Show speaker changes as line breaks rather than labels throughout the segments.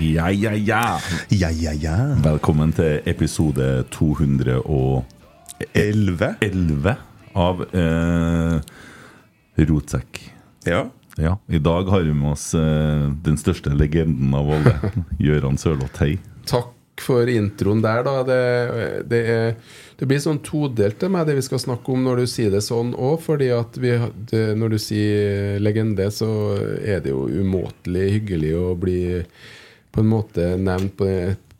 Ja, ja, ja.
Ja, ja, ja.
Velkommen til episode 211
Elleve.
av eh, Rotsekk.
Ja.
Ja, I dag har vi med oss eh, den største legenden av alle, Gøran Sørloth. Hei.
Takk for introen der, da. Det, det, er, det blir sånn todelt til meg, det vi skal snakke om når du sier det sånn òg. fordi at vi, det, når du sier legende, så er det jo umåtelig hyggelig å bli på en måte nevnt på,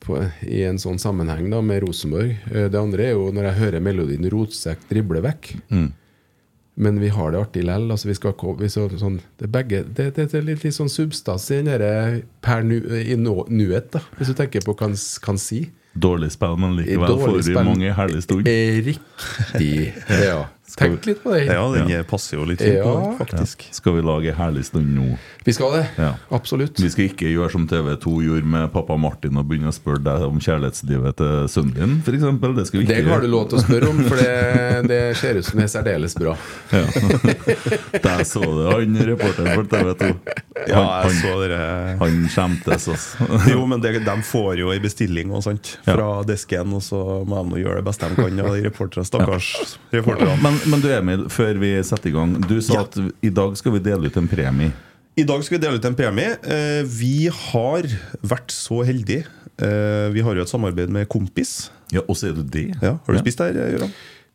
på, i en sånn sammenheng da, med Rosenborg. Eh, Det andre er jo når jeg hører melodien 'Rotsekk drible vekk'. Men vi har det artig lell. Altså vi skal, vi så, sånn, det, begge, det, det, det er litt, litt sånn substans i den derre per nu, i nå, nuet, da, hvis du tenker på hva han kan si.
Dårlig spill, men likevel får vi mange herlige stund.
Eh, Riktig. Ja. Tenk litt på det.
ja, den passer jo litt fint
Ja.
på, faktisk.
Skal vi lage herlig stund nå?
Vi skal det.
Ja.
Absolutt.
Vi skal ikke gjøre som TV2 gjorde med pappa Martin og begynne å spørre deg om kjærlighetslivet til sønnen din, f.eks. Det skal vi ikke
Det har du lov til å spørre om, for det, det ser ut som det er særdeles bra.
Ja. Der så du han reporteren for TV2.
Ja, jeg
han,
så dere
han skjemtes, altså.
Jo, men det, de får jo ei bestilling og sånt fra desken, og så må de gjøre det beste de kan. Og de reporterne, stakkars reporterne.
Men, men du Emil, før vi setter i gang. Du sa
Ja.
at i dag skal vi dele ut en premie.
I dag skal vi dele ut en premie. Eh, Vi har vært så heldige. Eh, Vi har jo et samarbeid med Kompis.
Ja, Og så er du det?
Ja, har du spist der, Gøran?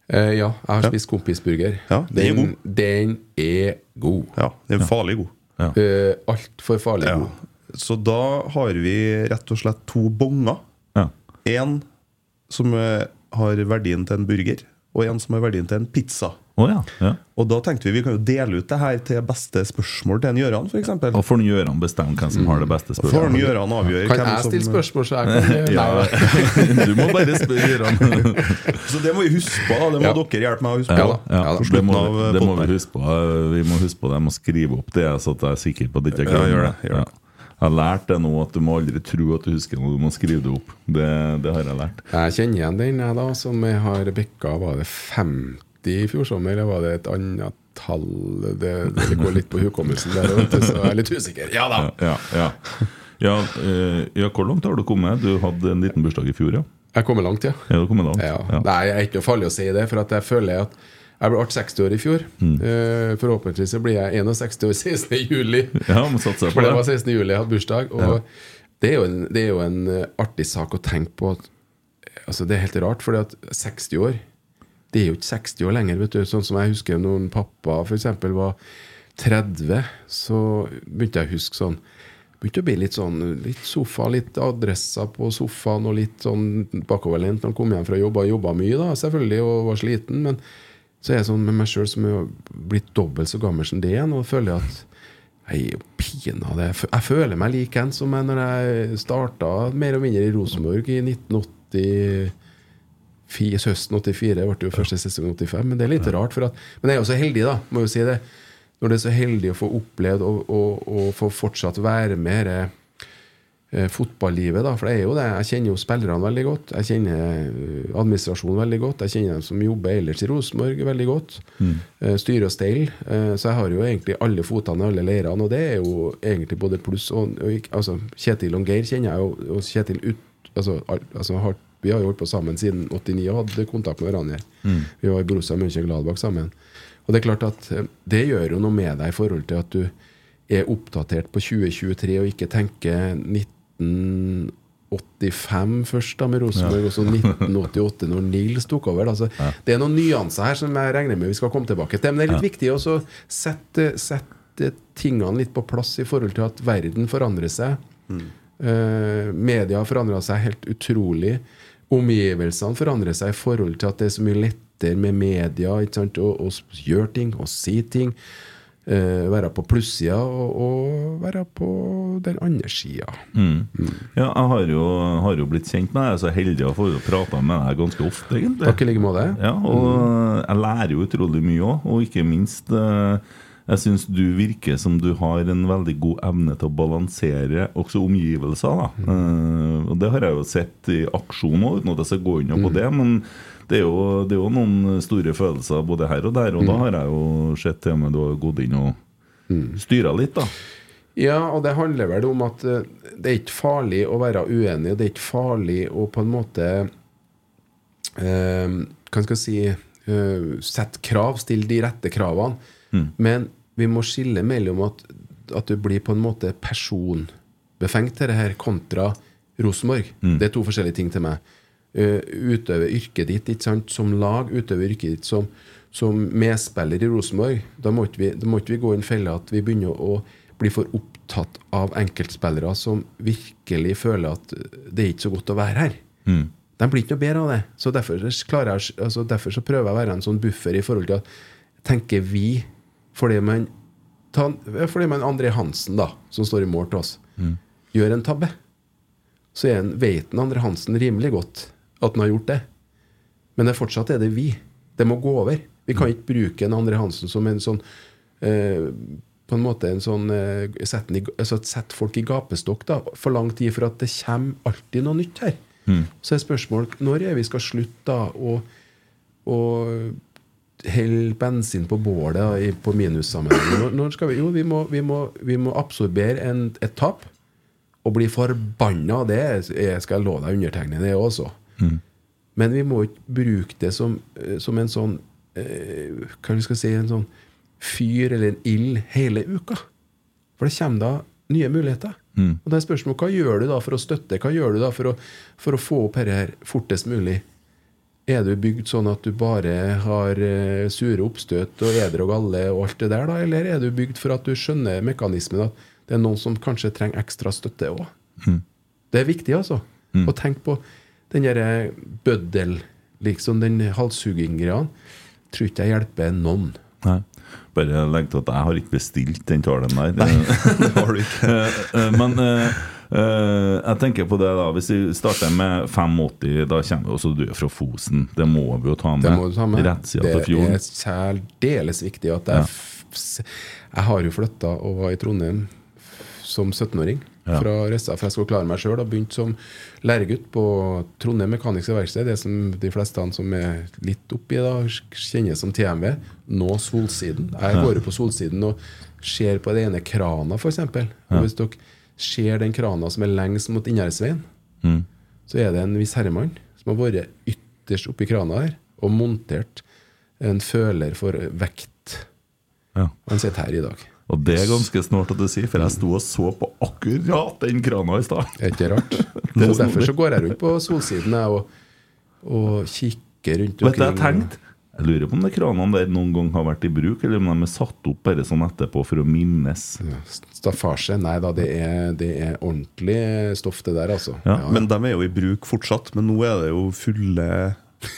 Eh, ja, jeg har spist kompisburger.
Ja, den er
den, den er god.
Ja, den er farlig god.
Uh, Altfor farlig
Ja.
god.
Så da har vi rett og slett to bonger.
Ja.
En som har verdien til en burger, og en som har verdien til en pizza.
Å ja. ja.
Og da tenkte vi vi kan jo dele ut det her til beste spørsmål til en Gøran, f.eks.
Og får Gjøran bestemme hvem som har det beste
Får
spørsmålet?
Gøran avgjøre
Kan
hvem
jeg
som
stille spørsmål, så jeg kan
Ja,
Nei,
du må bare spørre Gjøran.
Så det må vi huske på. da. Det må
Ja.
dere hjelpe meg å huske
Ja,
på.
ja, det, må, vi- det må vi huske på. Vi må huske på det. Jeg må skrive opp det, så at jeg er sikker på at jeg ikke
Ja, gjøre det, Ja.
Jeg har lært det nå, at du må aldri tro at du husker noe, du må skrive det opp. Det, det har jeg lært.
Jeg kjenner igjen den, jeg, da, som jeg har bikka Var det 50 i fjor sommer, eller var det et annet tall? Det, det går litt på hukommelsen der, så jeg er litt usikker. Ja da!
Ja, ja. Ja, eh, ja, hvor langt har du kommet? Du hadde en liten bursdag i fjor, ja?
Jeg kommer langt, ja.
Ja, langt.
Ja. Nei, jeg er ikke noe farlig å si det, for at jeg føler at jeg ble 60 år i fjor.
Mm.
Eh, forhåpentligvis så blir jeg 61 år 16. juli.
Ja, må satse på
For det var
det.
16. juli jeg hadde bursdag. Og det, er jo en, det er jo en eh, artig sak å tenke på. At, altså Det er helt rart, for 60 år Det er jo ikke 60 år lenger. vet du Sånn som jeg husker når pappa eksempel var 30, så begynte jeg å huske sånn begynte å bli litt sånn Litt sofa, litt adresser på sofaen og litt sånn bakoverlent når han kom hjem fra jobb. Jeg jobba mye, da, selvfølgelig, og var sliten. Men så er jeg sånn med meg sjøl som er blitt dobbelt så gammel som det igjen, og føler at jeg er jo pinadø Jeg føler meg lik en som jeg når jeg starta mer og mindre i Rosenborg i 1980 fi- høsten 84. Jeg ble jo første sesong 85. Men det er litt rart. For at, men jeg er jo så heldig, da. Må jo si det. Når det er så heldig å få opplevd og, og, og få fortsatt være med i eh, fotballivet, da. For det er jo det. Jeg kjenner jo spillerne veldig godt. Jeg kjenner eh, administrasjonen veldig godt. Jeg kjenner dem som jobber ellers i Rosenborg veldig godt. Eh, styre og stell. Eh, så jeg har jo egentlig alle fotene i alle leirene, og det er jo egentlig både pluss og, og altså, Kjetil og Geir kjenner jeg jo, og Kjetil ut, altså, al, altså, har, Vi har jo holdt på sammen siden 89 og hadde kontakt med hverandre. Vi var i Borussia Mönchengladbach sammen. Og det er klart at eh, det gjør jo noe med deg i forhold til at du er oppdatert på 2023 og ikke tenker 1985 først da med Rosenborg, og så 1988 når Nils tok over. Da. Så Det er noen nyanser her som jeg regner med vi skal komme tilbake til. Men det er litt viktig å sette, sette tingene litt på plass i forhold til at verden forandrer seg. Eh, media har forandra seg helt utrolig. Omgivelsene forandrer seg i forhold til at det er så mye lettere med media? Å, gjøre ting og si ting. Uh, være på plussida og, og være på den andre sida.
Ja, jeg har jo, har jo blitt kjent med deg. Så heldig å få prata med deg ganske ofte, egentlig.
Takk i like måte.
Ja, og jeg lærer jo utrolig mye òg, og ikke minst eh, Jeg syns du virker som du har en veldig god evne til å balansere også omgivelser. Da. Uh, og det har jeg jo sett i aksjon òg, uten at jeg skal gå inn på det. Men det er, jo, det er jo noen store følelser både her og der, og da har jeg jo sett til og med du har gått inn og styra litt, da.
Ja, og det handler vel om at eh, det er ikke farlig å være uenig, og det er ikke farlig å på en måte eh, Hva skal jeg si eh, Sette krav, stille de rette kravene. Men vi må skille mellom at, at du blir på en måte personbefengt til det her, kontra Rosenborg. Det er to forskjellige ting til meg. Uh, utøve yrket ditt ikke sant? som lag, utøve yrket ditt som, som medspiller i Rosenborg. Da må ikke vi, vi gå i en felle at vi begynner å bli for opptatt av enkeltspillere som virkelig føler at det er ikke så godt å være her. De blir ikke noe bedre av det. Så derfor, jeg, altså derfor så prøver jeg å være en sånn buffer i forhold til at tenker vi fordi man ta, fordi man André Hansen, da, som står i mål til oss, gjør en tabbe, så er en, vet en André Hansen rimelig godt at han har gjort det. Men det fortsatt er det vi. Det må gå over. Vi kan ikke bruke en André Hansen som en sånn eh, På en måte en sånn eh, sette, i, altså sette folk i gapestokk da, for lang tid, for at det kommer alltid noe nytt her. Så er spørsmålet når er vi skal slutte da å helle bensin på bålet i- på minussammenheng. Når, når skal vi, jo, vi må, vi må, vi må absorbere en, et tap og bli forbanna. Det er, skal jeg love deg undertegne det også. Men vi må ikke bruke det som, eh, som en sånn eh, Hva vi skal si En sånn fyr eller en ild hele uka. For det kommer da nye muligheter. Og det er spørsmålet, Hva gjør du da for å støtte? Hva gjør du da for å, for å få opp dette her fortest mulig? Er du bygd sånn at du bare har eh, sure oppstøt og eder og galle og alt det der, da? Eller er du bygd for at du skjønner mekanismen, at det er noen som kanskje trenger ekstra støtte òg? Det er viktig, altså. Å tenke på den derre bøddel, liksom den halshugging-greia. Tror ikke jeg hjelper noen.
Nei. Bare legg til at jeg har ikke bestilt den talen der. det har du ikke. Men eh, jeg tenker på det da Hvis vi starter med 85, da kommer vi også du er fra Fosen. Det må vi jo ta med.
Det må du ta med. Det er særdeles viktig at jeg f- Jeg har jo flytta og var i Trondheim som 17-åring.
Ja.
Fra Ressa, for jeg skulle klare meg sjøl. Begynte som læregutt på Trondheim Mekaniske Verksted. Det som de fleste som er litt oppi, da, kjenner som TMV. Nå Solsiden. Jeg går jo på Solsiden og ser på den ene krana, f.eks. Og Hvis dere ser den krana som er lengst mot Innherredsveien, så er det en viss herremann som har vært ytterst oppi krana her og montert en føler for vekt.
Ja.
Han sitter her i dag.
Og det er ganske snålt at du sier, for jeg sto og så på akkurat den krana i stad.
Er ikke rart?
Er
derfor så går jeg rundt på solsiden jeg, og, og kikker rundt
Vet du hva jeg tenkte? Jeg lurer på om de kranene der noen gang har vært i bruk, eller om de er satt opp bare sånn etterpå for å minnes.
Staffasje? Nei da, det er, det er ordentlig stoff, det der, altså.
Ja,
Men de er jo i bruk fortsatt. Men nå er det jo fulle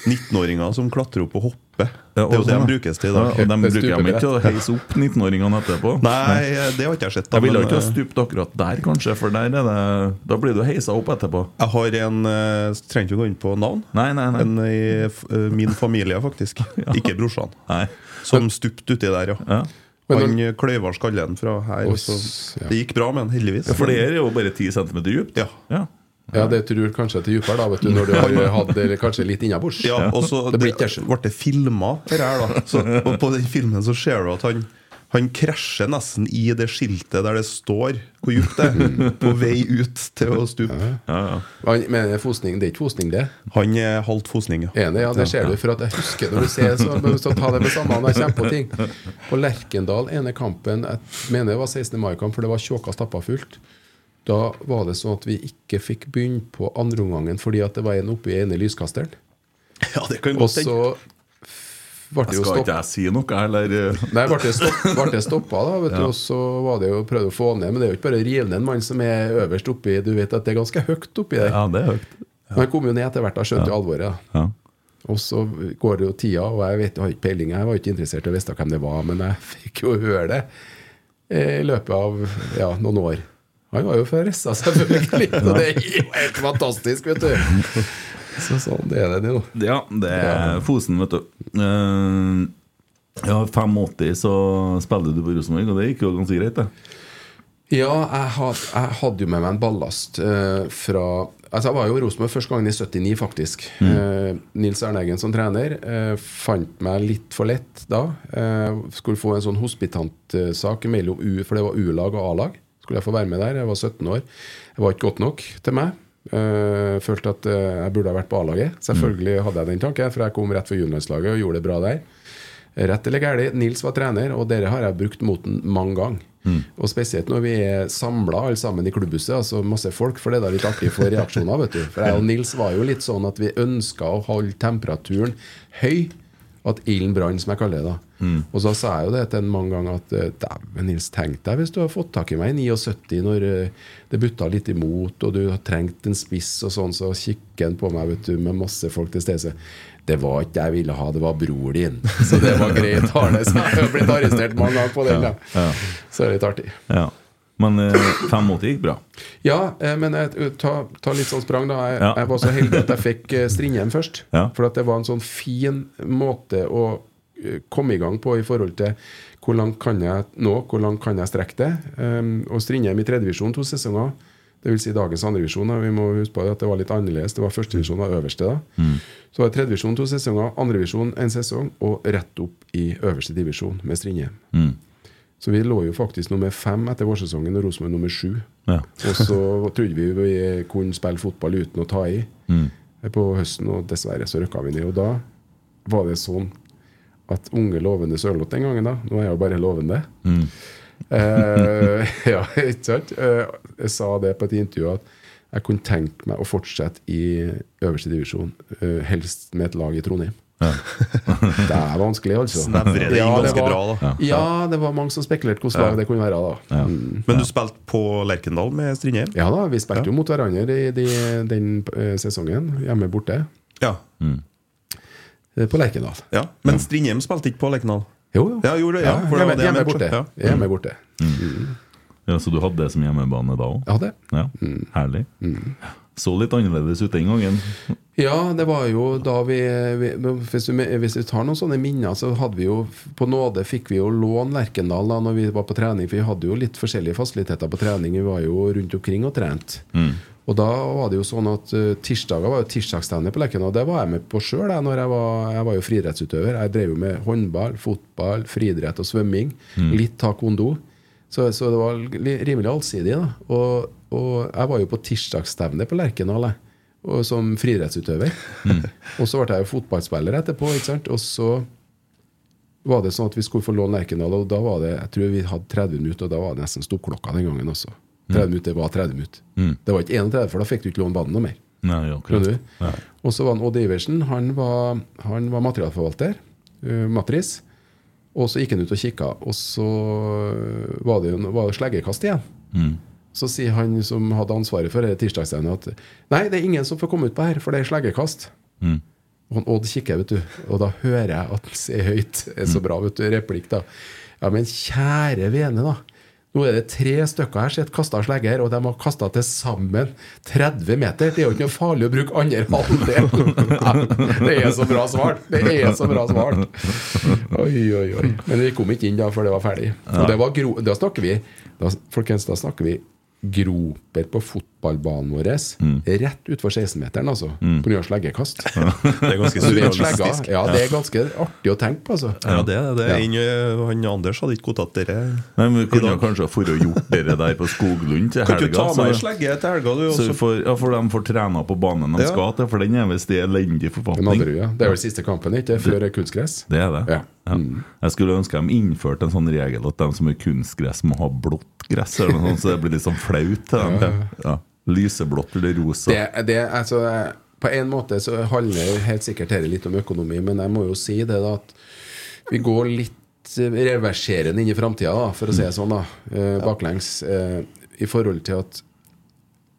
19-åringer som klatrer opp og hopper. det er jo det de brukes til i dag.
Ja, og de bruker dem ikke til å heise opp 19-åringene etterpå.
Nei, det har ikke jeg sett. da,
Jeg ville ikke ha
eh,
stupt akkurat der, kanskje, for der er det Da blir du heisa opp etterpå.
Jeg har en eh, Trenger ikke å gå inn på navn.
Nei, nei, nei.
En i eh, min familie, faktisk. Ikke brorsan.
nei.
Som stupte uti der, ja.
Ja.
Men
Han kløyva skallen fra her. Oss, så,
ja.
det gikk bra med han, heldigvis.
Ja, For det er jo bare 10 cm dypt.
Ja.
Ja.
Det tror kanskje til dypere, da, vet du, når du har hatt det kanskje litt innabords.
Ja, og så
Det
det ble
ikke
det filma, dette her, da. Så, og på den filmen så ser du at han han krasjer nesten i det skiltet der det står hvor dypt det er, på vei ut til å stupe.
Ja, ja.
Han- Men det er fosning, det er ikke fosning, det?
Han er halvt fosning, ja.
Enig, ja, det ser du. For at jeg husker når du ser så, så ta det med samme når jeg kommer på ting. På Lerkendal, ene kampen, jeg mener det var 16. mai-kamp, for det var tjåka stappa fullt. Da var det sånn at vi ikke fikk begynne på andreomgangen fordi at det var en oppi ene lyskasteren.
Ja, det kan godt Og
så ble det jo
Skal ikke jeg si noe, eller eh,
Nei, ble det, stopp, ble det stoppa, da, vet du, og så var det jo prøvd å få ned. Men det er jo ikke bare å rive ned en mann som er øverst oppi. Du vet at det er ganske høyt oppi der.
Ja, det er høyt.
Men jeg kom jo ned etter hvert, da skjønte jo alvoret.
Ja.
Og så går det jo tida, og jeg vet, jeg har ikke peiling. Jeg var ikke interessert i å vite hvem det var, men jeg fikk jo høre det eh, i løpet av ja, noen år. Han var jo fra Ressa, selvfølgelig. Og det er jo helt fantastisk, vet du. Så sånn det er det nå.
ja, det er Fosen, vet du. Eh, ja, 85 så spiller du på Rosenborg, og det gikk jo ganske greit, det.
Ja, jeg, had, jeg hadde jo med meg en ballast eh, fra Altså Jeg var jo i Rosenborg første gangen i 79, faktisk. Eh, Nils Erneggen som trener eh, fant meg litt for lett da. Eh, skulle få en sånn hospitantsak mellom U, for det var U-lag og A-lag. Skulle jeg få være med der. Jeg var 17 år. Det var ikke godt nok til meg. Uh, følte at eh, jeg burde ha vært på A-laget. Selvfølgelig hadde jeg den tanken, for jeg kom rett fra juniorlandslaget og gjorde det bra der. Rett eller galt, Nils var trener, og dere har jeg brukt mot den mange ganger. Og spesielt når vi er samla alle sammen i klubbhuset, altså masse folk, for det er da litt artig for reaksjoner. vet du For jeg og Nils var jo litt sånn at vi ønska å holde temperaturen høy. At ilden brant, som jeg kaller det. da Og så sa jeg jo det til en mange ganger at eh, dæven, Nils, tenk deg hvis du har fått tak i meg i 79 når eh, det butta litt imot, og du har trengt en spiss og sånn, så kikker han på meg vet du, med masse folk til stede. Det var ikke jeg ville ha, det var bror din. Så det var greit, Arne. Så jeg har blitt arrestert mange ganger på den. da Så det er litt artig.
Ja. Men eh, 85 gikk bra.
Ja, eh, men jeg, ta, ta litt sånn sprang, da. Jeg,
Ja.
jeg var så heldig at jeg fikk eh, Strindheim først.
Ja.
For at det var en sånn fin måte å komme i gang på i forhold til hvor langt kan jeg nå, hvor langt kan jeg strekke det. Um, og Strindheim i tredjevisjon to sesonger. Det vil si dagens andrevisjon. Vi må huske på at det var litt annerledes. Det var førstevisjon av øverste da. Så var det tredjevisjon to sesonger, andrevisjon en sesong, og rett opp i øverste divisjon med Strindheim. Så vi lå jo faktisk nummer fem etter vårsesongen, og Rosenborg nummer sju.
Ja.
Og så trodde vi vi kunne spille fotball uten å ta i på høsten, og dessverre så røkka vi ned. Og da var det sånn at unge lovende Sørloth den gangen, da Nå er jeg jo bare lovende. Eh, ja, ikke sant? Eh, jeg sa det på et intervju at jeg kunne tenke meg å fortsette i øverste divisjon, eh, helst med et lag i Trondheim. det er vanskelig, altså.
Snevrer det inn
ja,
ganske
var,
bra, da.
Ja, det var mange som spekulerte hvordan lag det kunne være. da Mm.
Men du spilte på Lerkendal med Strindheim?
Ja da, vi spilte jo mot hverandre i de, den eh, sesongen, hjemme borte,
Ja.
mm. på Lerkendal.
ja. Men Strindheim spilte ikke på Lerkendal?
Jo, jo.
Ja, gjorde det, ja, for det
hjemme,
det
hjemme borte.
ja.
Hjemme borte.
Ja, Så du hadde det som hjemmebane da òg?
Ja, det.
Ja. Herlig. Så litt annerledes ut den gangen.
Ja, det var jo da vi, vi hvis, vi hvis vi tar noen sånne minner, så hadde vi jo På nåde fikk vi jo låne Lerkendal da når vi var på trening, for vi hadde jo litt forskjellige fasiliteter på trening. Vi var jo rundt omkring og trente. Og da var det jo sånn at uh, tirsdager var jo tirsdagstrening på Lerkendal. Det var jeg med på sjøl. Jeg, jeg, var, jeg var jo friidrettsutøver. Jeg drev jo med håndball, fotball, friidrett og svømming. Litt taekwondo. Så, så det var rimelig allsidig. da og, og jeg var jo på tirsdagsstevne på Lerkendal som friidrettsutøver. og så ble jeg jo fotballspiller etterpå. ikke sant? Og så var det sånn at vi skulle få låne Lerkendal, og da var det jeg tror vi hadde 30 minutter, og da var det nesten stoppklokka den gangen også. 30 minutter var 30 minutter. Det var ikke 31, for da fikk du ikke låne banen noe mer.
Nei,
jo? Og så var han Odd Iversen. Han var, han var materialforvalter. Uh, matris. Og så gikk han ut og kikka, og så var det jo var det sleggekast igjen. Så sier han som hadde ansvaret for tirsdagsstevnet at nei, det er ingen som får komme ut på her, for det er sleggekast. Og han Odd kikker, vet du, og da hører jeg at han sier høyt. Er så bra, vet du, replikk, da. Ja, men kjære vene, da. Nå er det tre stykker her som har kasta slegger, og de har kasta til sammen 30 meter. Det er jo ikke noe farlig å bruke andre halvdel. det er så bra svart! Det er så bra svart! Oi, oi, oi. Men vi kom ikke inn da, for det var ferdig. Og det var gro da snakker vi da, Folkens, da snakker vi groper på fotballbanen vår rett utfor 16-meteren, altså. På grunn av sleggekast.
Det er ganske surrealistisk.
slegga- Ja, det er ganske artig å tenke på, altså.
Ja, det det.
Ja.
Inn- Han Anders hadde ikke godtatt.
Nei, men Vi kunne kanskje ha gjort det der på Skoglund til
Kan ikke du ta med så, slegge til helga, du? også?
vi får, ja, for de får trena på banen de
Ja.
skal til, for den er visst i elendig forfatning.
Ja. Det er vel siste kampen, ikke? Før kunstgress?
Det er det.
Ja. Mm.
Jeg skulle ønske de innførte en sånn regel at de som er kunstgress, må ha blått gress, eller noe sånt, så det blir litt sånn flaut. Ja. Lyseblått eller rosa.
Det, det, altså, på en måte så handler helt sikkert dette litt om økonomi, men jeg må jo si det da at vi går litt reverserende inn i framtida, for å si det sånn, da, eh, baklengs, eh, i forhold til at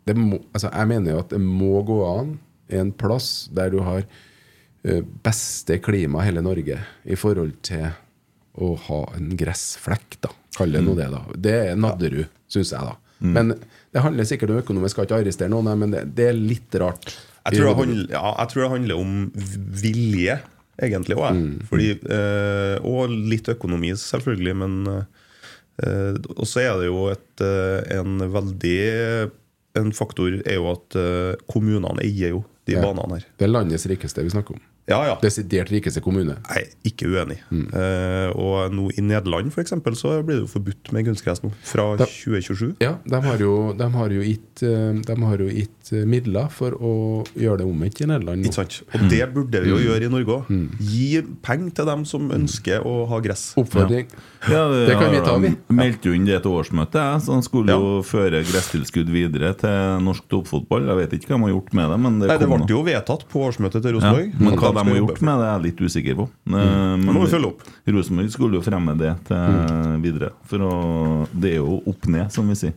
det må, altså, Jeg mener jo at det må gå an en plass der du har eh, beste klima i hele Norge i forhold til å ha en gressflekk, da. Kall det nå det, da. Det er Nadderud, syns jeg, da. Men det handler sikkert om økonomisk, skal ikke arrestere noen, men det, det er litt rart.
Jeg tror, det handler, ja, jeg tror det handler om vilje, egentlig òg. Fordi øh, Og litt økonomi, selvfølgelig, men øh, Og så er det jo et, eh, en veldig En faktor er jo at øh, kommunene eier jo de
Ja.
banene her.
Det er landets rikeste vi snakker om.
Ja, ja.
Desidert rikeste kommune.
Er ikke uenig. Eh, og nå i Nederland for eksempel, så blir det jo forbudt med kunstgress nå, fra
de,
2027.
Ja, de har jo, de har jo gitt, eh, de har jo gitt eh, midler for å gjøre det omvendt i Nederland nå.
Ikke sant? Og det burde vi jo gjøre i Norge òg. Gi penger til dem som ønsker å ha gress.
Oppfordring.
Ja,
Det kan vi ta, vi.
Han meldte jo inn det til årsmøtet, jeg, så han skulle
Ja.
jo føre gresstilskudd videre til norsk toppfotball. Jeg vet ikke hva de har gjort med det, men det,
Nei, det ble jo vedtatt på årsmøtet til
ja,
Rosenborg.
Hva de har gjort med det, er jeg litt usikker på. Mm.
Men må vi følge opp.
Rosenborg skulle jo fremme det til videre. For å, det er jo opp ned, som vi sier.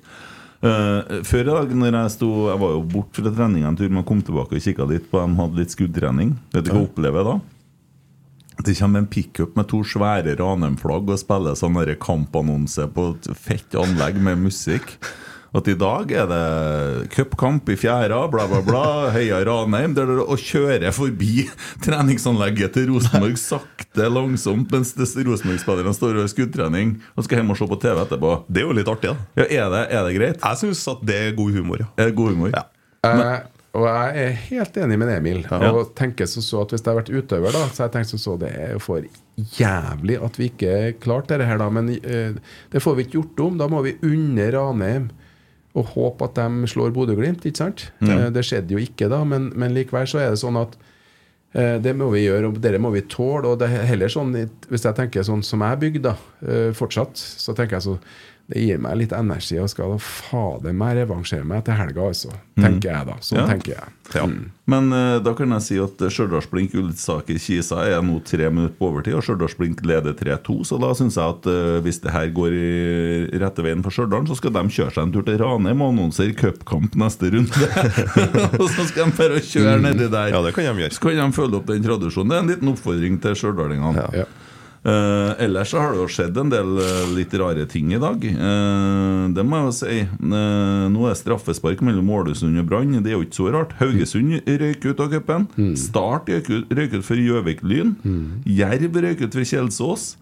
Uh, før i dag, når jeg sto Jeg var jo bort fra treninga en tur, men kom tilbake og kikka litt på dem, hadde litt skuddtrening. Vet du hva jeg opplever da? Det kommer en pickup med to svære Ranheim-flagg og spiller sånn kampannonse på et fett anlegg med musikk. At i dag er det cupkamp i fjæra, bla, bla, bla. Heia Ranheim. Der dere å kjøre forbi treningsanlegget til Rosenborg sakte, langsomt, mens Rosenborg-spillerne står og har skuddtrening og skal hjem og se på TV etterpå.
Det er jo litt artig, da.
Ja, er, det, er det greit?
Jeg syns at det er god humor, ja.
Er det god humor?
Ja.
Men, og jeg er helt enig med Emil.
Ja.
Og tenker som så at Hvis jeg har vært utøver, da så har jeg tenkt som så det er jo for jævlig at vi ikke klarte dette her, da. Men uh, det får vi ikke gjort om. Da må vi unne Ranheim og håpe at de slår Bodø-Glimt. ikke sant? Ja. det skjedde jo ikke, da, men, men likevel så er det sånn at eh, det må vi gjøre, og det må vi tåle. og det er heller sånn, Hvis jeg tenker sånn som jeg er bygd, da, eh, fortsatt, så tenker jeg så det gir meg litt energi og skal da fader meg revansjere meg til helga, altså. Tenker jeg da. Sånn
Ja.
tenker jeg.
Ja.
Men uh, da kan jeg si at Stjørdalsblink Ullensaker-Kisa er nå tre minutter på overtid, og Stjørdals-Blink leder 3-2. Så da syns jeg at uh, hvis det her går i rette veien for Stjørdal, så skal de kjøre seg en tur til Ranheim og annonsere cupkamp neste runde. og så skal de bare kjøre nedi der.
Ja, det kan de gjøre.
Så kan de følge opp den tradisjonen. Det er en liten oppfordring til stjørdalingene.
Ja.
Eh, ellers så har det jo skjedd en del eh, litt rare ting i dag. Uh, det må jeg jo si. Uh, nå er det straffespark mellom Ålesund og Brann. Det er jo ikke så rart. Haugesund røyk ut av cupen. Start røyk ut, røyk ut for Gjøvik-Lyn. Jerv røyk ut for Kjelsås.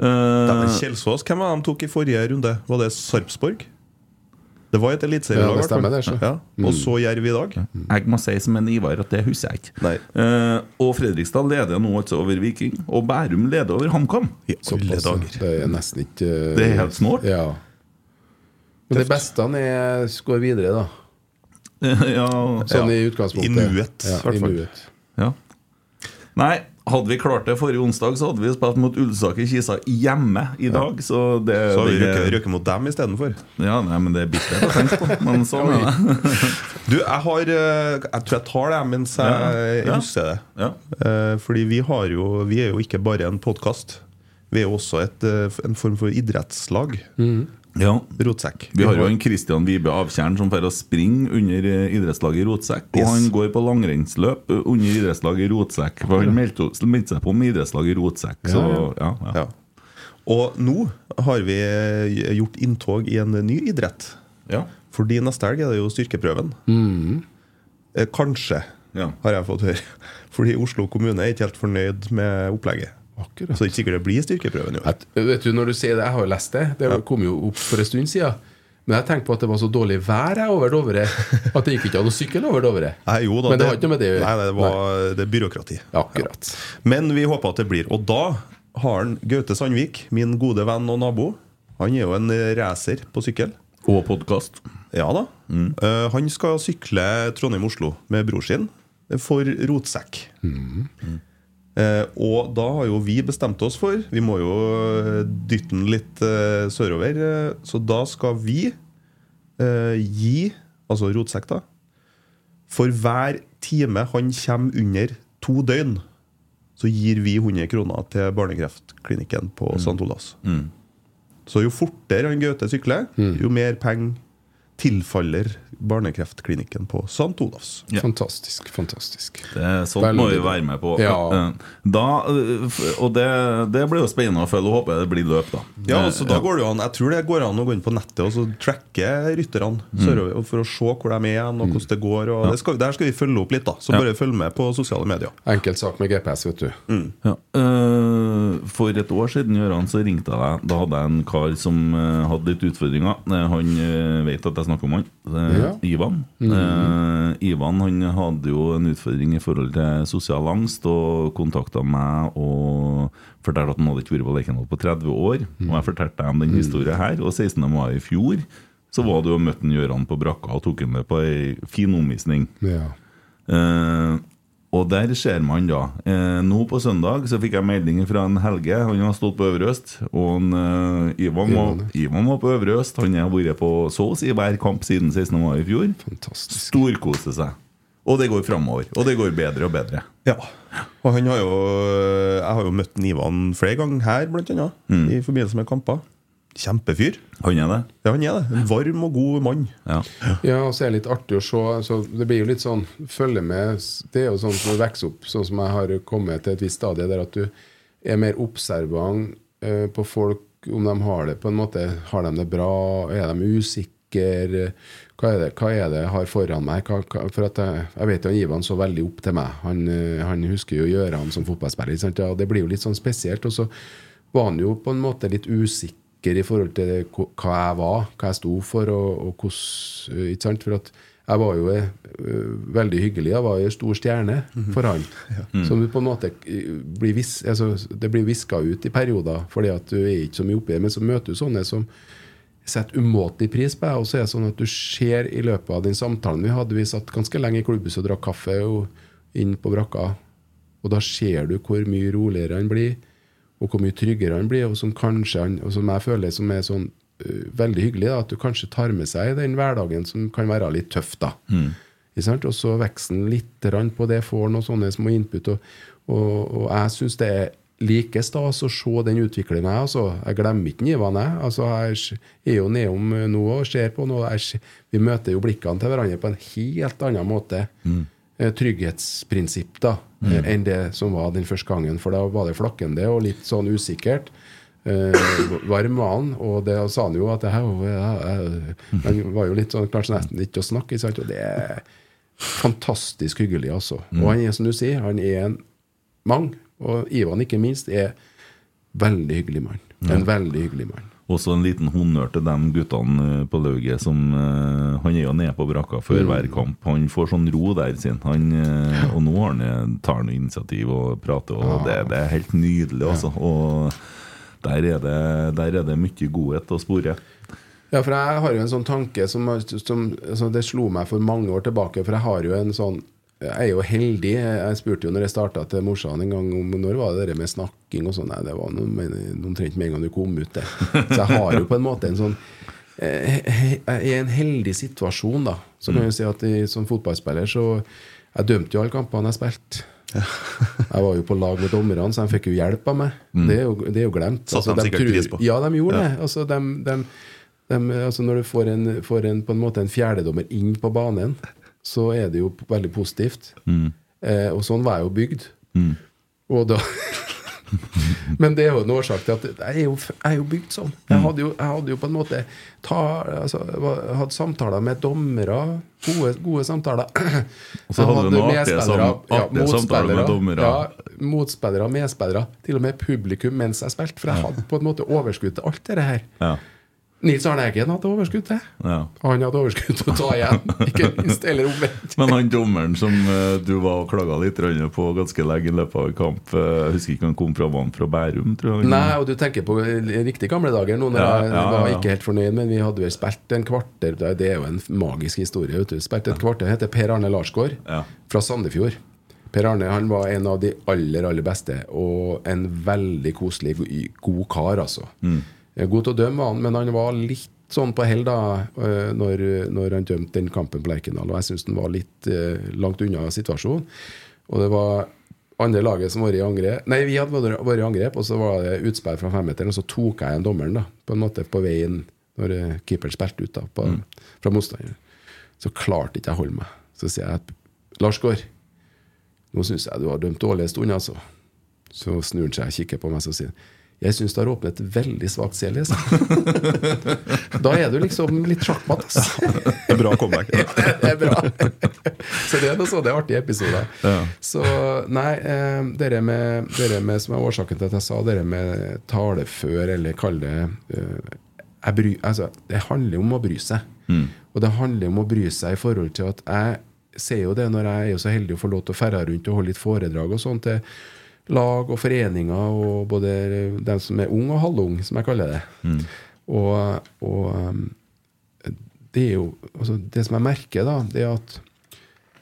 Eh,
Kjelsås, hvem var de tok i forrige runde? Var det Sarpsborg? Det var et eliteserielag.
Ja, stemmer det, så.
Ja. Og så Jerv i dag.
jeg må si som en Ivar at det husker jeg ikke.
Nei.
Eh, og Fredrikstad leder nå altså over Viking. Og Bærum leder over HamKam.
I alle dager.
Det er nesten ikke uh,
Det er helt snålt.
Ja. Men det beste er går videre, da.
ja,
Sånn
Ja.
i utgangspunktet.
I nuet, i hvert fall.
Ja. Nei, Hadde vi klart det forrige onsdag, så hadde vi spilt mot Ulsaker Kisa hjemme i dag. Så det
Så har vi røkket, mot dem istedenfor.
Ja, nei, men det er bittert å tenke på. Men sånn er det.
Du, jeg har eh, Jeg tror jeg tar det mens jeg
Ja, ja.
husker det.
Ja.
Ja. Fordi vi har jo Vi er jo ikke bare en podkast. Vi er jo også et, eh, en form for idrettslag.
Ja.
Rotsekk.
Vi har jo en Kristian Vibe Avtjern som får å springe under eh, idrettslaget Rotsekk. Og
Yes.
han går på langrennsløp eh, under idrettslaget Rotsekk. For han meldte, meldte seg på med idrettslaget Rotsekk. Så ja, ja.
Ja. Og nå har vi eh, gjort inntog i en ny idrett.
Ja.
Fordi neste helg er det jo styrkeprøven. Mm. Kanskje,
Ja.
har jeg fått høre. Fordi Oslo kommune er ikke helt fornøyd med opplegget.
Akkurat.
Så det er ikke sikkert det blir styrkeprøven Jo.
At, vet du, når du sier det, Jeg har jo lest det. Det kom jo opp for en stund siden. Men jeg tenkte på at det var så dårlig vær jeg over Dovre at det gikk ikke an å sykle over Dovre.
Nei, jo da,
Men det har ikke noe med det å gjøre.
Nei, nei, det var det er byråkrati.
Akkurat.
Men vi håper at det blir. Og da har han Gaute Sandvik, min gode venn og nabo. Han er jo en racer på sykkel.
Og podkast.
Ja da. Eh, han skal sykle Trondheim-Oslo med bror sin for rotsekk. Eh, og da har jo vi bestemt oss for Vi må jo eh, dytte den litt eh, sørover. eh, så da skal vi eh, gi Altså rotsekk, da. For hver time han kommer under to døgn, så gir vi 100 kroner til barnekreftklinikken på St. Olavs. Så jo fortere han Gaute sykler, jo mer penger tilfaller barnekreftklinikken på St. Olavs.
Ja.
Fantastisk. Fantastisk.
Det, sånt
Veldig
må vi være med på.
Ja.
Eh, Da, eh, og det, det blir jo spennende å følge, håper det blir løp, da.
Ja, altså da går det jo an Jeg tror det går an å gå inn på nettet og så tracke rytterne sørover for å se hvor de er igjen, og hvordan det går. Og det skal, Der skal vi følge opp litt, da. Så
Ja.
bare følg med på sosiale medier.
Enkel sak med GPS, vet du.
Ja. Uh, for et år siden Jøran, så ringte jeg deg. Da hadde jeg en kar som hadde litt utfordringer. Han uh, vet at jeg snakker om han.
Ja.
Ivan. Eh, Ivan han hadde jo en utfordring i forhold til sosial angst og kontakta meg og fortalte at han hadde ikke vært på Lerkendal på 30 år. Og jeg fortalte dem den historien her. Og 16. mai i fjor så var det jo møtte en Jøran på brakka og tok han med på ei fin omvisning.
Ja.
Eh, og der ser man da eh, Nå på søndag så fikk jeg melding fra en Helge. Han har stått på Øvre Øst. Og en, eh, Ivan, var,
Ivan,
var på Øvre Øst. Han har vært på så å si hver kamp siden 16. mai i fjor.
Fantastisk.
Storkoser seg. Og det går framover. Og det går bedre og bedre.
Ja. Og han har jo Jeg har jo møtt Ivan flere ganger her, blant annet. I forbindelse med kamper. Kjempefyr.
Han er det.
Ja, han er det. En varm og god mann.
Ja.
Ja, og så er det litt artig å se. Så det blir jo litt sånn Følge med. Det er jo sånn som du vokser opp, sånn som jeg har kommet til et visst stadie, der at du er mer observant eh, på folk, om de har det på en måte Har de det bra? Er de usikre? Hva er det, hva er det jeg har foran meg? Hva, hva, for at jeg, jeg vet jo Ivan så veldig opp til meg. Han, eh, han husker jo han som fotballspiller. Ja, det blir jo litt sånn spesielt. Og så var han jo på en måte litt usikker i forhold til det, hva jeg var, hva jeg sto for, og, hvordan Ikke sant? For at jeg var jo eh, veldig hyggelig. Jeg var jo en stor stjerne for han. Som du på en måte eh, blir vis, altså, Det blir viska ut i perioder, fordi at du er ikke så mye oppi det. Men så møter du sånne som setter umåtelig pris på deg. Og så er det sånn at du ser i løpet av den samtalen vi hadde Vi satt ganske lenge i klubbhuset og drakk kaffe og inn på brakka. Og da ser du hvor mye roligere han blir, og hvor mye tryggere han blir. Og som kanskje han, og som jeg føler som er sånn uh, veldig hyggelig, da, at du kanskje tar med seg den hverdagen som kan være litt tøff. da. Mm. Og så vokser han litt grann på det, får noen sånne små input. Og, og, og jeg syns det er like stas å se den utviklinga. Altså. Jeg glemmer ikke Ivan, jeg. Altså, jeg er jo nedom nå og ser på noe. Jeg, vi møter jo blikkene til hverandre på en helt annen måte. Eh, Trygghetsprinsipp da, mm. enn det som var den første gangen. For da var det flakkende og litt sånn usikkert. Eh, varm var han, og det sa han jo at det her jeg- Han var jo litt sånn kanskje nesten litt å snakke, ikke sant? og det er fantastisk hyggelig, altså. Og han er som du sier, han er en mang, og Ivan ikke minst, er veldig hyggelig mann. En veldig hyggelig mann.
Også en liten honnør til de guttene eh, på lauget som eh, Han er jo nede på brakka før hver kamp. Han får sånn ro der sin. Han, eh, og nå han, tar han initiativ og prater, og det, det er helt nydelig, altså. Og der er, det, der er det mye godhet å spore.
Ja, for jeg har jo en sånn tanke som, som altså Det slo meg for mange år tilbake, for jeg har jo en sånn jeg er jo heldig. Jeg spurte jo når jeg starta til morsan en gang om når var det det med snakking og sånn. Nei, det var omtrent med en gang du kom ut, det. Så jeg har jo på en måte en sånn eh, Jeg er i en heldig situasjon, da. Så kan jeg si at jeg, som fotballspiller så Jeg dømte jo alle kampene jeg spilte. Jeg var jo på lag med dommerne, så de fikk jo hjelp av meg. Det, er jo, det er jo glemt.
Satte de sikkert pris på.
Ja, de gjorde det. Altså, de, de, de, altså når du får en, får en, på en måte en fjerdedommer inn på banen, så er det jo veldig positivt. Eh, og sånn var jeg jo bygd. Og da Men det er jo en årsak til at jeg er jo, jeg er jo bygd sånn. Jeg hadde jo, jeg hadde jo på en måte ta, altså, hatt samtaler med dommere. Gode, gode samtaler.
Og så hadde du noen artige sam- artige samtaler med dommere.
Ja, motspillere medspillere. Til og med publikum mens jeg spilte. For jeg hadde på en måte overskudd til alt det her.
Ja.
Nils Arne Eggen hadde overskudd til.
Ja.
Han hadde overskudd til å ta igjen. Ikke minst, eller omvendt.
Men han dommeren som uh, du var og klaga litt på ganske lenge i løpet av en kamp Jeg husker ikke han kom fra Vann fra Bærum, tror jeg.
Nei, og du tenker på riktig gamle dager nå, når
Ja,
jeg
ja,
var ikke helt fornøyd, men vi hadde vel spilt en kvarter Det er jo en magisk historie. Vet du. Spilt et kvarter, heter Per Arne Larsgaard,
Ja.
fra Sandefjord. Per Arne han var en av de aller, aller beste, og en veldig koselig, god kar, altså. God til å dømme, han, men han var litt sånn på hell da eh, når, når han dømte den kampen på Lerkendal, og jeg syns han var litt eh, langt unna situasjonen. Og det var andre laget som var i angrep Nei, vi hadde vært i angrep, og så var det utspill fra femmeteren, og så tok jeg igjen dommeren, da, på en måte på veien når eh, keeperen spilte ut da, på, fra motstanderen. Så klarte ikke jeg å holde meg. Så sier jeg at Lars Gaard, nå syns jeg du har dømt dårlig en stund, altså. Så snur han seg og kikker på meg og sier jeg syns du har åpnet et veldig svakt sa. Da er du liksom litt sjakkmatt.
Det er bra comeback.
det er bra. Så det er noe sånne artige episoder. Så nei, eh, dere med, dere med som er årsaken til at jeg sa dere med talefør, eller kall det eh, bry, altså, Det handler om å bry seg. Og det handler om å bry seg i forhold til at jeg ser jo det når jeg er så heldig å få lov til å ferde rundt og holde litt foredrag og sånn til lag og foreninger, og både de som er ung og halvung, som jeg kaller det. Og, og um, det er jo altså Det som jeg merker, da, det er at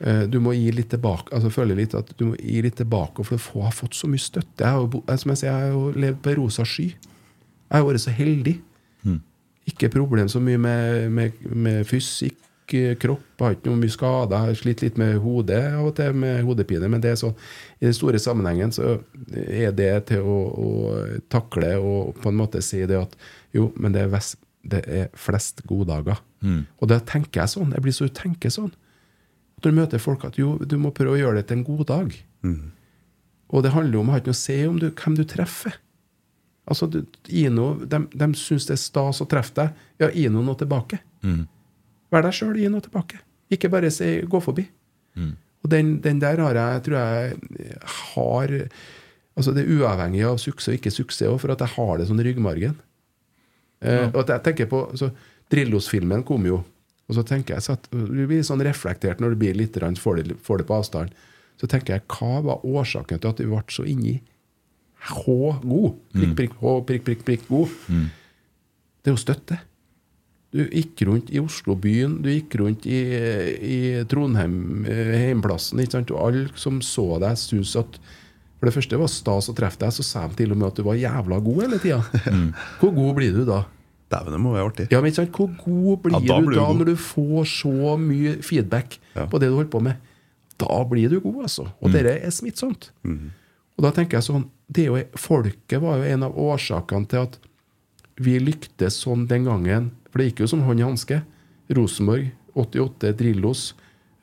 eh, du må gi litt tilbake. Altså føle litt at du må gi litt tilbake, for du har fått så mye støtte. Jeg har jo, som jeg sier, jeg har jo levd på rosa sky. Jeg har vært så heldig. Ikke problem så mye med, med, med fysikk, eh, kropp. Har ikke noe mye skader. Har slitt litt med hodet av og til, med hodepine. Men det er sånn, i den store sammenhengen så er det til å, å takle og på en måte si det at jo, men det er, vest, det er flest goddager. Og da tenker jeg sånn. Jeg blir så tenker sånn. Når du møter folk at jo, du må prøve å gjøre det til en god dag. Og det handler jo om å ha ikke noe å se om du, hvem du treffer. Altså, du, gi noe, de, de syns det er stas å treffe deg. Ja, gi noe tilbake. tilbake. Vær deg sjøl, gi noe tilbake. Ikke bare si 'gå forbi'. Og den, den der har jeg, tror jeg har Altså Det er uavhengig av suksess og ikke suksess, for at jeg har det sånn i ryggmargen. Eh, og at jeg tenker på altså, Drillos-filmen kom jo, og så tenker jeg så at Du blir sånn reflektert når du blir litt, får, det, får det på avstand. Så tenker jeg, hva var årsaken til at du ble så inni H god? Prikk, prikk, H, prikk, prikk, prikk, god. Det er jo støtte. Du gikk rundt i Oslo-byen, du gikk rundt i, i Trondheim, eh, heimplassen, ikke sant? og alle som så deg, syntes at For det første var stas å treffe deg, så sa de til og med at du var jævla god hele tida. Hvor god blir du da?
Dæven, det må være artig.
Ja, men ikke sant? Hvor god blir
Ja, blir du
da
god.
når du får så mye feedback
Ja.
på det du holder på med? Da blir du god, altså. Og det er smittsomt. Og da tenker jeg sånn det jo, Folket var jo en av årsakene til at vi lyktes sånn den gangen. For det gikk jo som hånd i hanske. Rosenborg, 88, Drillos,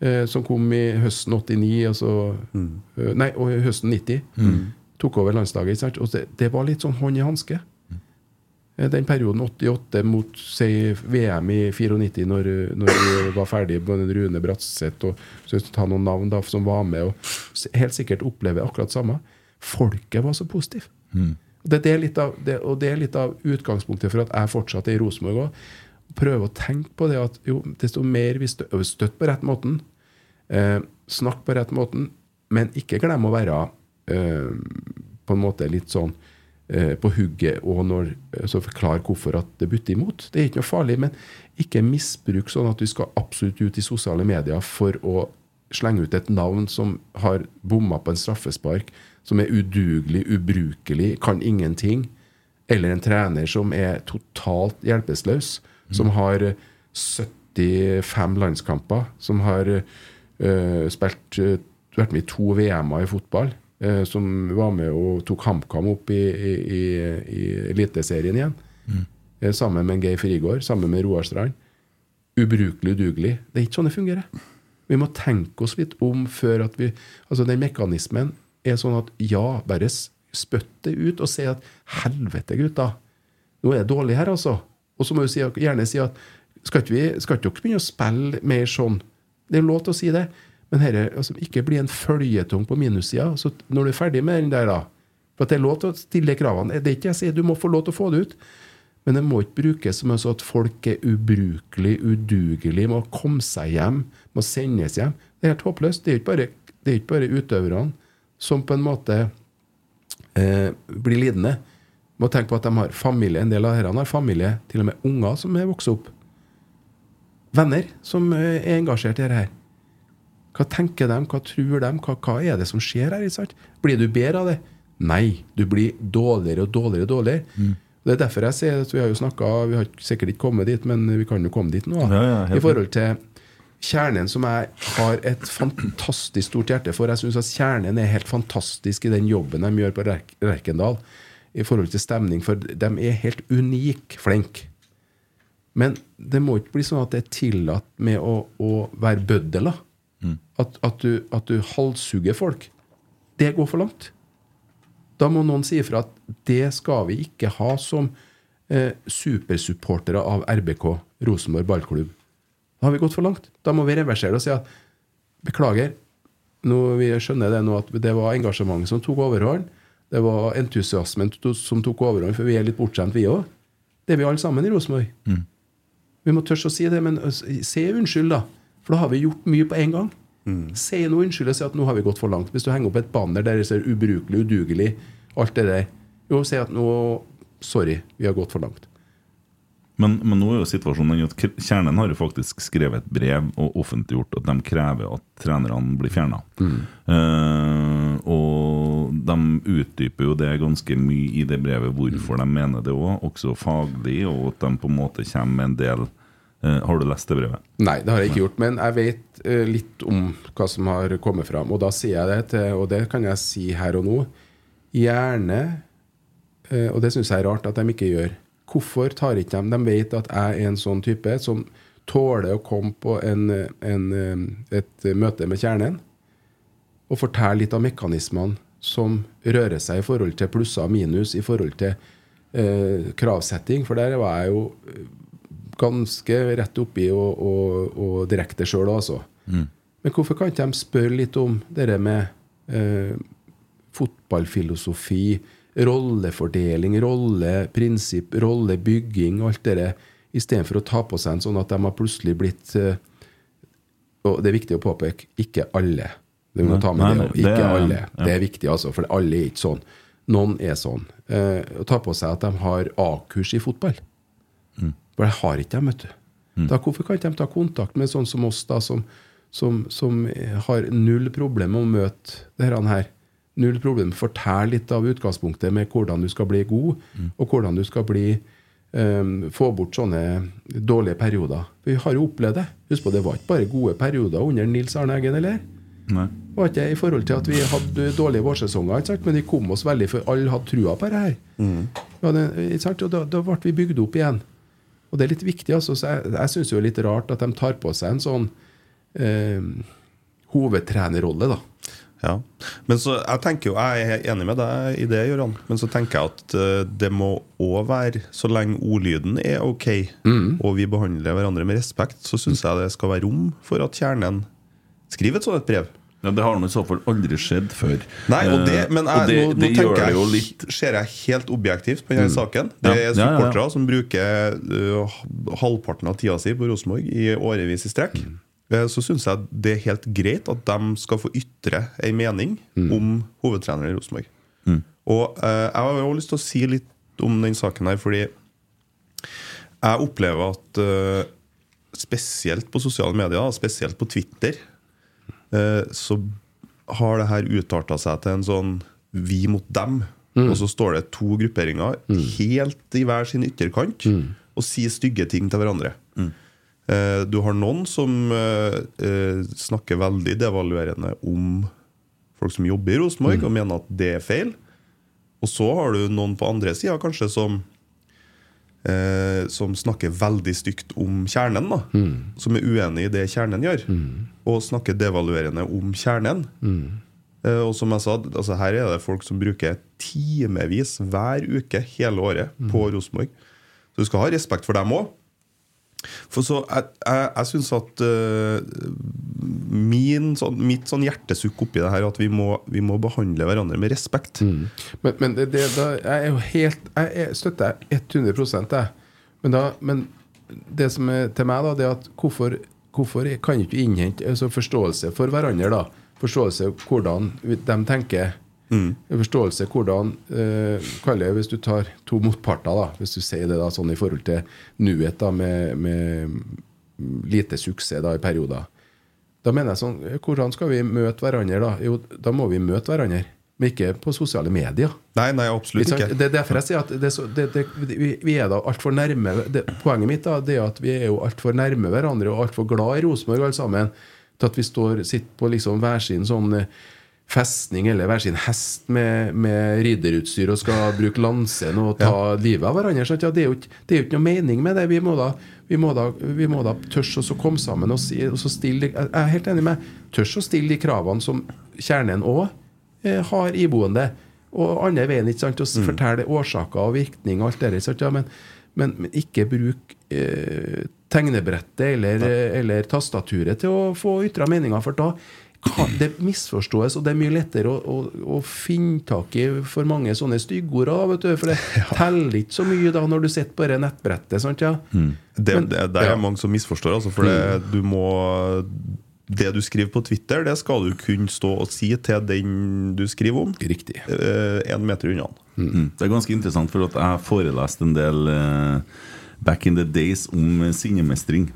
eh, som kom i høsten 89, altså eh, Nei, og høsten 90. Tok over landslaget. ikke sant? Og det, det var litt sånn hånd i hanske. Mm. Den perioden 88 mot si, VM i 94, når, når vi var ferdig med Rune Bratseth og så ta noen navn da, som var med, og helt sikkert oppleve akkurat samme. Folket var så positivt. Det, det er av, det, og det er litt av utgangspunktet for at jeg fortsatt i Rosenborg òg. Prøve å tenke på det at jo, desto mer vi støtter støtt på rett måten, eh, snakk på rett måten, men ikke glem å være eh, på en måte litt sånn eh, på hugget og når, så forklar hvorfor at det butter imot. Det er ikke noe farlig, men ikke misbruk sånn at du skal absolutt ut i sosiale medier for å slenge ut et navn som har bomma på en straffespark, som er udugelig, ubrukelig, kan ingenting, eller en trener som er totalt hjelpeløs, som har 75 landskamper, som har uh, spilt uh, vært med i to VM-er i fotball, uh, som var med og tok HamKam opp i, i, i, i Eliteserien igjen, eh, sammen med Geir Frigård, sammen med Roar Strand. Ubrukelig, udugelig. Det er ikke sånn det fungerer. Vi må tenke oss litt om før at vi Altså, den mekanismen er sånn at ja, bare spytt det ut og si at helvete, gutta, nå er det dårlig her, altså. Og så må du gjerne si at skal ikke, vi, skal ikke dere begynne å spille mer sånn? Det er lov til å si det. Men herre, altså, ikke bli en føljetong på minussida. Så når du er ferdig med den der, da For at det er lov til å stille kravene. Det er ikke jeg sier, du må få lov til å få det ut. Men det må ikke brukes som sånn at folk er ubrukelig, udugelig, må komme seg hjem, må sendes hjem. Det er helt håpløst. Det er ikke bare, det bare utøverne som på en måte eh, blir lidende. Må tenke på at de har familie. En del av disse har familie, til og med unger som er vokst opp. Venner som eh, er engasjert i dette her. Hva tenker de, hva tror de, hva, hva er det som skjer her? ikke sant? Blir du bedre av det? Nei, du blir dårligere og dårligere og dårligere. Det er derfor jeg sier at vi har jo snakket, vi har sikkert ikke kommet dit, men vi kan jo komme dit nå.
Ja, ja,
I forhold til Kjernen, som jeg har et fantastisk stort hjerte for. Jeg syns at Kjernen er helt fantastisk i den jobben de gjør på Lerk- Lerkendal i forhold til stemning, for de er helt unik flinke. Men det må ikke bli sånn at det er tillatt med å, å være bøddel. Mm. At, at, du, at du halshugger folk. Det går for langt. Da må noen si ifra at det skal vi ikke ha som eh, supersupportere av RBK, Rosenborg ballklubb. Da har vi gått for langt. Da må vi reversere det og si at beklager, nå, vi skjønner det nå at det var engasjementet som tok overhånd. Det var entusiasmen som tok overhånd, for vi er litt bortskjemt, vi òg. Det er vi alle sammen i Rosenborg. Vi må tørre å si det, men si unnskyld, da. For da har vi gjort mye på en gang. Si noe unnskyld og si at nå har vi gått for langt. Hvis du henger opp et banner der det ser ubrukelig, udugelig, alt det der, jo, si at nå Sorry, vi har gått for langt.
Men, men nå er jo situasjonen at Kjernen har jo faktisk skrevet et brev og offentliggjort at de krever at trenerne blir fjerna. og de utdyper jo det ganske mye i det brevet, hvorfor de mener det òg, også faglig, og at de på en måte kommer med en del uh, Har du lest det brevet?
Nei, det har jeg ikke gjort. Men jeg vet uh, litt om hva som har kommet fram. Og da sier jeg det til, og det kan jeg si her og nå, gjerne Og det syns jeg er rart at de ikke gjør. Hvorfor tar ikke de De vet at jeg er en sånn type som tåler å komme på en, en, et møte med kjernen og fortelle litt av mekanismene som rører seg i forhold til plusser og minus, i forhold til eh, kravsetting. For der var jeg jo ganske rett oppi og, og, og direkte sjøl, altså. Men hvorfor kan ikke de spørre litt om det med eh, fotballfilosofi, rollefordeling, rolleprinsipp, rollebygging, alt det der, istedenfor å ta på seg en sånn at de har plutselig blitt eh, Og det er viktig å påpeke ikke alle. Det må ta med
nei,
det, ikke
det er-
alle.
ja.
Det er viktig, altså, for alle er ikke sånn. Noen er sånn. Eh, å ta på seg at de har A-kurs i fotball. For det har ikke de, vet du. Da, hvorfor kan ikke de ta kontakt med sånn som oss, da, som, som, som har null problem med å møte dette her? Null problem. Fortell litt av utgangspunktet med hvordan du skal bli god, og hvordan du skal bli um, få bort sånne dårlige perioder. For vi har jo opplevd det. Husk på, det var ikke bare gode perioder under Nils Arne Eggen, eller?
Nei.
Var ikke i forhold til at vi hadde dårlige vårsesonger, ikke sant? men vi kom oss veldig, for alle hadde trua på det her. Ja, det, ikke sant? Og da, da ble vi bygd opp igjen. Og det er litt viktig. Altså, så jeg jeg syns det er litt rart at de tar på seg en sånn eh, hovedtrenerrolle, da.
Ja. Men så, jeg tenker jo, jeg er enig med deg i det, Gøran. Men så tenker jeg at eh, det må òg være Så lenge ordlyden er ok, og vi behandler hverandre med respekt, så syns jeg det skal være rom for at kjernen skriver et sånt brev.
Ja, Det har nå i så fall aldri skjedd før.
Nei, og det,
men
men
og det,
nå, nå
det
tenker jeg,
jo litt
ser jeg helt objektivt på denne saken. Det
Ja,
er
ja, ja, ja.
som bruker uh, halvparten av tida si på Rosenborg i årevis i strekk. Eh, Så syns jeg det er helt greit at de skal få ytre ei mening om hovedtreneren i Rosenborg. Og eh, jeg har også lyst til å si litt om den saken her, fordi jeg opplever at eh, spesielt på sosiale medier, spesielt på Twitter, eh, så har det her utarta seg til en sånn vi mot dem. Og så står det to grupperinger helt i hver sin ytterkant og sier stygge ting til hverandre. Eh, Du har noen som eh, eh, snakker veldig devaluerende om folk som jobber i Rosenborg, og mener at det er feil. Og så har du noen på andre sida kanskje som eh, Som snakker veldig stygt om kjernen. da Som er uenig i det kjernen gjør. Og snakker devaluerende om kjernen. Eh, og som jeg sa, altså her er det folk som bruker timevis hver uke hele året på Rosenborg. Så du skal ha respekt for dem òg. For så Jeg, jeg, jeg syns at uh, min, sånn, mitt sånn hjertesukk oppi det her er at vi må, vi må behandle hverandre med respekt.
Men, men det, det, da, jeg er jo helt Jeg er, støtter 100 jeg. Men, da, men det som er til meg, da, det er at hvorfor, hvorfor kan ikke innhente altså forståelse for hverandre? da Forståelse hvordan de tenker. Forståelse hvordan eh, Hvis du tar to motparter, da hvis du sier det da sånn i forhold til nuet da med, med lite suksess da i perioder. Da mener jeg sånn Hvordan skal vi møte hverandre, da? Jo, da må vi møte hverandre. Men ikke på sosiale medier.
Nei, nei, absolutt
Ikke. Det er derfor jeg sier at det så, det, det, vi, er da altfor nærme Poenget mitt da, det er at vi er jo altfor nærme hverandre og altfor glad i Rosenborg alle sammen til at vi står, sitter på liksom hver sin sånn eh, festning eller hver sin hest med, med ridderutstyr og skal bruke lansen og ta livet av hverandre. Ja, det, er jo ikke, det er jo ikke noe mening med det. Vi må da, vi må da, vi må da tørs å komme sammen og, og så stille Jeg er helt enig med Tørs å stille de kravene som kjernen òg eh, har iboende. Og andre veien, ikke sant, å mm. fortelle årsaker og virkning og alt det der. Ja, men, men, men ikke bruk eh, tegnebrettet eller, eh, eller tastaturet til å få ytra meninger, for da kan det misforstås, og det er mye lettere å, å, å finne tak i for mange sånne styggord. vet du, For det teller ikke så mye da når du sitter på det nettbrettet. sant, ja?
Det,
Men-
det, det er
ja.
mange som misforstår. Altså, for det, du må Det du skriver på Twitter, det skal du kunne stå og si til den du skriver om.
Riktig.
Én meter unna.
Mm. Det er ganske interessant, for at jeg forelest en del eh, back in the days om eh, sinnemestring.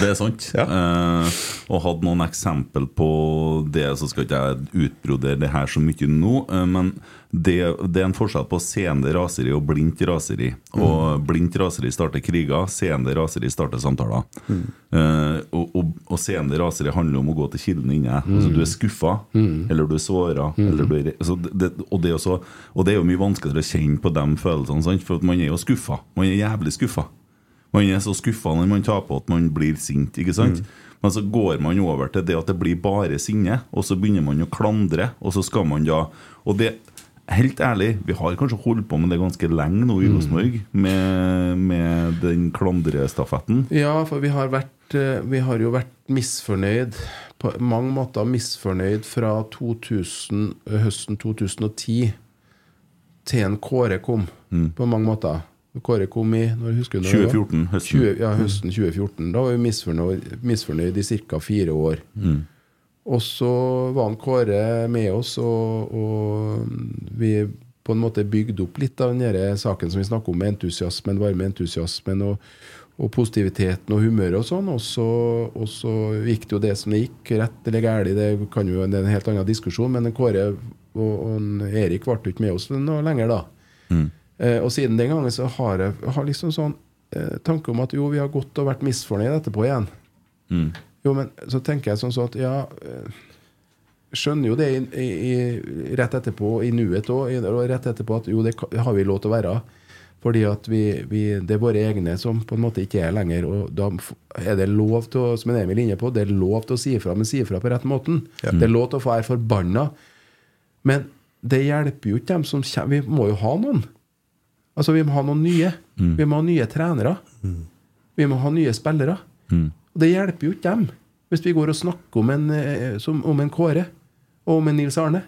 Det er sant. Eh, og hadde noen eksempel på det, så skal ikke jeg utbrodere det her så mye nå. eh, men det, det er en forskjell på seende raseri og blindt raseri. Og blindt raseri starter kriger, seende raseri starter samtaler. Eh, og, og, og seende raseri handler om å gå til kilden inni deg. Altså, du er skuffa, eller du er såra. Eller du altså, og, det er og det er jo mye vanskeligere å kjenne på de følelsene, sant? for man er jo skuffa. Man er jævlig skuffa. Man er så skuffa når man taper at man blir sint. ikke sant? Men så går man over til det at det blir bare sinne, og så begynner man å klandre. Og så skal man da Og det Helt ærlig, vi har kanskje holdt på med det ganske lenge nå i Rosenborg, med, med den klandrestafetten.
Ja, for vi har, vært, eh, vi har jo vært misfornøyd på mange måter misfornøyd fra 2000, høsten 2010 til en Kåre kom, på mange måter. Kåre kom i når husker du når det var?
2014, høsten.
20, ja, høsten 2014. Da var vi misfornøyd, misfornøyd i ca. fire år. Og så var han Kåre med oss, og, og vi på en måte bygde opp litt av den saken som vi snakker om, med entusiasmen, varme entusiasmen og, og positiviteten og humøret og sånn. Og så, og så gikk det jo det som det gikk, rett eller galt, det kan jo det er en helt annen diskusjon, men Kåre og, og Erik ble ikke med oss noe lenger da. Eh, og siden den gangen så har jeg har liksom sånn eh, tanke om at jo, vi har gått og vært misfornøyd etterpå igjen. Jo, men så tenker jeg sånn sånn at ja eh, Skjønner jo det i, i, i, rett etterpå, i nuet òg, og rett etterpå at jo, det har vi lov til å være. Fordi at vi, vi, det er våre egne som på en måte ikke er lenger. Og da er det lov til å, som en Emil er inne på, det er lov til å si ifra, men si ifra på rett måten. Det er lov til å få være forbanna. Men det hjelper jo ikke dem som kommer. Vi må jo ha noen. Altså, vi må ha noen nye. Vi må ha nye trenere. Vi må ha nye spillere. Og det hjelper jo ikke dem hvis vi går og snakker om en, eh, som, om en Kåre og om en Nils Arne.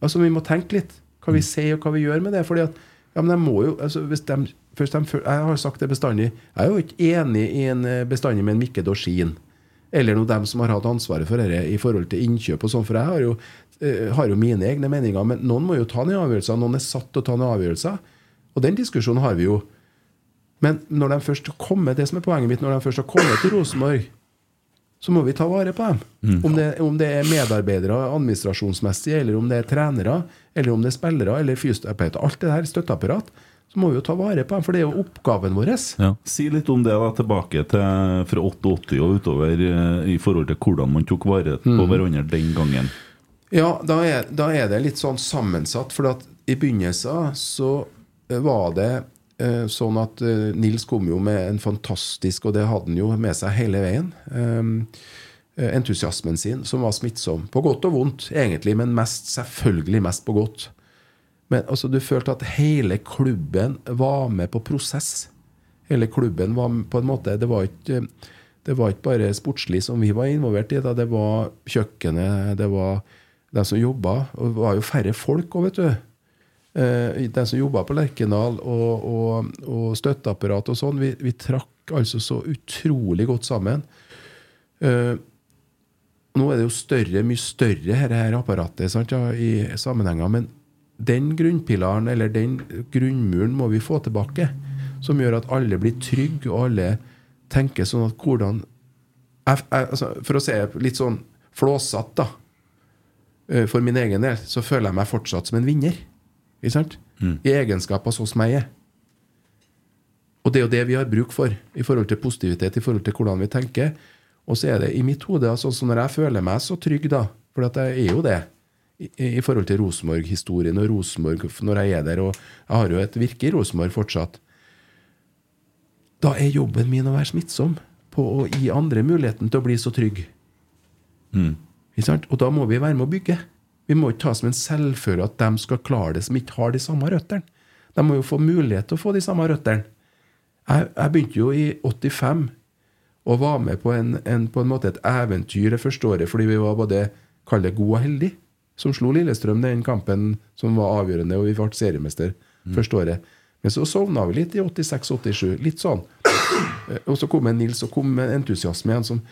Altså, vi må tenke litt hva vi sier og hva vi gjør med det. Fordi at, ja, men de må jo, altså, hvis de, først de, Jeg har sagt det bestandig. Jeg er jo ikke enig i en eh, bestandig med en Mikke Dorsin. Eller noen dem som har hatt ansvaret for dette i forhold til innkjøp og sånn. For jeg har jo, eh, har jo mine egne meninger. Men noen må jo ta ned avgjørelser. Noen er satt til å ta ned avgjørelser. Og den diskusjonen har vi jo. Men når de først kommer, det som er poenget mitt, når de først har kommet til Rosenborg, så må vi ta vare på dem.
Mm.
Om, det, om det er medarbeidere administrasjonsmessig, eller om det er trenere, eller om det er spillere eller fysioterapeuter. Alt det her støtteapparat. Så må vi jo ta vare på dem, for det er jo oppgaven vår.
Ja. Si litt om det da, tilbake til fra 88 og utover eh, i forhold til hvordan man tok vare på
Mm.
hverandre den gangen.
Ja, da er, da er det litt sånn sammensatt. For i begynnelsen så eh, var det eh, sånn at eh, Nils kom jo med en fantastisk, og det hadde han jo med seg hele veien, eh, eh, entusiasmen sin, som var smittsom. På godt og vondt, egentlig, men mest, selvfølgelig mest på godt. Men altså, du følte at hele klubben var med på prosess. Hele klubben var på en måte Det var ikke, det var ikke bare sportslig som vi var involvert i. Da. Det var kjøkkenet, det var de som jobba. Og det var jo færre folk òg, vet du. Eh, de som jobba på Lerkendal, og, og, og støtteapparat og sånn. Vi, vi trakk altså så utrolig godt sammen. Eh, nå er det jo større, mye større dette her apparatet sant, ja, i sammenhenger, men den grunnpilaren, eller den grunnmuren, må vi få tilbake. Som gjør at alle blir trygge, og alle tenker sånn at hvordan jeg, jeg, altså, For å si litt sånn flåsatt, da. Eh, For min egen del så føler jeg meg fortsatt som en vinner. Ikke sant? I egenskap av sånn som jeg er. Og det er jo det vi har bruk for i forhold til positivitet, i forhold til hvordan vi tenker. Og så er det i mitt hode altså, sånn når jeg føler meg så trygg, da, for at jeg er jo det, i, i forhold til Rosenborg-historien og Rosenborg når jeg er der, og jeg har jo et virke i Rosenborg fortsatt, da er jobben min å være smittsom på å gi andre muligheten til å bli så trygg. Sant? Og da må vi være med å bygge. Vi må ikke ta som en selvfølge at de skal klare det som ikke har de samme røttene. De må jo få mulighet til å få de samme røttene. Jeg, jeg begynte jo i 85 og var med på, en, en, på en måte et eventyr det første året fordi vi var både kall det god og heldige, som slo Lillestrøm den kampen som var avgjørende, og vi ble seriemester første året. Men så sovna vi litt i 86-87. Litt sånn. Eh, Og så kom en Nils og kom med entusiasme igjen som,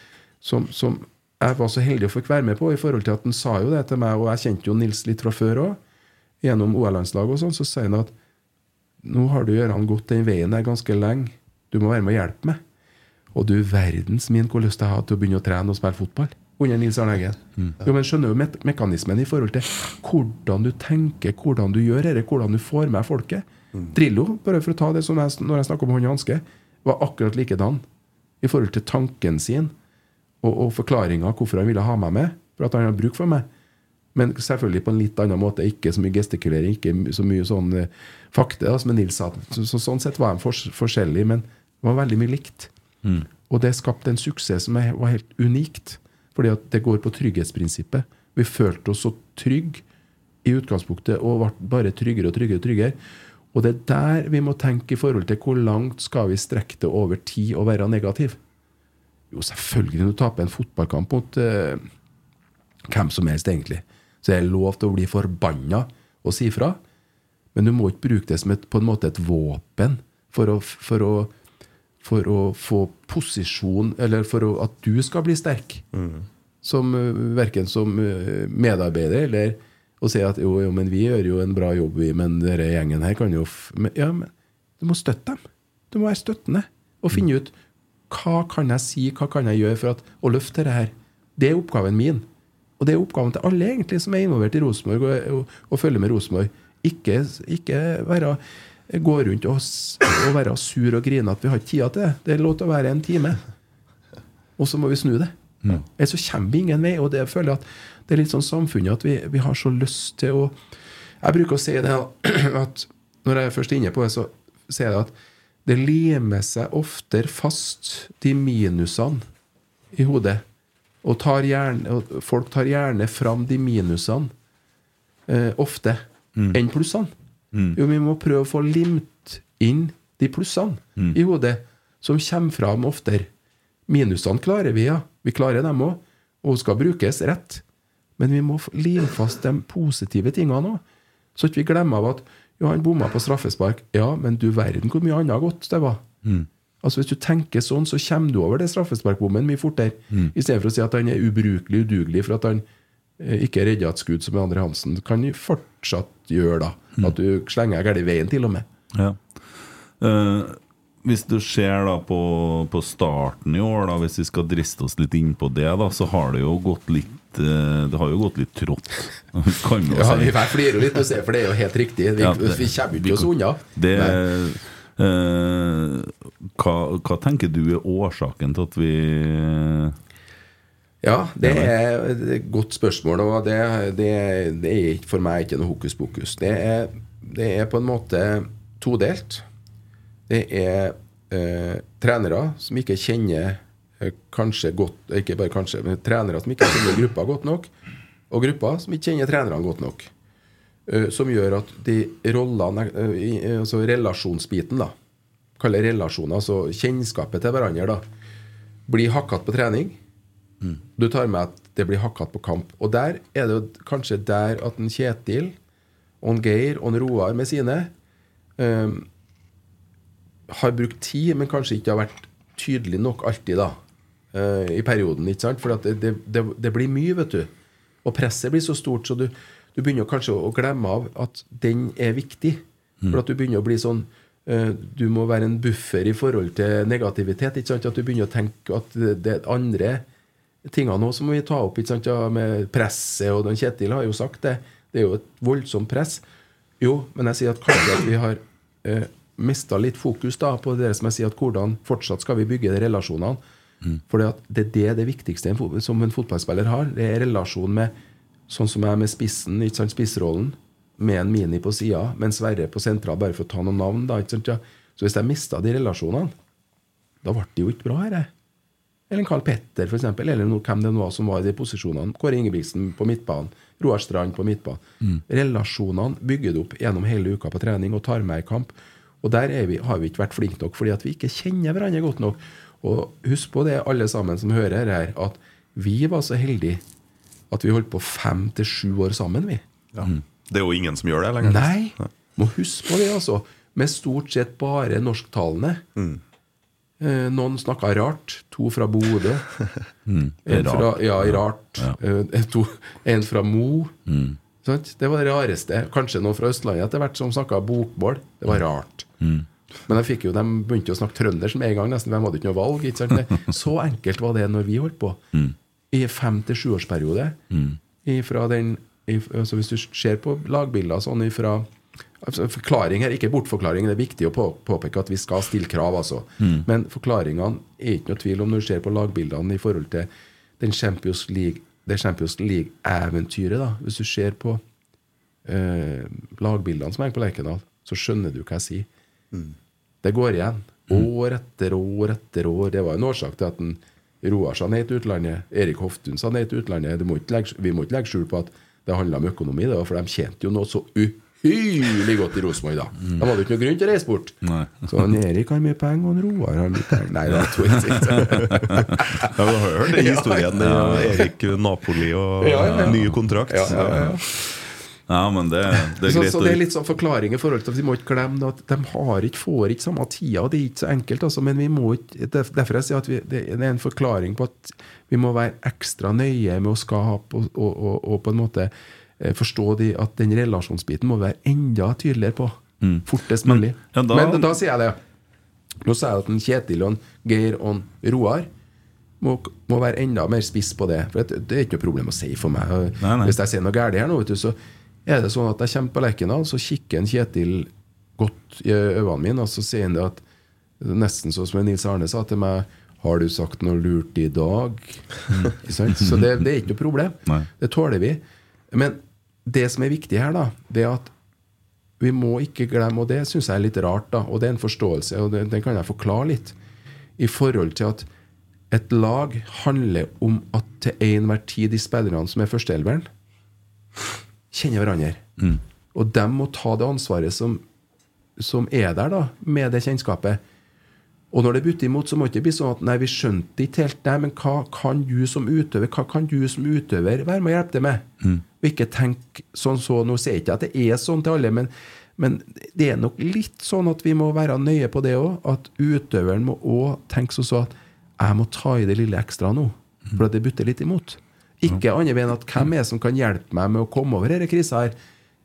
som, som jeg var så heldig å få være med på, i forhold til at han sa jo det til meg, og jeg kjente jo Nils litt fra før òg, gjennom OL-landslaget og sånn, så sier han at nå har du Gøran gått den veien der ganske lenge, du må være med og hjelpe meg. Og du verdens min hvor lyst jeg har til å begynne å trene og spille fotball under Nils Arne Eggen. Jo, men skjønner jo me mekanismen i forhold til hvordan du tenker, hvordan du gjør dette, hvordan du får med folket. Drillo, bare for å ta det som jeg, når jeg snakker om hånd og hanske, var akkurat likedan i forhold til tanken sin og, og forklaringa hvorfor han ville ha meg med, for at han har bruk for meg. Men selvfølgelig på en litt annen måte. Ikke så mye gestikulering, ikke så mye sånn eh, fakta, da, som Nils sa. Så, så, sånn sett var de for, forskjellige, men det var veldig mye likt. Og det skapte en suksess som var helt unikt. Fordi at det går på trygghetsprinsippet. Vi følte oss så trygge i utgangspunktet og ble bare tryggere og tryggere. Og tryggere. Og det er der vi må tenke i forhold til hvor langt skal vi strekke det over tid og være negativ. Jo, selvfølgelig, når du taper en fotballkamp mot eh, hvem som helst, egentlig, så er det lov til å bli forbanna og si fra. Men du må ikke bruke det som et, på en måte et våpen for å, for å, for å få posisjon, eller for å, at du skal bli sterk. Som, uh, verken som eh, medarbeider eller å si at jo, jo, men vi gjør jo en bra jobb, vi, men denne gjengen her kan jo men, Ja, men du må støtte dem. Du må være støttende og finne ut hva kan jeg si, hva kan jeg gjøre for at, å løfte dette her. Det er oppgaven min. Og det er oppgaven til alle egentlig som er involvert i Rosenborg og, og, og følger med Rosenborg. Ikke, ikke være, gå rundt og, og være sur og grine at vi har ikke tida til det. Det er lov til å være en time. Og så må vi snu det. Ellers så kommer vi ingen vei. Og det jeg føler at det er litt sånn samfunnet at vi, vi har så lyst til å Jeg bruker å si det at når jeg er først inne på det, så sier jeg at det limer seg oftere fast, de minusene i hodet. Og, tar gjerne, og folk tar gjerne fram de minusene eh, ofte enn plussene. Jo, vi må prøve å få limt inn de plussene i hodet, som kommer fram oftere. Minusene klarer vi, ja. Vi klarer dem òg. Og skal brukes rett. Men vi må lime fast de positive tingene òg. Så ikke vi glemmer av at jo, han bomma på straffespark. Ja, men du verden hvor mye annet godt det var. Altså Hvis du tenker sånn, så kommer du over det straffesparkbommen mye fortere. I stedet for å si at han er ubrukelig, udugelig for at han eh, ikke redda et skudd som Andre Hansen. Kan du fortsatt gjøre da. At du slenger galt i veien, til og med.
Ja. Uh hvis du ser da på, på starten i år, da, hvis vi skal driste oss litt inn på det, da, så har det jo gått litt eh, Det har jo gått litt trått, kan vi jo
Ja,
si.
vi flirer litt, og ser for det er jo helt riktig. Vi,
Ja, det-
vi kommer ikke oss unna.
Det, eh, hva, hva tenker du er årsaken til at vi
Ja, det er et godt spørsmål, og det, det, det er for meg ikke noe hokus pokus. Det er, det er på en måte todelt. Det er eh, trenere som ikke kjenner eh, kanskje godt Ikke bare kanskje, men trenere som ikke kjenner gruppa godt nok, og grupper som ikke kjenner trenerne godt nok. Eh, som gjør at de rollene eh, eh, Altså relasjonsbiten, da. Kall det relasjoner, altså kjennskapet til hverandre, da. Blir hakket på trening. Du tar med at det blir hakket på kamp. Og der er det jo kanskje der at en Kjetil og en Geir og en Roar med sine um, har brukt tid, men kanskje ikke har vært tydelig nok alltid, da. Eh, I perioden, ikke sant? For det, det, det, det blir mye, vet du. Og presset blir så stort, så du, du begynner kanskje å glemme av at den er viktig. For at du begynner å bli sånn uh, Du må være en buffer i forhold til negativitet. ikke sant? At du begynner å tenke at det, det er andre tingene òg som vi ta opp ikke sant? Ja, med presset. Og den Kjetil har jo sagt det. Det er jo et voldsomt press. Jo, men jeg sier at kanskje at vi har eh, mista litt fokus da på det som jeg sier at hvordan fortsatt skal vi bygge de relasjonene. For det, at det er det det viktigste en som en fotballspiller har. Det er relasjon med sånn som jeg med spissen, ikke sant, spissrollen, med en mini på sida, men Sverre på sentral, bare for å ta noen navn. da, ikke sant, ja. Så hvis jeg mista de relasjonene, da ble det jo ikke bra her. Eller en Carl Petter, for eksempel, eller noe, hvem det var som var i de posisjonene. Kåre Ingebrigtsen på midtbanen, Roar Strand på midtbanen. Relasjonene bygger du opp gjennom hele uka på trening og tar med i kamp. Og der er vi, har vi ikke vært flinke nok, fordi at vi ikke kjenner hverandre godt nok. Og husk på det, alle sammen som hører her, at vi var så heldige at vi holdt på fem til sju år sammen, vi.
Ja. Det er jo ingen som gjør det lenger.
Nei! Må huske på det, altså. Med stort sett bare norsktalende. Eh, noen snakka rart. To fra Bodø.
Mm.
En fra,
Rart.
ja, rart. Eh, to, en fra Mo.
Mm.
Det var det rareste. Kanskje noen fra Østlandet etter hvert som snakka bokmål. Det var rart.
Mm.
Men jeg fikk jo, de begynte jo å snakke trøndersk med en gang, nesten. De hadde ikke noe valg. Ikke sant? Det, så enkelt var det når vi holdt på.
Mm.
I fem til sjuårsperiode. Mm. den altså Hvis du ser på lagbilder sånn ifra altså Forklaring her, ikke bortforklaring. Det er viktig å på, påpeke at vi skal stille krav, altså. Men forklaringene er ikke noe tvil om når du ser på lagbildene i forhold til den Champions League det Champions League-eventyret. da Hvis du ser på eh, lagbildene som henger på Lerkendal, så skjønner du hva jeg sier. Det går igjen. År etter år etter år. Det var en årsak til at en Roar sa nei til utlandet. Erik Hoftun sa nei til utlandet. Må legge, vi må ikke legge skjul på at det handla om økonomi, det var for de tjente jo noe så uhyrlig godt i Rosenborg da. De hadde jo ikke noe grunn til å reise bort.
Nei.
Så han Erik har mye penger, og han Roar har mye penger. Nei, det tror jeg ikke.
Ja, du har hørt den historien. Ja, ja. Erik Napoli og
ja, ja.
ny kontrakt.
Ja, ja, ja.
Ja, men det, det er
så,
greit
så det er litt sånn forklaring i forhold til at Vi må ikke glemme at de har ikke, får ikke samme tida. Det er ikke så enkelt, altså, men vi må ikke Derfor jeg sier at vi, det, er en forklaring på at vi må være ekstra nøye med å skape og, og, og, og på en måte eh, forstå de, at den relasjonsbiten må være enda tydeligere på. Fortest
Men- ja, da-
Men da sier jeg det. Nå sier jeg at en Kjetil og en Geir og en Roar må, må være enda mer spiss på det. For det, det er ikke noe problem å si for meg.
Nei, nei.
Hvis jeg sier noe galt her nå, vet du, så er det sånn at jeg kommer på Lerkendal, så kikker en Kjetil godt i øynene mine, og så sier han det at Nesten sånn som Nils Arne sa til meg Har du sagt noe lurt i dag? Så det, det er ikke noe problem.
Nei.
Det tåler vi. Men det som er viktig her, da, det er at vi må ikke glemme, og det syns jeg er litt rart, da, og det er en forståelse, og den kan jeg forklare litt, i forhold til at et lag handler om at til enhver tid de spillerne som er førsteelveren, kjenner hverandre. Og de må ta det ansvaret som, som er der, da, med det kjennskapet. Og når det butter imot, så må det ikke bli sånn at nei, vi skjønte ikke helt det, men hva kan du som utøver hva kan du som utøver være med å hjelpe til med? Og ikke tenk sånn så, Nå sier jeg ikke at det er sånn til alle, men, men det er nok litt sånn at vi må være nøye på det òg. At utøveren må òg tenke sånn så at jeg må ta i det lille ekstra nå, for at det butter litt imot. Ikke annet enn at hvem er det som kan hjelpe meg med å komme over denne krisa her?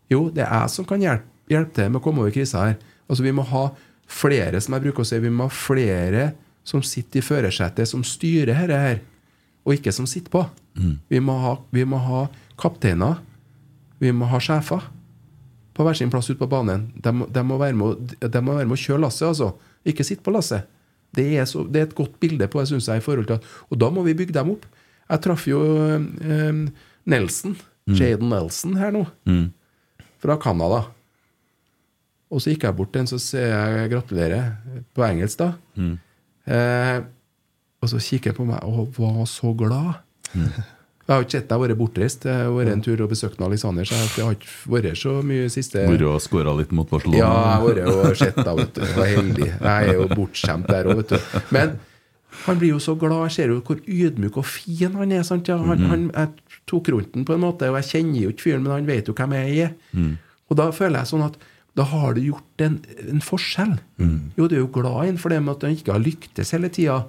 Jo, det er jeg som kan hjelpe, hjelpe til med å komme over krisa her. Altså Vi må ha flere, som jeg bruker å si, vi må ha flere som sitter i førersetet, som styrer dette her, og ikke som sitter på. Vi, må ha, vi må ha kapteiner, vi må ha sjefer på hver sin plass ute på banen. De, de, må være med, de må være med å kjøre lasset, altså. Ikke sitte på lasset. Det er, så, det er et godt bilde på det, syns jeg, i forhold til at Og da må vi bygge dem opp. Jeg traff jo eh, Nelson, Jaden Nelson, her nå, fra Canada. Og så gikk jeg bort til en, så sier jeg gratulerer, på engelsk, da. Eh, og så kikker han på meg og var så glad. Jeg har ikke sett deg være bortreist. Jeg har vært en tur og besøkt Alexander, så jeg har ikke vært så mye siste
Vært og skåra litt mot Barcelona.
Ja, jeg har vært og sett deg, vet du. Jeg var heldig. Jeg er jo bortskjemt der òg, vet du. Men han blir jo så glad. Jeg ser jo hvor ydmyk og fin han er. sant? Ja, han, han, jeg tok rundt den på en måte, og jeg kjenner jo ikke fyren, men han vet jo hvem jeg er. Og da føler jeg sånn at da har du gjort en, en forskjell. Jo, du er jo glad i ham for det med at han ikke har lyktes hele tida.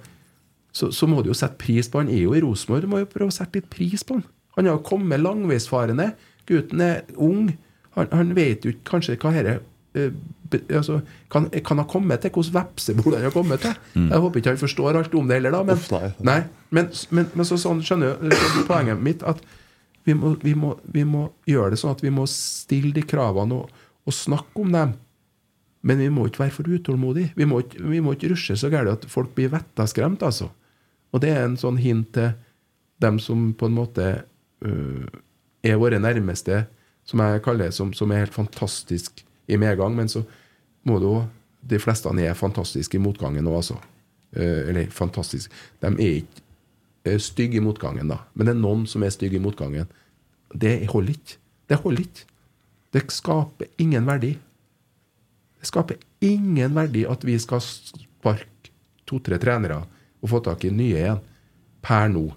Så, så må du jo sette pris på Han er jo i Rosenborg, du må jo prøve å sette litt pris på han. Han har jo kommet langveisfarende. Gutten er ung. Han, han vet jo kanskje hva dette eh, altså, kan, kan ha kommet til hvilket vepsebol han har kommet til. Jeg håper ikke han forstår alt om det heller, da. Men,
Uff, nei.
nei, men, men, men så, sånn skjønner du poenget mitt at vi må, vi, må, vi må gjøre det sånn at vi må stille de kravene og, og snakke om dem. Men vi må ikke være for utålmodige. Vi må ikke, vi må ikke rushe så gærent at folk blir vettaskremt, altså. Og det er en sånn hint til dem som på en måte uh, er våre nærmeste, som jeg kaller det, som, som er helt fantastisk i medgang, men så må du De fleste er fantastiske i motgangen òg, altså. Eh, eller fantastisk De er ikke eh, stygge i motgangen, da. Men det er noen som er stygge i motgangen. Det holder ikke. Det holder ikke. Det skaper ingen verdi. Det skaper ingen verdi at vi skal sparke to-tre trenere og få tak i nye igjen per nå.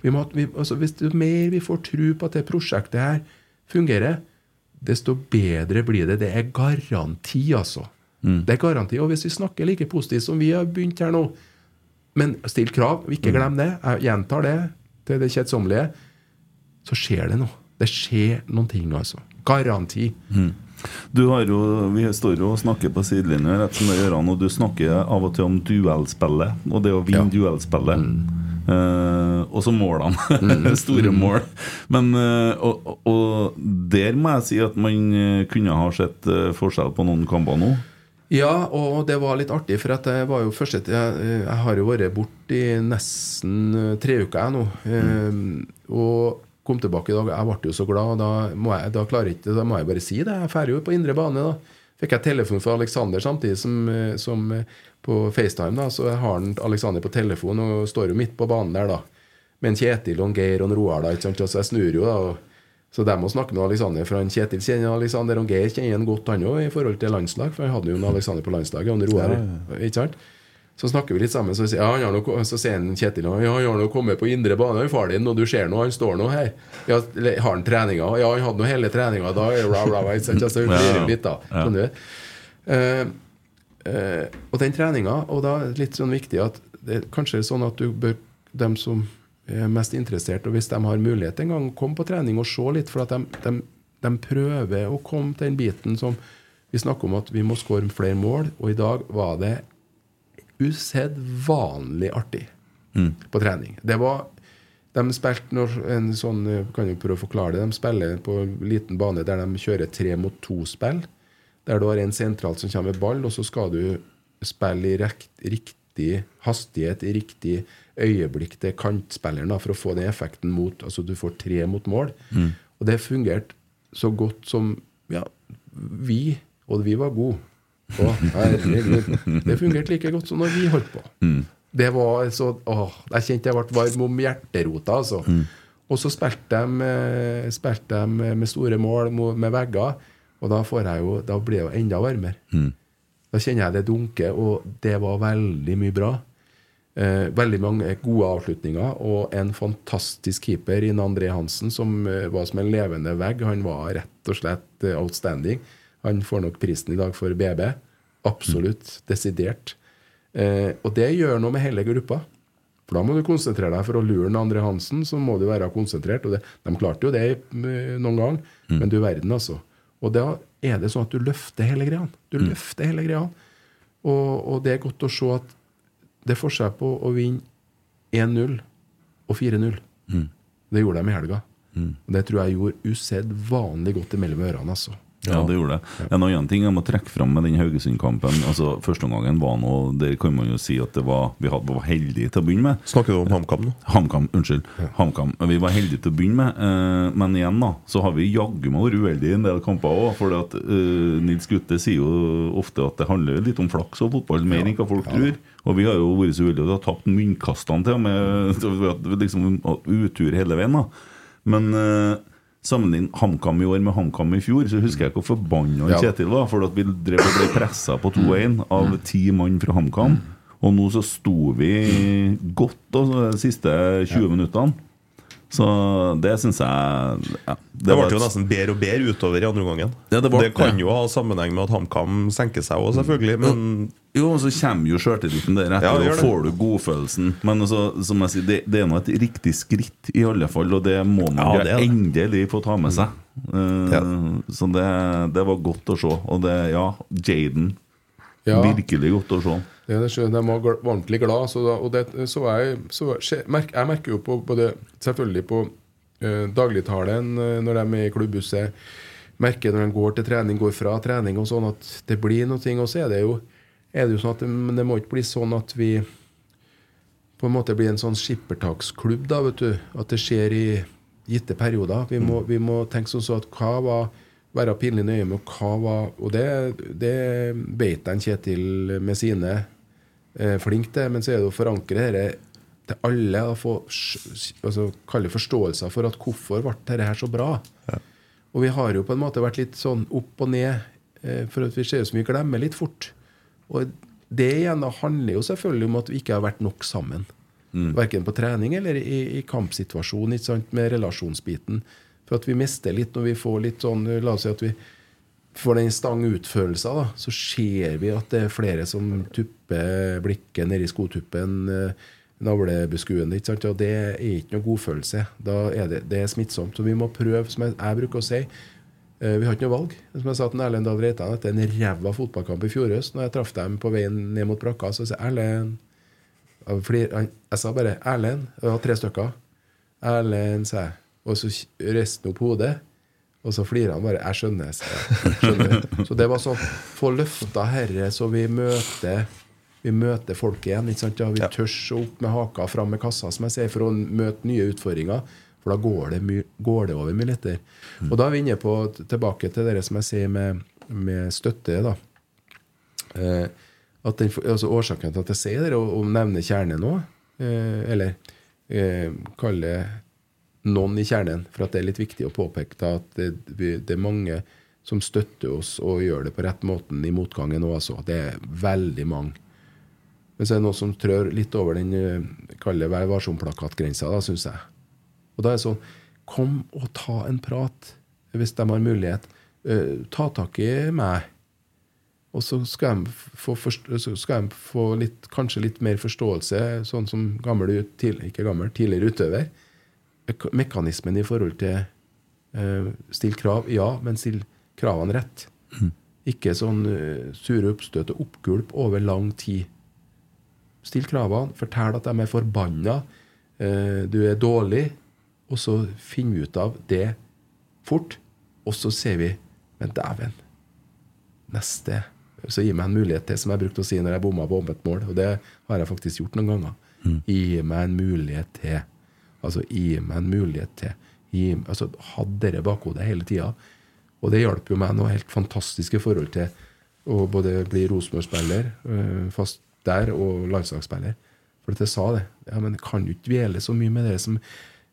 Vi må, vi, altså hvis det mer vi får tro på at det prosjektet her fungerer, desto bedre blir det. Det er garanti, altså. Det er garanti. Og hvis vi snakker like positivt som vi har begynt her nå, men still krav, ikke glem det, jeg gjentar det til det kjedsommelige, så skjer det noe. Det skjer noen ting, altså. Garanti.
Du har jo, Vi står jo og snakker på sidelinja, og du snakker av og til om duellspillet, og det å vinne
Ja.
duellspillet. Eh, og så målene. Store mål. Men uh, og, og- der må jeg si at man eh, kunne ha sett forskjell på noen kamper nå.
Ja, og det var litt artig, for at jeg var jo første Jeg, jeg har jo vært borte i nesten tre uker jeg nå. Eh, og kom tilbake i dag. Jeg ble jo så glad. Da må jeg, da klarer jeg ikke, da må jeg bare si det. Jeg drar jo på indre bane. da Fikk jeg telefon fra Alexander samtidig som, som på FaceTime. da Så har han Alexander på telefon og står jo midt på banen der, da. Med en Kjetil og en Geir og en Roar. da, ikke sant? Så jeg snur jo, da. og så de må snakke med Alexander, for han Kjetil kjenner Alexander, og Geir kjenner han godt, han òg, i forhold til landslag. For han hadde jo en Alexander på landslaget, og en Roar. Ikke sant? Så snakker vi litt sammen, så sier, ja, han har nok, så sier han Kjetil ja, han har nå kommet på indre bane, far din, og du ser nå, han står nå her. Ja, har han treninga? Ja, han hadde nå hele treninga da. Bla, bla, bla, ikke sant? Så så, så, litt, da. Eh, og den treninga, og da er det litt sånn viktig at det er kanskje sånn at du bør dem som er mest interessert, og hvis de har mulighet en gang, komme på trening og se litt, for at de, de, de prøver å komme til den biten som vi snakker om at vi må skåre flere mål, og i dag var det usedvanlig artig på trening. Det var de spilte når en sånn eh, Kan jo prøve å forklare det. De spiller på en liten bane der de kjører tre mot to-spill. Der du har en sentralt som kommer med ball, og så skal du spille i rekt, riktig hastighet, i riktig øyeblikk til kantspilleren da, for å få den effekten mot Altså du får tre mot mål. Og det fungerte så godt som Ja, vi, og vi var gode. Og, herregud. Det fungerte like godt som når vi holdt på. Det var så åh, Jeg kjente jeg ble varm om hjerterota, altså. Og så spilte de, eh, spilte de med store mål med vegger, og da, får jeg jo, da blir det jo enda varmere. Da kjenner jeg det dunke, og det var veldig mye bra. Eh, veldig mange gode avslutninger, og en fantastisk keeper i André Hansen, som eh, var som en levende vegg. Han var rett og slett eh, outstanding. Han får nok prisen i dag for BB. Absolutt. Desidert. Eh, og det gjør noe med hele gruppa. For da må du konsentrere deg for å lure en André Hansen, så må du være konsentrert. Og det, de klarte jo det eh, noen gang, men du verden, altså. Og da er det sånn at du løfter hele greia. Du løfter hele greia. Og, og det er godt å se at det er forskjell på å vinne 1-0 og 4-0.
Mm.
Det gjorde de i helga. Og det tror jeg gjorde usedvanlig godt imellom ørene. altså.
Ja, det gjorde det. En annen ting jeg må trekke fram med den Haugesund-kampen altså Førsteomgangen var nå Der kan man jo si at det var, vi hadde, var heldige til å begynne med.
Snakker du om HamKam nå?
HamKam, unnskyld. HamKam. Vi var heldige til å begynne med, eh, men igjen da så har vi jaggu meg vært uheldige i en del kamper òg. For at, eh, Nils Gutte sier jo ofte at det handler litt om flaks og fotball, mer enn hva folk tror. Og vi har jo vært så uheldige at vi har tapt myntkastene til og med. liksom utur hele veien. da Men eh, sammenlign HamKam i år med HamKam i fjor, så husker jeg hvor forbanna
Ja.
Kjetil var. For at vi drev og ble pressa på 2-1 av ti mann fra HamKam. Og nå så sto vi godt altså, de siste 20 minuttene. Så det syns jeg ja,
Det
var
ble jo nesten bedre og bedre utover i andre omgangen.
Ja, det det,
kan
ja.
jo ha sammenheng med at HamKam senker seg òg, selvfølgelig. Men
Jo, og så kommer jo sjøltilliten deretter,
Ja, det
og får du godfølelsen. Men altså, som jeg sier, det, det er nå et riktig skritt, i alle fall, og det må man
Ja, det
endelig få ta med seg. Uh,
Ja.
Så det, det var godt å se. Og det, ja, Jaden.
Ja.
Virkelig godt å se.
Ja, det skjønner jeg. De var ordentlig glad. Så da, og det så jeg så skje- Jeg merker jo på både Selvfølgelig på uh, dagligtalen eh, når de er i klubbhuset. Merker når de går til trening, går fra trening og sånn, at det blir noe. Og så er det jo, er det jo sånn at det, det må ikke bli sånn at vi på en måte blir en sånn skippertaksklubb, da, vet du. At det skjer i gitte perioder. Vi må, vi må tenke sånn så at hva var Være pinlig nøye med hva var Og det, det beit den Kjetil med sine eh, flink til, men så er det å forankre dette til alle. Og få altså, kalle forståelser for at hvorfor ble dette her så bra. Og vi har jo på en måte vært litt sånn opp og ned, eh, for at vi ser ut som vi glemmer litt fort. Og det igjen handler jo selvfølgelig om at vi ikke har vært nok sammen. Verken på trening eller i, i kampsituasjon, med relasjonsbiten. For at vi mister litt når vi får litt sånn La oss si at vi får den stang ut-følelsen, da, så ser vi at det er flere som tupper blikket nedi skotuppen. navlebeskuende. Navlebeskuen. Ikke sant? Og det er ikke noe godfølelse. Da er det, det er smittsomt. Så vi må prøve, som jeg, jeg bruker å si eh, Vi har ikke noe valg. Som jeg sa til Erlend Dahl Reitan etter en ræva fotballkamp i fjor høst, når jeg traff dem på veien ned mot brakka, så sa jeg Erlend jeg sa bare 'Erlend'. Det var tre stykker. 'Erlend', sa jeg. Og så reiste han opp hodet. Og så flirer han bare. 'Jeg skjønner', sa jeg. Skjønner. Så det var sånn Få løfta herre, så vi møter Vi møter folk igjen. ikke sant? Ja, vi tør å opp med haka fram med kassa, som jeg sier, for å møte nye utfordringer. For da går det, my går det over mye lettere. Og da er vi inne på tilbake til det som jeg sier med, med støtte. da eh, den, altså Årsaken til at jeg sier det, og, og nevner kjernen nå, eh, eller eh, kaller noen i kjernen, for at det er litt viktig å påpeke da, at det, det er mange som støtter oss og gjør det på rett måten i motgangen òg, altså. Det er veldig mange. Men så er det noen som trør litt over den eh, kalle Vær varsom-plakatgrensa, syns jeg. Og da er det sånn Kom og ta en prat, hvis de har mulighet. Uh, ta tak i meg. Og så skal de få, skal de få litt, kanskje litt mer forståelse, sånn som gammel, til, ikke gammel, tidligere utøver. Mekanismen i forhold til uh, Still krav, ja, men still kravene rett. Ikke sånn uh, sure oppstøt og oppgulp over lang tid. Still kravene, fortell at de er forbanna, uh, du er dårlig, og så finner vi ut av det fort. Og så ser vi Men dæven, neste Så gi meg en mulighet til, som jeg brukte å si når jeg bomma på åpent mål. Og det har jeg faktisk gjort noen ganger. Gi meg en mulighet til. Altså, gi meg en mulighet til. Gi, altså, Hadde dere bakhodet hele tida. Og det hjalp jo meg noe helt fantastisk i forhold til å både bli Rosenborg-spiller, øh, fast der, og landslagsspiller. For at jeg sa det. Ja, men kan du ikke dvele så mye med det som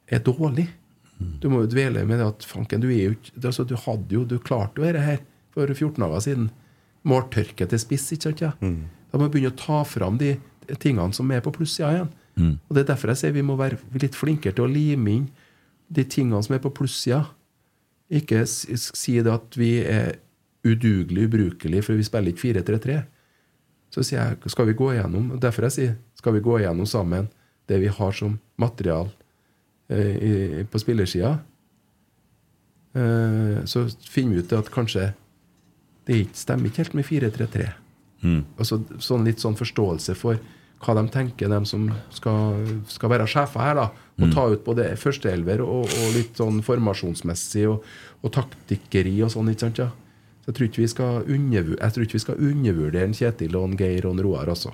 er dårlig? Du må jo dvele med det at fanken, du er jo ikke altså, Du hadde jo, du klarte jo dette her for 14 dager siden. Måltørke til spiss, ikke sant? Ja? Da må vi begynne å ta fram de tingene som er på plussida igjen. Og Det er derfor jeg sier vi må være litt flinkere til å lime inn de tingene som er på plussida. Ikke si det at vi er udugelig, ubrukelig, for vi spiller ikke 4-3-3. Så sier jeg, skal vi gå igjennom Derfor jeg sier, skal vi gå igjennom sammen det vi har som material i, på spillersida. Eh, så finner vi ut at kanskje det ikke stemmer ikke helt med 4-3-3. Altså, sånn litt sånn forståelse for hva de tenker, de som skal, skal være sjefer her. da Og ta ut både førsteelver og, og litt sånn formasjonsmessig og, og taktikkeri og sånn. ikke sant, ja Så Jeg tror ikke vi skal, undervu jeg tror ikke vi skal undervurdere Kjetil og Geir og Roar, altså.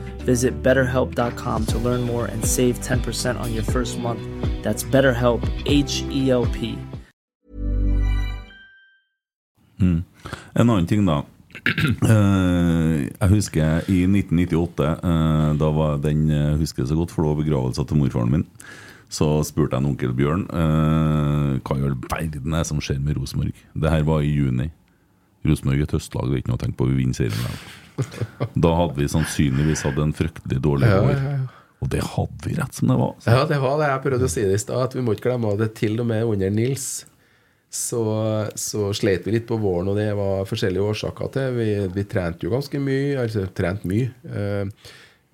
Visit betterhelp.com to learn more and save 10% on your first month. That's BetterHelp, H E L P.
Mm. En annen ting, da. Uh, jeg husker i 1998, uh, da var den jeg husker så godt, for det var begravelsen til morfaren min. Så spurte jeg en onkel Bjørn uh, hva i all verden er som skjer med Rosenborg. Det her var i juni. Rosenborg er et høstlag, det er ikke noe å tenke på, vi vinner serien. Da. Hadde vi sannsynligvis hatt en fryktelig dårlig år.
ja, ja.
Og det hadde vi rett som det var.
Ja, det var det. Jeg prøvde å si det i stad, at vi må ikke glemme det til og med under Nils. Så, så slet vi litt på våren, og det var forskjellige årsaker til. Vi, vi trente jo ganske mye, altså trent mye. Eh,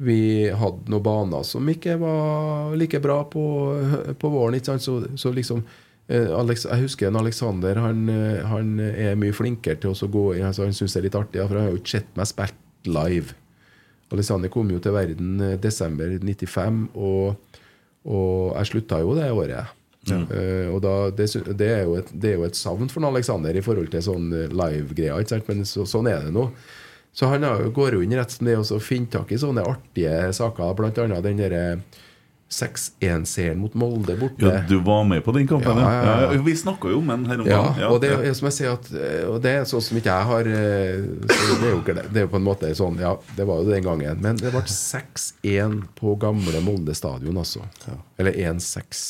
vi hadde noen baner som ikke var like bra på, på våren. Så, så liksom Alex, Jeg husker en Alexander han, eh, han er mye flinkere til å gå inn. Altså, han syns det er litt artig, for han har jo ikke sett meg spilt live. Alexander kom jo til verden eh, desember 95, og, og jeg slutta jo det året. Eh, og da, det, det, er jo et, det er jo et savn for Alexander i forhold til sånn eh, live-greier. Men så, sånn er det nå. Så han har, går jo inn rett som det og finner tak i sånne artige saker, annet den derre 6-1-seieren mot Molde borte.
Ja, du var med på den kampen,
Ja, ja, ja.
ja. Vi snakka jo om den her om
Ja,
dagen.
og det er som jeg sier at eh, Og det er sånn som ikke jeg har eh, så Det er jo ikke det. Det er jo på en måte sånn Ja, det var jo den gangen. Men det ble 6-1 på gamle Molde stadion, altså. Eller 1-6.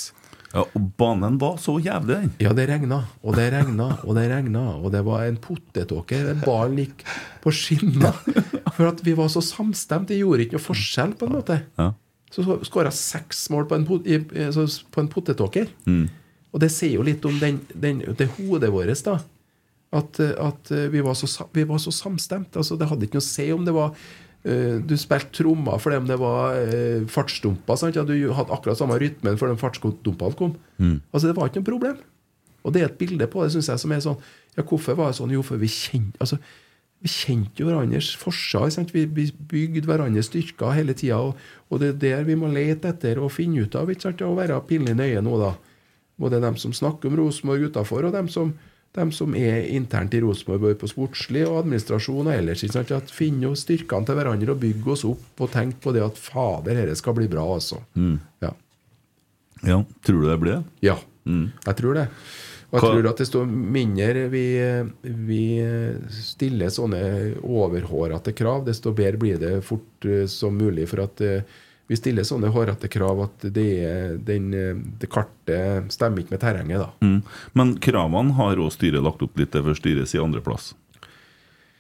Ja, og banen var så jævlig, den.
Ja, det regna, og det regna, og det regna. Og det var en potetåker. Den Ballen gikk på skinner. For at vi var så samstemt. Det gjorde ikke noe forskjell, på en måte.
Ja.
Så skåra seks mål på en, pot- i, på en potetåker.
Mm.
Og det sier jo litt om den, den, det hodet vårt, da. At, eh, at eh, vi, var så, vi var så samstemt. Altså, det hadde ikke noe å si om det var eh, Du spilte trommer fordi om det var uh, fartsdumper. Ja, du hadde akkurat samme rytmen før de fartsdumpene kom.
Mm.
Altså, det var ikke noe problem. Og det er et bilde på det, synes jeg, som er sånn Ja, hvorfor var det sånn? Jo, for vi kjente altså, vi kjente jo hverandres forskjeller. Vi, vi bygde hverandres styrker hele tida. Og, og det er der vi må lete etter og finne ut av. ikke sant? Og være pinlig nøye nå, da. Både dem som snakker om Rosenborg utafor, og dem som, dem som er internt i Rosenborg, på sportslig og administrasjon og ellers. ikke sant? At Finne styrkene til hverandre og bygge oss opp og tenke på det at fader, dette skal bli bra, altså.
Mm.
Ja.
Ja, tror du det blir det?
Ja, jeg tror det. Og jeg
Hva-
tror at desto mindre vi, vi stiller sånne overhårete krav, desto bedre blir det fort eh, som mulig. For at eh, vi stiller sånne hårete krav at det, er, den, eh, det kartet stemmer ikke med terrenget. da.
Mm. Men kravene har òg styret lagt opp litt til, for styret sier andreplass.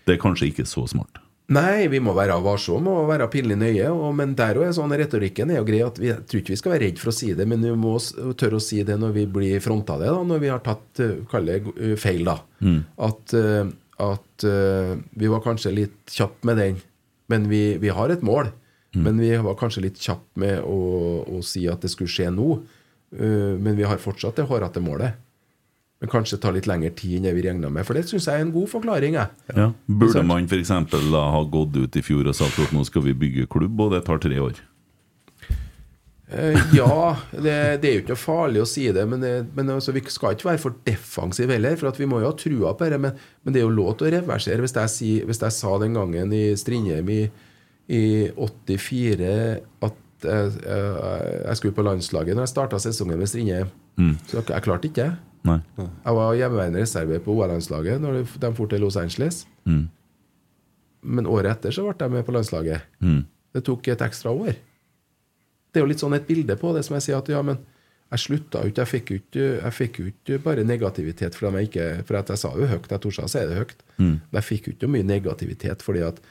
Det er kanskje ikke så smart.
Nei, vi må være varsomme og være pinlig nøye. Og, men der òg er sånn retorikken er jo grei at vi jeg tror ikke vi skal være redd for å si det, men vi må tørre å si det når vi blir fronta det, da, når vi har tatt eh, kall det eh, feil. da.
Mm.
At, eh, at vi var kanskje litt kjappe med den, men vi, vi har et mål. Men vi var kanskje litt kjappe med å, å si at det skulle skje nå. Men vi har fortsatt det hårete målet. Men kanskje ta litt lengre tid enn det vi regna med. For det syns jeg er en god forklaring. Jeg.
Ja. Burde man f.eks. da ha gått ut i fjor og sagt at nå skal vi bygge klubb, og det tar tre år?
Eh, ja, det, det er jo ikke noe farlig å si det, men, det, men altså, vi skal ikke være for defensive heller. For at vi må jo ha trua på det. Men, men det er jo lov til å reversere. Hvis jeg, si, hvis jeg sa den gangen i Strindheim i, i 84 at jeg, jeg, jeg skulle på landslaget når jeg starta sesongen med Strindheim,
Mm.
så jeg klarte ikke det.
Nei.
Jeg var hjemmeværende reserve på OL-landslaget når de, dro til Los Angeles.
Mm.
Men året etter så ble jeg med på landslaget.
Mm.
Det tok et ekstra år. Det er jo litt sånn et bilde på det som jeg sier at ja, men jeg slutta jo ikke. Jeg fikk jo ikke, bare negativitet for, jeg ikke, for at jeg sa jo høyt. Jeg torde å si det høyt.
Mm.
Men jeg fikk jo ikke mye negativitet fordi at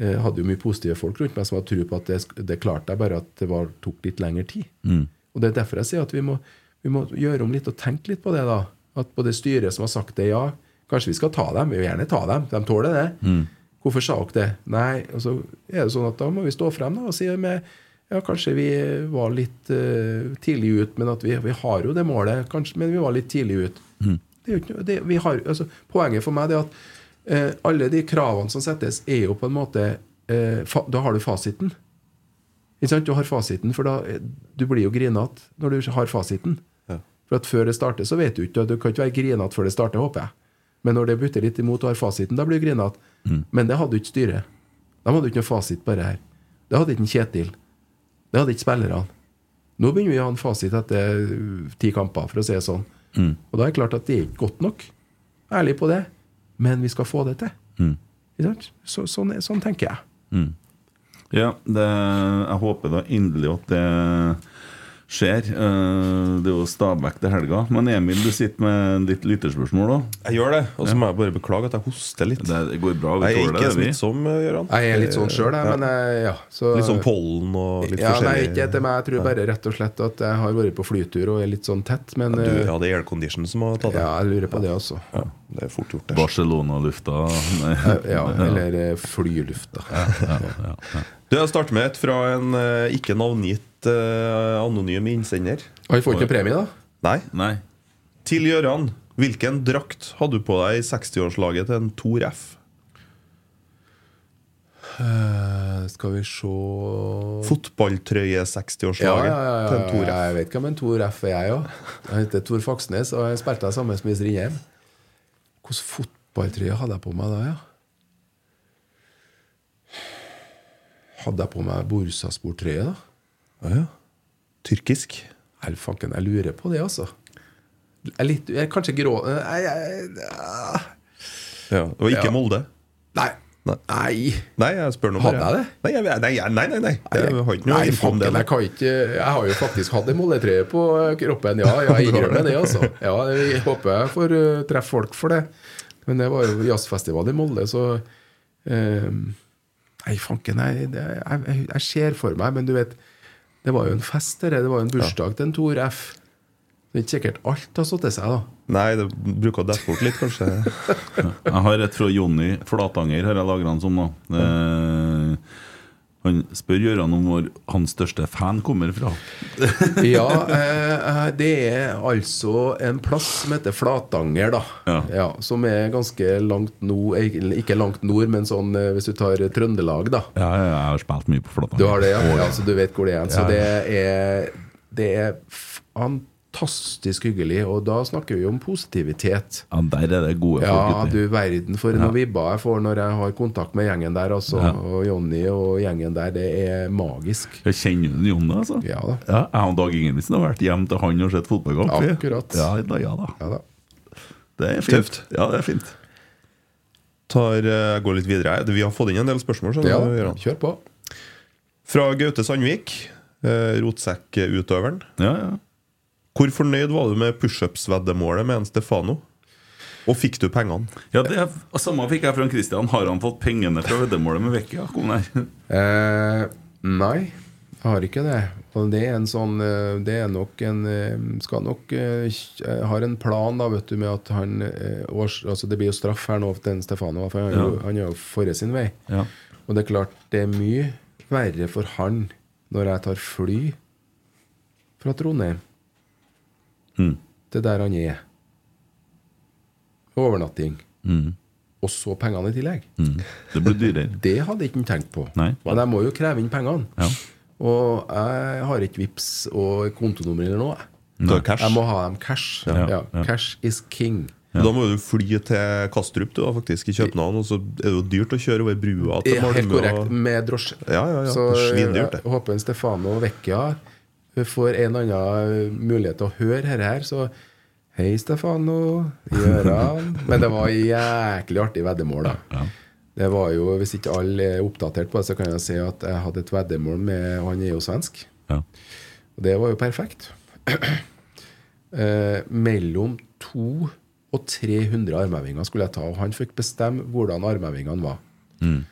eh, jeg hadde jo mye positive folk rundt meg som hadde tro på at det, det klarte jeg, bare at det var, tok litt lengre tid.
Mm.
Og Det er derfor jeg sier at vi må, vi må gjøre om litt og tenke litt på det. da At på det styret som har sagt det, ja, kanskje vi skal ta dem. Vi vil gjerne ta dem. De tåler det.
Mm.
Hvorfor sa dere det? Nei, og så er det sånn at da må vi stå frem da, og si med ja, kanskje vi var litt uh, tidlig ut, men at vi, vi har jo det målet, kanskje, men vi var litt tidlig ut.
Mm.
Det er det, vi har, altså, poenget for meg er at uh, alle de kravene som settes, er jo på en måte uh, fa, Da har du fasiten. Ikke sant? Du har fasiten, for da Du blir jo grinete når du har fasiten. For at før det starter, så vet du ikke Du kan ikke være grinete før det starter, håper jeg. Men når det butter litt imot og har fasiten, da blir du grinete.
Mm.
Men det hadde ikke styret. De hadde ikke noe fasit på det her. Det hadde ikke en Kjetil. Det hadde ikke spillerne. Nå begynner vi å ha en fasit etter uh, ti kamper, for å si det sånn.
Mm.
Og da er det klart at det er ikke godt nok. Ærlig på det. Men vi skal få det til.
Mm.
Så, sånn, sånn tenker jeg.
Mm. Ja, det, jeg håper da inderlig at det skjer. Eh, Det er jo Stabæk til helga. Men Emil, du sitter med ditt lytterspørsmål òg?
Jeg gjør det. Og så må jeg bare beklage at jeg hoster litt.
Det går bra. Vi
Jeg er ikke
det,
smittsom, Gøran.
Jeg er litt sånn sjøl, jeg,
Ja.
men jeg, ja. Så,
Litt sånn pollen og litt
ja, Nei, ikke etter meg. Jeg tror bare rett og slett at jeg har vært på flytur og er litt sånn tett, men
Ja, du,
eh,
ja, det er aircondition som har tatt det.
ja, jeg lurer på det også.
Ja, det er fort gjort, det.
Barcelona-lufta.
Ja, eller ja, flylufta.
Du, Jeg starter med et fra en eh, ikke navngitt eh, anonym innsender.
Og vi får ikke premie, da?
Nei.
Nei.
Til Gøran, hvilken drakt hadde du på deg i 60-årslaget til en Tor F?
Uh, skal vi se
Fotballtrøye-60-årslaget
ja, ja,
til
ja,
en Tor F.
Jeg vet hvem en Tor F er, jeg òg. Jeg heter Tor Faksnes, og jeg spilte sammen med Strindheim. Hvilken fotballtrøye hadde jeg på meg da, ja? Hadde jeg på meg Borsasport-trøye, da?
Ja, ja. Tyrkisk.
Nei, fanken, jeg lurer på det, altså. Jeg er litt, jeg er kanskje grå jeg, jeg, ah.
Ja, var ikke
Ja.
Molde.
nei.
Nei.
nei.
Jeg spør noe
Hadde jeg det?
Nei, nei, nei, nei, nei. Jeg har ikke noe
Nei, fanken,
det.
jeg kan ikke Jeg har jo faktisk hatt en molletrøye på kroppen, ja. jeg innrømmer det, altså. Ja, jeg håper jeg får uh, treffe folk for det. Men det var jo jazzfestival i Molde, så eh, Nei, fanken, jeg, jeg, jeg ser for meg, men du vet Det var jo en fest, det. Det var jo en bursdag til en Tor F. Det er ikke sikkert alt har satt seg, da.
Nei, det bruker å dette bort litt, kanskje.
Jeg har et fra Jonny Flatanger, har jeg lagra han som nå. Eh, han spør Gøran om hvor hans største fan kommer fra.
Ja, eh, det er altså en plass som heter Flatanger, da.
Ja.
som er ganske langt nord Ikke ikke langt nord, men sånn eh, hvis du tar Trøndelag, da.
Ja, ja, jeg har spilt mye på Flatanger.
Du har det, ja? Ja så du vet hvor det er. Så det er, det er fantastisk hyggelig, og da snakker vi om positivitet.
Ja, der er det gode
Ja,
folk
du verden for noen vibber jeg får når jeg har kontakt med gjengen der, altså.
Ja.
Og Jonny og gjengen der. Det er magisk.
Jeg kjenner du Jonny, altså?
Ja da.
Ja, jeg og Dag Ingebrigtsen har vært hjem til han og sett fotballkamp.
Akkurat.
Ja, da, ja da.
Ja da.
Det er fint.
Tøft.
Ja, det er fint.
Tar, jeg går litt videre. Vi har fått inn en del spørsmål.
Ja,
da.
Kjør på.
Fra Gaute Sandvik, eh, rotsekkutøveren.
Ja, ja.
Hvor fornøyd var du med pushups-veddemålet med en Stefano? Og fikk du pengene?
ja det er, samme fikk jeg fra Christian. Har han fått pengene fra veddemålet med Vekkia?
Eh, nei, jeg har ikke det. Og det er en sånn eh, Det er nok en eh, Skal nok eh, har en plan, da, vet du, med at han Altså, det blir jo straff her nå til en Stefano, for han,
Ja.
han er jo forrige sin vei.
Ja.
Og det er klart, det er mye verre for han når jeg tar fly fra Trondheim
Mm.
til der han er. Overnatting.
Mm.
Og så pengene i tillegg.
Mm. Det blir dyrere.
Det hadde ikke han tenkt på.
Nei.
Men jeg må jo kreve inn pengene.
Ja.
Og jeg har ikke VIPs og kontonummer eller noe.
Cash.
Jeg må ha dem cash.
Ja.
Ja.
Ja.
Cash is king.
Da må du fly til Kastrup du da, faktisk i København, og så er det jo dyrt å kjøre over brua til
Malmö. helt korrekt. Med drosje.
Ja, ja, ja.
Så
det er svindyrt, det.
jeg håper en Stefano Vecchia får en eller annen mulighet til å høre dette her. Så hei, Stefano. Gjøran. Men det var jæklig artig veddemål, da. Det var jo, Hvis ikke alle er oppdatert på det, så kan jeg si at jeg hadde et veddemål med Han er jo svensk.
Ja.
Og det var jo perfekt. eh, mellom to og 300 armhevinger skulle jeg ta, og han fikk bestemme hvordan armhevingene var.
Mm.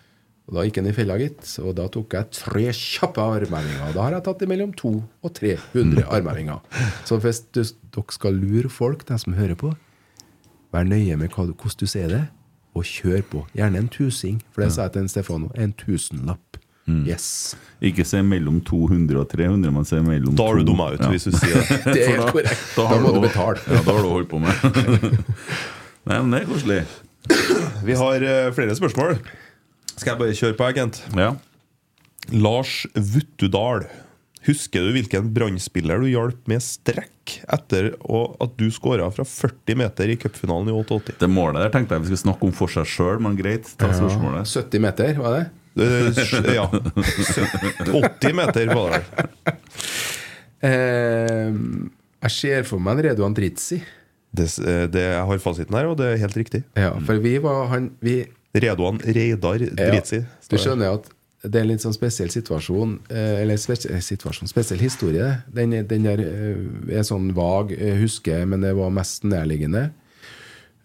Og Da gikk han i fella, gitt. Og da tok jeg tre kjappe armhevinger. Da har jeg tatt mellom to og 300 armhevinger. Så hvis du, dere skal lure folk, de som hører på, vær nøye med hva, hvordan du sier det, og kjør på. Gjerne en tusing. For det sa jeg til Stefano. En tusenlapp. Yes.
Ikke si mellom 200 og 300, men si mellom
Da har du dumma ut, hvis du sier det.
Det er da, korrekt. Da
da
må du betale.
Ja, da har du holdt på med. Nei, men det er koselig.
Vi har uh, flere spørsmål. Skal jeg bare kjøre på, agent?
Ja.
Lars Vuttudal. Husker du hvilken brannspiller du hjalp med strekk etter at du skåra fra 40 meter i cupfinalen i 88?
Det målet der tenkte jeg vi skulle snakke om for seg sjøl, men greit. Ta spørsmålet.
70 meter, var det?
Eh, ja. 80 meter var det vel.
Eh, jeg ser for meg en Redu Andritzi.
Det, eh, det, jeg har fasiten her, og det er helt riktig.
Ja, for vi var han vi,
Redoan Reidar Dritzi.
Du skjønner at det er en litt sånn spesiell situasjon, eh, eller spesiell, situasjon, spesiell historie. Den, er- den der eh, er sånn vag, eh, husker jeg, men det var mest nærliggende.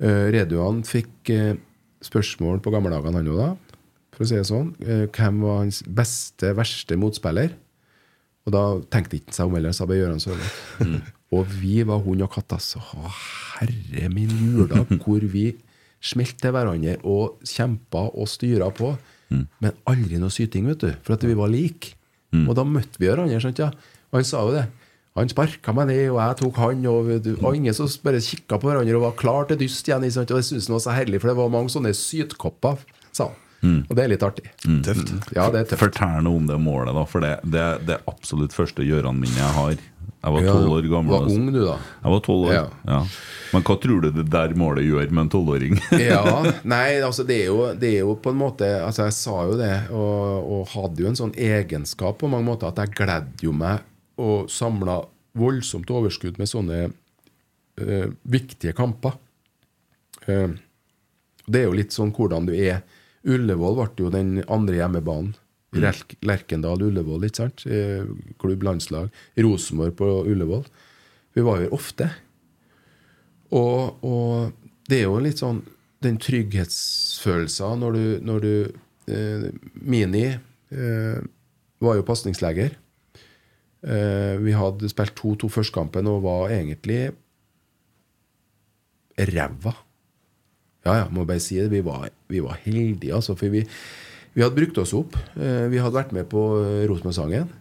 Eh, Reduan fikk eh, spørsmål på dager, han òg, da. For å si det sånn. Eh, Hvem var hans beste, verste motspiller? Og da tenkte ikke seg om heller, sa bare Gøran Sørloth. Og vi var hund og katt, altså. Å, herre min jula, hvor vi smelte til hverandre og kjempa og styra på. Men aldri noe syting, vet du. For at vi var like. Og da møtte vi hverandre. skjønt ja? Og han sa jo det. Han sparka meg ned, og jeg tok han. Og, og ingen som bare kikka på hverandre og var klar til dyst igjen. ikke Sant? Og det syntes han var så herlig, for det var mange sånne sytkopper, sa han. Og det er litt artig.
Tøft.
Ja, det er tøft.
Fortell noe om det målet, da. For det, det, det er absolutt første Gjøran-minnet jeg har. Jeg var tolv år gammel.
var
altså.
ung du da.
Jeg var 12 år.
Ja.
Ja. Men hva tror du det der målet gjør med en tolvåring?
ja, nei, altså det er, jo, det er jo på en måte Altså Jeg sa jo det, og, og hadde jo en sånn egenskap på mange måter at jeg gledde jo meg og samla voldsomt overskudd med sånne øh, viktige kamper. Uh, det er jo litt sånn hvordan du er. Ullevål ble jo den andre hjemmebanen. Lerk, Lerkendal Ullevål, ikke sant? Eh, Klubb, landslag. Rosenborg på Ullevål. Vi var jo ofte. Og, og det er jo litt sånn den trygghetsfølelsen når du, når du eh, Mini eh, var jo pasningsleger. Eh, vi hadde spilt 2-2 førstkampen og var egentlig ræva. Ja, ja, må bare si det. Vi var, vi var heldige, altså. For vi, vi hadde brukt oss opp. Eh, vi hadde vært med på eh, Rosenborg-sangen.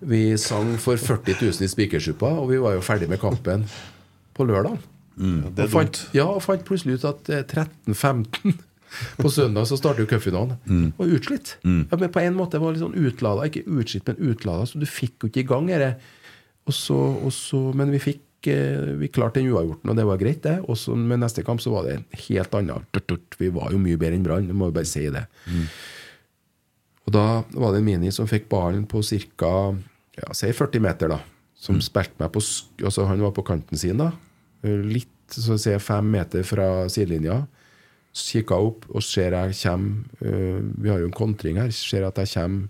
Vi sang for 40 000 i Spikersuppa, og vi var jo ferdig med kampen på lørdag.
er
og fant, ja, og fant plutselig ut at eh, 13-15 på søndag så starter jo cupfinalen. Og utslitt. Ja, men på en måte var litt sånn utlada. Ikke utslitt, men utlada. Så du fikk jo ikke i gang dette. Og så, og så, men vi fikk eh, Vi klarte den uavgjorten, og det var greit, det. Og så med neste kamp så var det helt tut. Vi var jo mye bedre enn Brann, må jo bare si det. Og da var det en Mini som fikk ballen på ca. Ja, si 40 meter, da. Som spilte meg på altså Han var på kanten sin, da. Litt, så å si, fem meter fra sidelinja. Så Kikka opp og ser jeg kommer øh, Vi har jo en kontring her. Ser at jeg kommer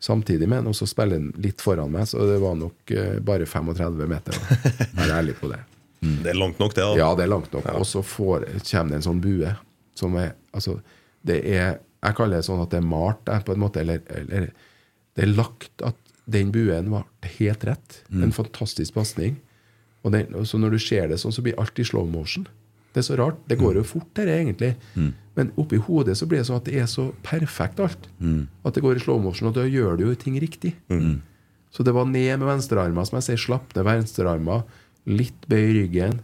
samtidig med han, og så spiller han litt foran meg. Så det var nok øh, bare 35 meter. Vær ærlig på det.
Det er langt nok, det. da
Ja, det er langt nok. Og så får, kommer det en sånn bue som er Altså, det er Jeg kaller det sånn at det er malt på en måte. Eller, eller det er lagt at den buen var helt rett. En fantastisk pasning. Og, den- og så når du ser det sånn, så blir alt i slow motion. Det er så rart. Det går jo fort, dette, egentlig. Men oppi hodet så blir det sånn at det er så perfekt, alt. At det går i slow motion, og da gjør du jo ting riktig. Så det var ned med venstrearmen, som jeg sier. Slapp ned venstrearmen. Litt bøy ryggen.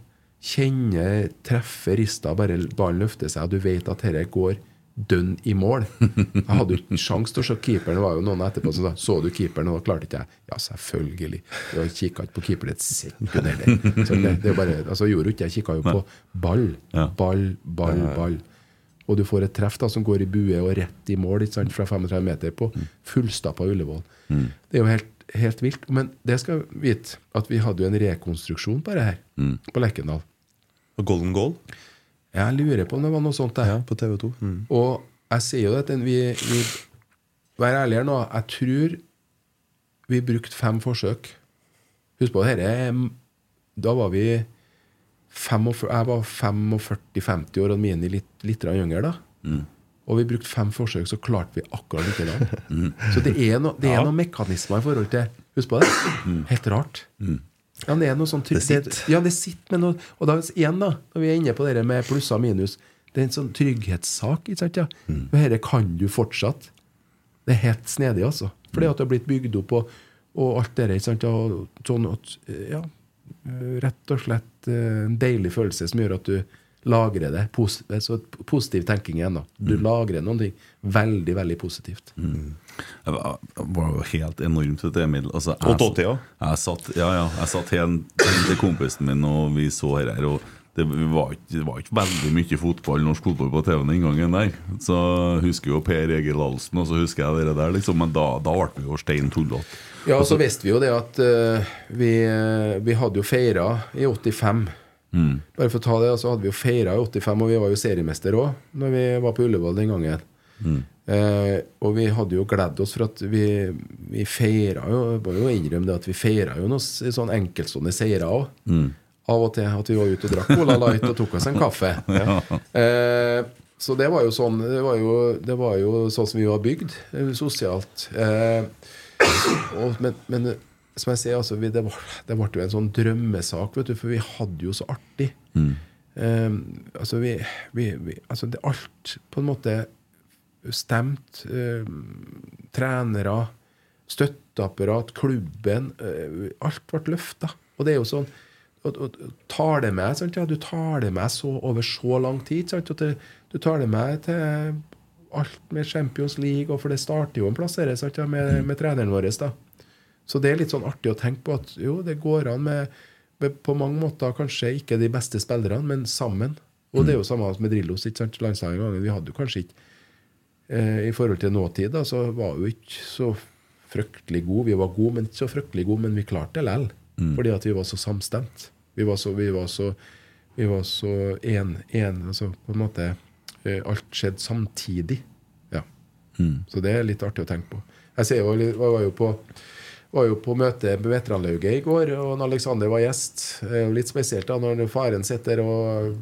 Kjenne, treffe rista, bare ballen løfter seg, og du vet at dette går dønn i mål. Jeg hadde jo ikke sjans til å se keeperen. Det var jo noen etterpå som sa Så du keeperen? Og da klarte ikke jeg. Ja, selvfølgelig. Jeg kikka ikke på keeperen et sekund heller. Så det, det bare, altså, jeg gjorde jo ikke Jeg kikka jo på ball. Ball, ball, ball. Og du får et treff da som går i bue og rett i mål ikke sant, fra 35 meter på fullstappa Ullevål. Det er jo helt, helt vilt. Men det skal vi vite at vi hadde jo en rekonstruksjon på det her, på Lekendal.
Og Golden Goal?
Jeg lurer på om det var noe sånt der.
på TV 2.
Og jeg sier jo at vi, vi Vær ærlig her nå. Jeg tror vi brukte fem forsøk. Husk på, dette Da var vi 45, Jeg var 45-50 år og Mini litt, litt yngre da. Og vi brukte fem forsøk, så klarte vi akkurat like langt. Så det er, no, det er noen mekanismer i forhold til Husk på det. Helt rart. Ja, det er noe sånn
Det sitter.
Ja, det sitter med noe Og da igjen, da, når vi er inne på det med plusser og minus Det er en sånn trygghetssak. Ikke sant, ja? Mm. dette kan du fortsatt. Det er helt snedig, altså. Fordi at det har blitt bygd opp, og, og alt det der. Ikke sant? Og sånn at, ja, rett og slett eh, en deilig følelse som gjør at du lagrer det. Pos så positiv tenking igjen. da. Du lagrer noen ting veldig, veldig positivt.
Det var, var jo helt enormt, vet du, Emil. Altså,
88, ja.
Jeg satt, ja, ja, jeg satt hen til kompisen min, og vi så her, her og det var, ikke, det var ikke veldig mye fotball, norsk fotball på TV den gangen der. Så husker jo Per Egil Ahlsen, og så husker jeg det der, liksom. Men da, da ble vi jo stein tullete.
Ja, så visste vi jo det at uh, vi, eh, vi hadde jo feira i 85. Bare for å ta det, så hadde vi jo feira i 85, og vi var jo seriemester òg når vi var på Ullevål den gangen. Eh, og vi hadde jo gledd oss for at vi, vi feira jo Jeg må jo innrømme det at vi feira jo noen sånn enkeltstående seire òg. Av og til at vi var ute og drakk Cola Light og tok oss en kaffe. eh, så det var jo sånn Det var jo, det var jo sånn som vi var bygd, sosialt. Eh, og, men, men som jeg sier, altså, vi, det, var, det ble jo en sånn drømmesak, vet du, for vi hadde jo så artig. Eh, altså, vi, vi, vi, altså det Alt på en måte stemt. Um, trenere, støtteapparat, klubben. Uh, alt ble løfta. Og det er jo sånn og, og, tar det med, sant? Ja, Du tar det med så over så lang tid. Sant? Du tar det med til alt med Champions League, og for det starter jo en plass her, sant? Ja, med, med treneren vår. da. Så det er litt sånn artig å tenke på at jo, det går an med, med på mange måter kanskje ikke de beste spillerne, men sammen. Og det er jo samme med Drillos. ikke sant? Landslaget Vi hadde jo kanskje ikke eh, I forhold til nåtid da, så var vi ikke så fryktelig gode. Vi var gode, men ikke så fryktelig gode, men vi klarte det likevel. Fordi at vi var så samstemt. Vi var så, vi var så, vi var så en, en altså på en måte Alt skjedde samtidig. Ja. Så det er litt artig å tenke på. Jeg ser jo, jeg var jo på var jo på møte med veteranlauget i går, og Alexander var gjest. Det er jo litt spesielt da når faren sitter og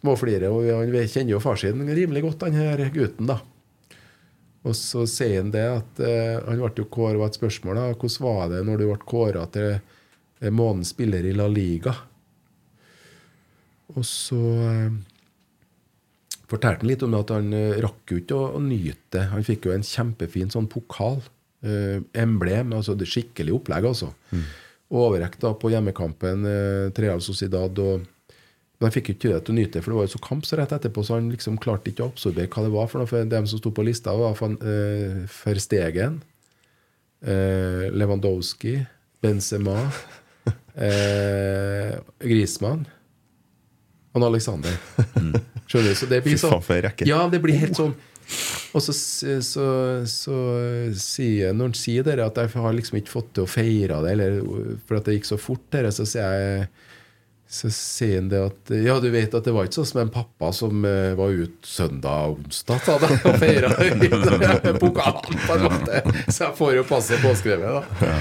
småflirer. og Han kjenner jo far sin rimelig godt, han her gutten. da. Og så sier han det at eh, han ble jo kåret var et spørsmål da, hvordan var det når du ble kåra til eh, månedens spiller i La Liga. Og så eh, fortalte han litt om at han eh, rakk jo ikke å, å nyte det. Han fikk jo en kjempefin sånn pokal. Eh, emblem. altså det Skikkelig opplegg, altså. Og overrekt da på hjemmekampen eh, Treal Sociedad. og men han fikk ikke det til å nyte det, for det var jo så kamp så rett etterpå, så han liksom klarte ikke å absorbere hva det var for noe. For dem som sto på lista, var for eh, Verstegen, eh, Lewandowski, Benzema, eh, Griezmann og Alexander. Skjønner du? Så det blir sånn. Ja, det blir helt sånn Og så, så, så sier når han sier det, at jeg har liksom ikke fått til å feire det, eller for at det gikk så fort, der, så sier jeg så sier han det at Ja, du vet at det var ikke sånn som en pappa som uh, var ute søndag og onsdag da, og feira. Så jeg får jo passe påskrevet, da.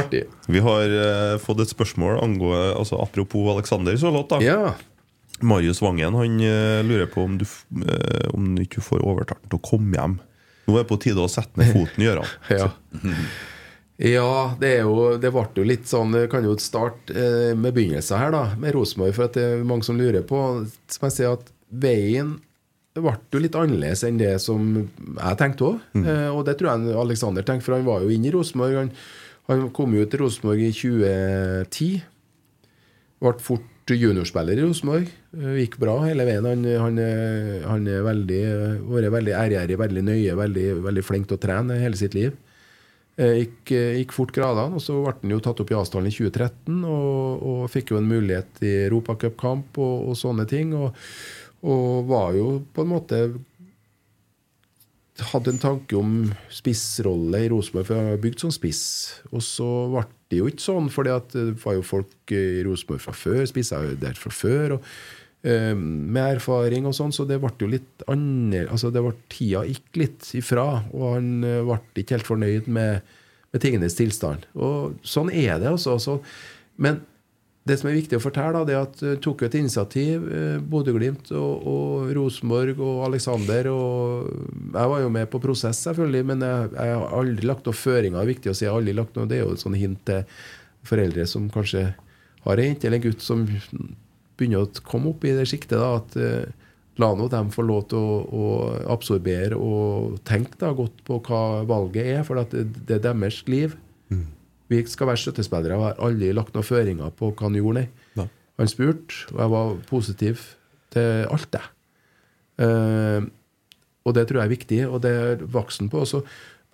Artig.
Vi har uh, fått et spørsmål angående altså Apropos Alexander så låt, da.
Ja.
Marius Vangen han eh, lurer på om du, eh, om ikke får overtalt ham til å komme hjem. Nå er det på tide å sette ned foten, han.
Ja. Ja, det, er jo, det ble jo litt sånn Vi kan jo starte eh, med begynnelsen her, da, med Rosenborg. For at det er mange som lurer på Som jeg sier, at veien ble jo litt annerledes enn det som jeg tenkte òg. Eh, og det tror jeg Alexander tenkte, for han var jo inne i Rosenborg. Han, han kom jo til Rosenborg i 2010. Ble fort juniorspiller i Rosenborg. Eh, Gikk bra hele veien. Han, han, er- han er veldig, vært veldig ærgjerrig, veldig nøye, veldig, veldig flink til å trene hele sitt liv. Eh, Gikk, eh, gikk fort gradene, og så ble han jo tatt opp i Asdalen i 2013 og, og fikk jo en mulighet i Europacupkamp og, og sånne ting. Og, og var jo på en måte hadde en tanke om spissrolle i Rosenborg, for jeg har bygd som spiss. Og så ble det jo ikke sånn, for det var jo folk i Rosenborg fra før, spissa der fra før. og eh, med erfaring og sånn, så det ble jo litt annerledes altså det ble, Tida gikk litt ifra, og han eh, ble ikke helt fornøyd med, med tingenes tilstand. Og sånn er det, altså. Så, men det som er viktig å fortelle, da, det er at uh, tok et initiativ, uh, Bodø-Glimt og, og Rosenborg og Alexander. og Jeg var jo med på prosess, selvfølgelig, men jeg, jeg har aldri lagt noen føringer. Det er viktig å si, jeg har aldri lagt noe, Det er jo et sånn hint til foreldre som kanskje har en jente eller en gutt som begynner å komme opp i det siktet. da, at uh, La nå dem få lov til å, å absorbere og tenke da godt på hva valget er, for det, det er deres liv. Vi skal være støttespillere. Jeg har aldri lagt noen føringer på hva han gjorde, nei. Han spurte, og jeg var positiv til alt, det. Uh, og det tror jeg er viktig, og det er voksen på. Og så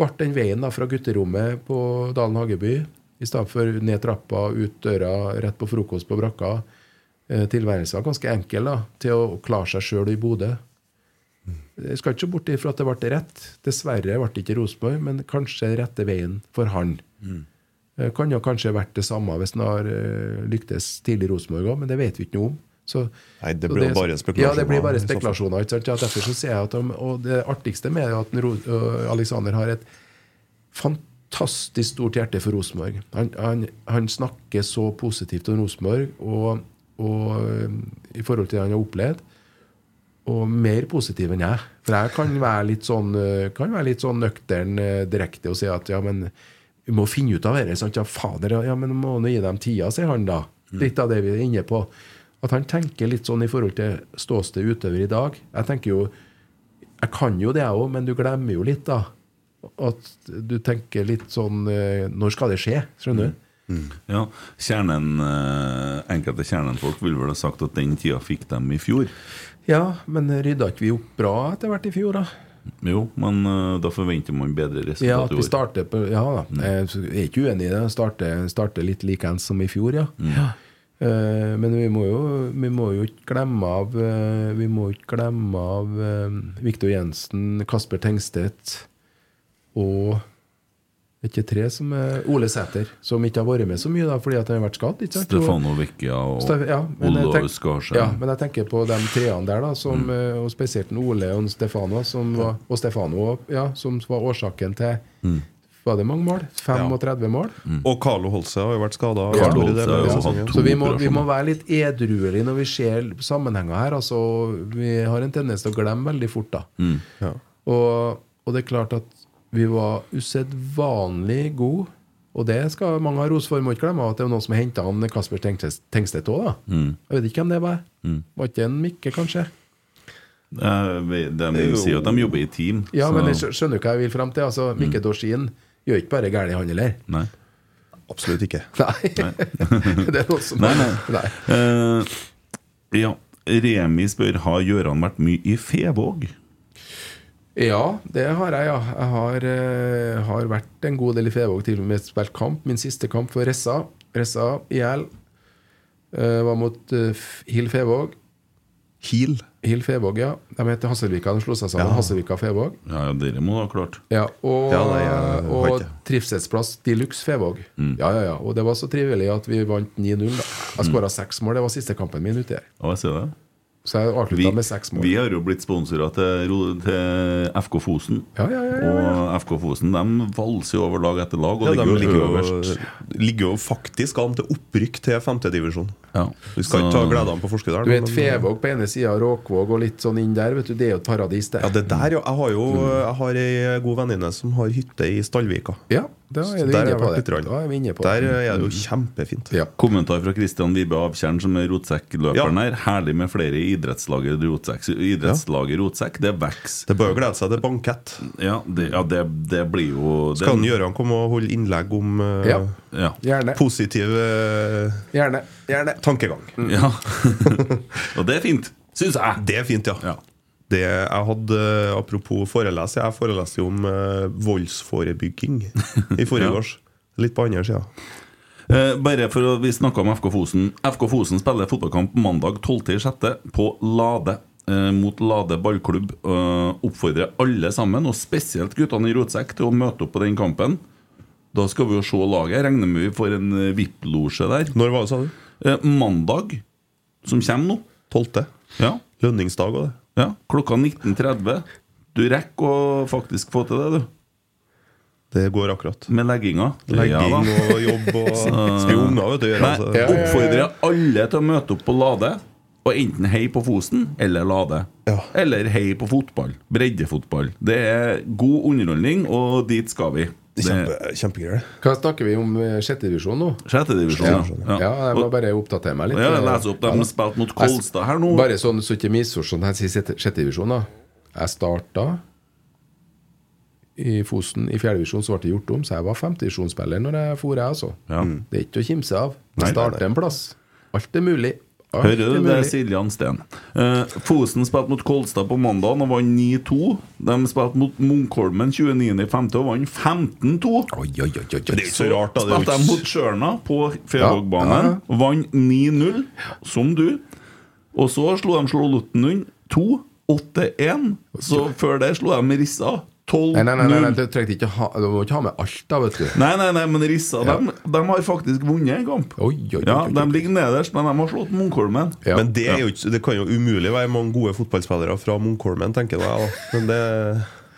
ble den veien da fra gutterommet på Dalen Hageby, i stedet for ned trappa, ut døra, rett på frokost på brakka, uh, tilværelsen var ganske enkel da, til å klare seg sjøl i Bodø. Jeg skal ikke se bort ifra at det ble rett. Dessverre ble det ikke Rosenborg, men kanskje rette veien for han. Eh, Kan jo kanskje vært det samme hvis han har eh, lyktes tidlig i Rosenborg òg, men det vet vi ikke noe om. Så,
Nei, det blir jo bare spekulasjoner.
Ja, det blir bare spekulasjoner. Ikke sant? Ja, derfor så sier jeg at de, Og det artigste med er at en Alexander har et fantastisk stort hjerte for Rosenborg. Han, han, han snakker så positivt om Rosenborg og, og i forhold til det han har opplevd. Og mer positiv enn jeg. For jeg kan være litt sånn, kan være litt sånn nøktern direkte og si at ja, men vi må finne ut av dette. Ja, fader, ja, men må nå gi dem tida, sier han da. Litt av det vi er inne på. At han tenker litt sånn i forhold til ståsted utøver i dag. Jeg tenker jo Jeg kan jo det, jeg òg, men du glemmer jo litt, da. At du tenker litt sånn eh, Når skal det skje? Skjønner du?
Ja, kjernen, eh, Enkelte kjernenfolk vil vel ha sagt at den tida fikk dem i fjor.
Ja, men rydda ikke vi opp bra etter hvert i fjor, da?
Jo, men eh, da forventer man bedre resultat
Ja, at vi starter på Ja da, jeg er ikke uenig i det. Starte, starte litt likeens som i fjor, ja. ja. Eh, men vi må jo Vi må jo ikke glemme av eh, Vi må ikke glemme av uh, Viktor Jensen, Kasper Tengstedt og ikke tre som er Ole Sæter, som ikke har vært med så mye da fordi at han har vært skadd. ikke sant?
Stefano Vecchia og
Stef- ja, men jeg
Olaus
tenk-
Skarsheim.
Ja, men jeg tenker på de treene der, da, som, mm. og spesielt Ole og Stefano, som var, og Stefano ja, som var årsaken til
Mm.
Var det mange mål? 35 mål?
Og Carlo Holse har jo vært skada.
Ja.
Ja.
Så vi må, vi må være litt edruelige når vi ser sammenhenger her. Altså, vi har en tendens til å glemme veldig fort. da
Mm.
og, og det er klart at vi var usedvanlig gode. Og det skal mange ha ros for. Må ikke glemme at det er noen som har henta Kasper Tengstedt- òg. da.
Mm.
Jeg vet ikke hvem det var.
Mm.
Var ikke en Mikke, kanskje?
De
Det er jo-
at de jobber i team.
Ja,
så-
men jeg skjønner du hva jeg vil fram til. Altså, Mikke Dorsin gjør ikke bare gærent, han heller.
Nei.
Absolutt ikke.
Nei. det er noe som
Nei, nei.
Nei.
Uh, ja, Remi spør har Gjøran vært mye i Fevåg.
Ja, det har jeg, ja. Jeg har, uh, har vært en god del i Fevåg, til og med spilt kamp. Min siste kamp for Ressa. Ressa IL uh, var mot uh, Hill Fevåg.
Hill?
Hill Fevåg, ja. De heter Hasselvika. De slo seg sammen.
Ja.
Hasselvika Fevåg.
Ja, ja, dere må ha klart.
Ja, og,
Ja, nei, jeg
og trivselsplass de luxe Fevåg.
Mm.
Ja, ja, ja. Og det var så trivelig at vi vant 9-0. da. Jeg skåra seks mål. Det var siste kampen min ute her.
Ja, jeg ser det.
Så jeg avslutta med seks mål.
vi har jo blitt sponsora til, til FK Fosen.
Ja, ja, ja.
Og FK Fosen de valser jo over lag etter lag. Og
Ja,
ligger
de ligger jo,
øverst.
ligger jo faktisk an til opprykk til femtedivisjon.
Ja.
Vi skal ikke ta gledene på Forskedal.
Du vet Fevåg på ene sida, Råkvåg og litt sånn inn der. vet du, Det er jo et paradis, det.
Ja, det der. Jeg har jo jeg har ei god venninne som har hytte i Stallvika.
Ja. Da er
der
det. Da er vi inne på
Der
det.
er det jo kjempefint.
Ja.
Kommentar fra Kristian Vibe Avtjern, som er rotsekkløperen
Ja.
her. Herlig med flere i idrettslaget rotsekk. Idrettslaget rotsekk, det vokser.
Det bør glede seg til bankett.
Ja, det, ja, det, det blir jo det,
Skal han Gøran komme og holde innlegg om uh,
Ja.
Ja.
Gjerne.
positiv uh,
Gjerne. Gjerne.
tankegang?
ja. Og det er fint, syns jeg.
Det er fint, ja. Det jeg hadde, eh, Apropos forelese, jeg foreleste om eh, voldsforebygging i forrige års. Litt på andre sida.
Eh, bare for å, Vi snakka om FK Fosen. FK Fosen spiller fotballkamp mandag 12.6. på Lade eh, mot Lade ballklubb. Eh, oppfordrer alle sammen, og spesielt guttene i rotsekk, til å møte opp på den kampen. Da skal vi jo se laget. Jeg regner med vi får en VIP-losje der.
Når var det, sa du?
Mandag, som kommer nå.
12.
Ja,
Lønningsdag og det.
Ja klokka 19.30. Du rekker å faktisk få til det, du.
Det går akkurat.
Med legginga.
Legging
Ja
og jobb og Skal jo unger, vet du. Gjøre, altså.
oppfordrer alle til å møte opp på Lade. Og enten hei på Fosen eller Lade.
Ja.
Eller hei på fotball. Breddefotball. Det er god underholdning, og dit skal vi.
Kjempe, kjempegreier.
Hva snakker vi om sjettedivisjon sjette divisjon nå?
Sjette divisjon.
Ja,
Ja.
jeg må bare oppdatere meg litt.
Ja, jeg leser opp. De
har
spilt mot Kolstad her nå.
Bare sånn så ikke misforstått, jeg sier sjette- sjette divisjon, da. Jeg starta i Fosen i fjerdedivisjon, så ble det gjort om, så jeg var femtedivisjonsspiller når jeg for, jeg, altså.
Ja.
Det er ikke å kimse av. Jeg starter en plass. Alt er mulig.
Hører du det,
er
Siljan Steen? Uh, Fosen spilte mot Kolstad på mandag og vant 9-2. De spilte mot Munkholmen 29.5. og vant 15-2.
Oi, oi, oi, oi, oi.
Det er ikke så rart, da.
Spilte de mot Sjørna på Fevågbanen.
Ja,
Vant 9-0, som du. Og så slo de Slålotten 2-8-1. Så før det slo de Rissa 12-0.
Nei, nei, nei, nei, nei, du, trengte ikke ha, du må ikke ha med Alta, vet du.
Nei, nei, nei, men Rissa
Ja.
de, de har faktisk vunnet en kamp.
Oi, oi, oi,
Ja, De ligger nederst, men de har slått Munkholmen.
Ja.
Men det, er jo det kan jo umulig være mange gode fotballspillere fra Munkholmen, tenker jeg da. Men det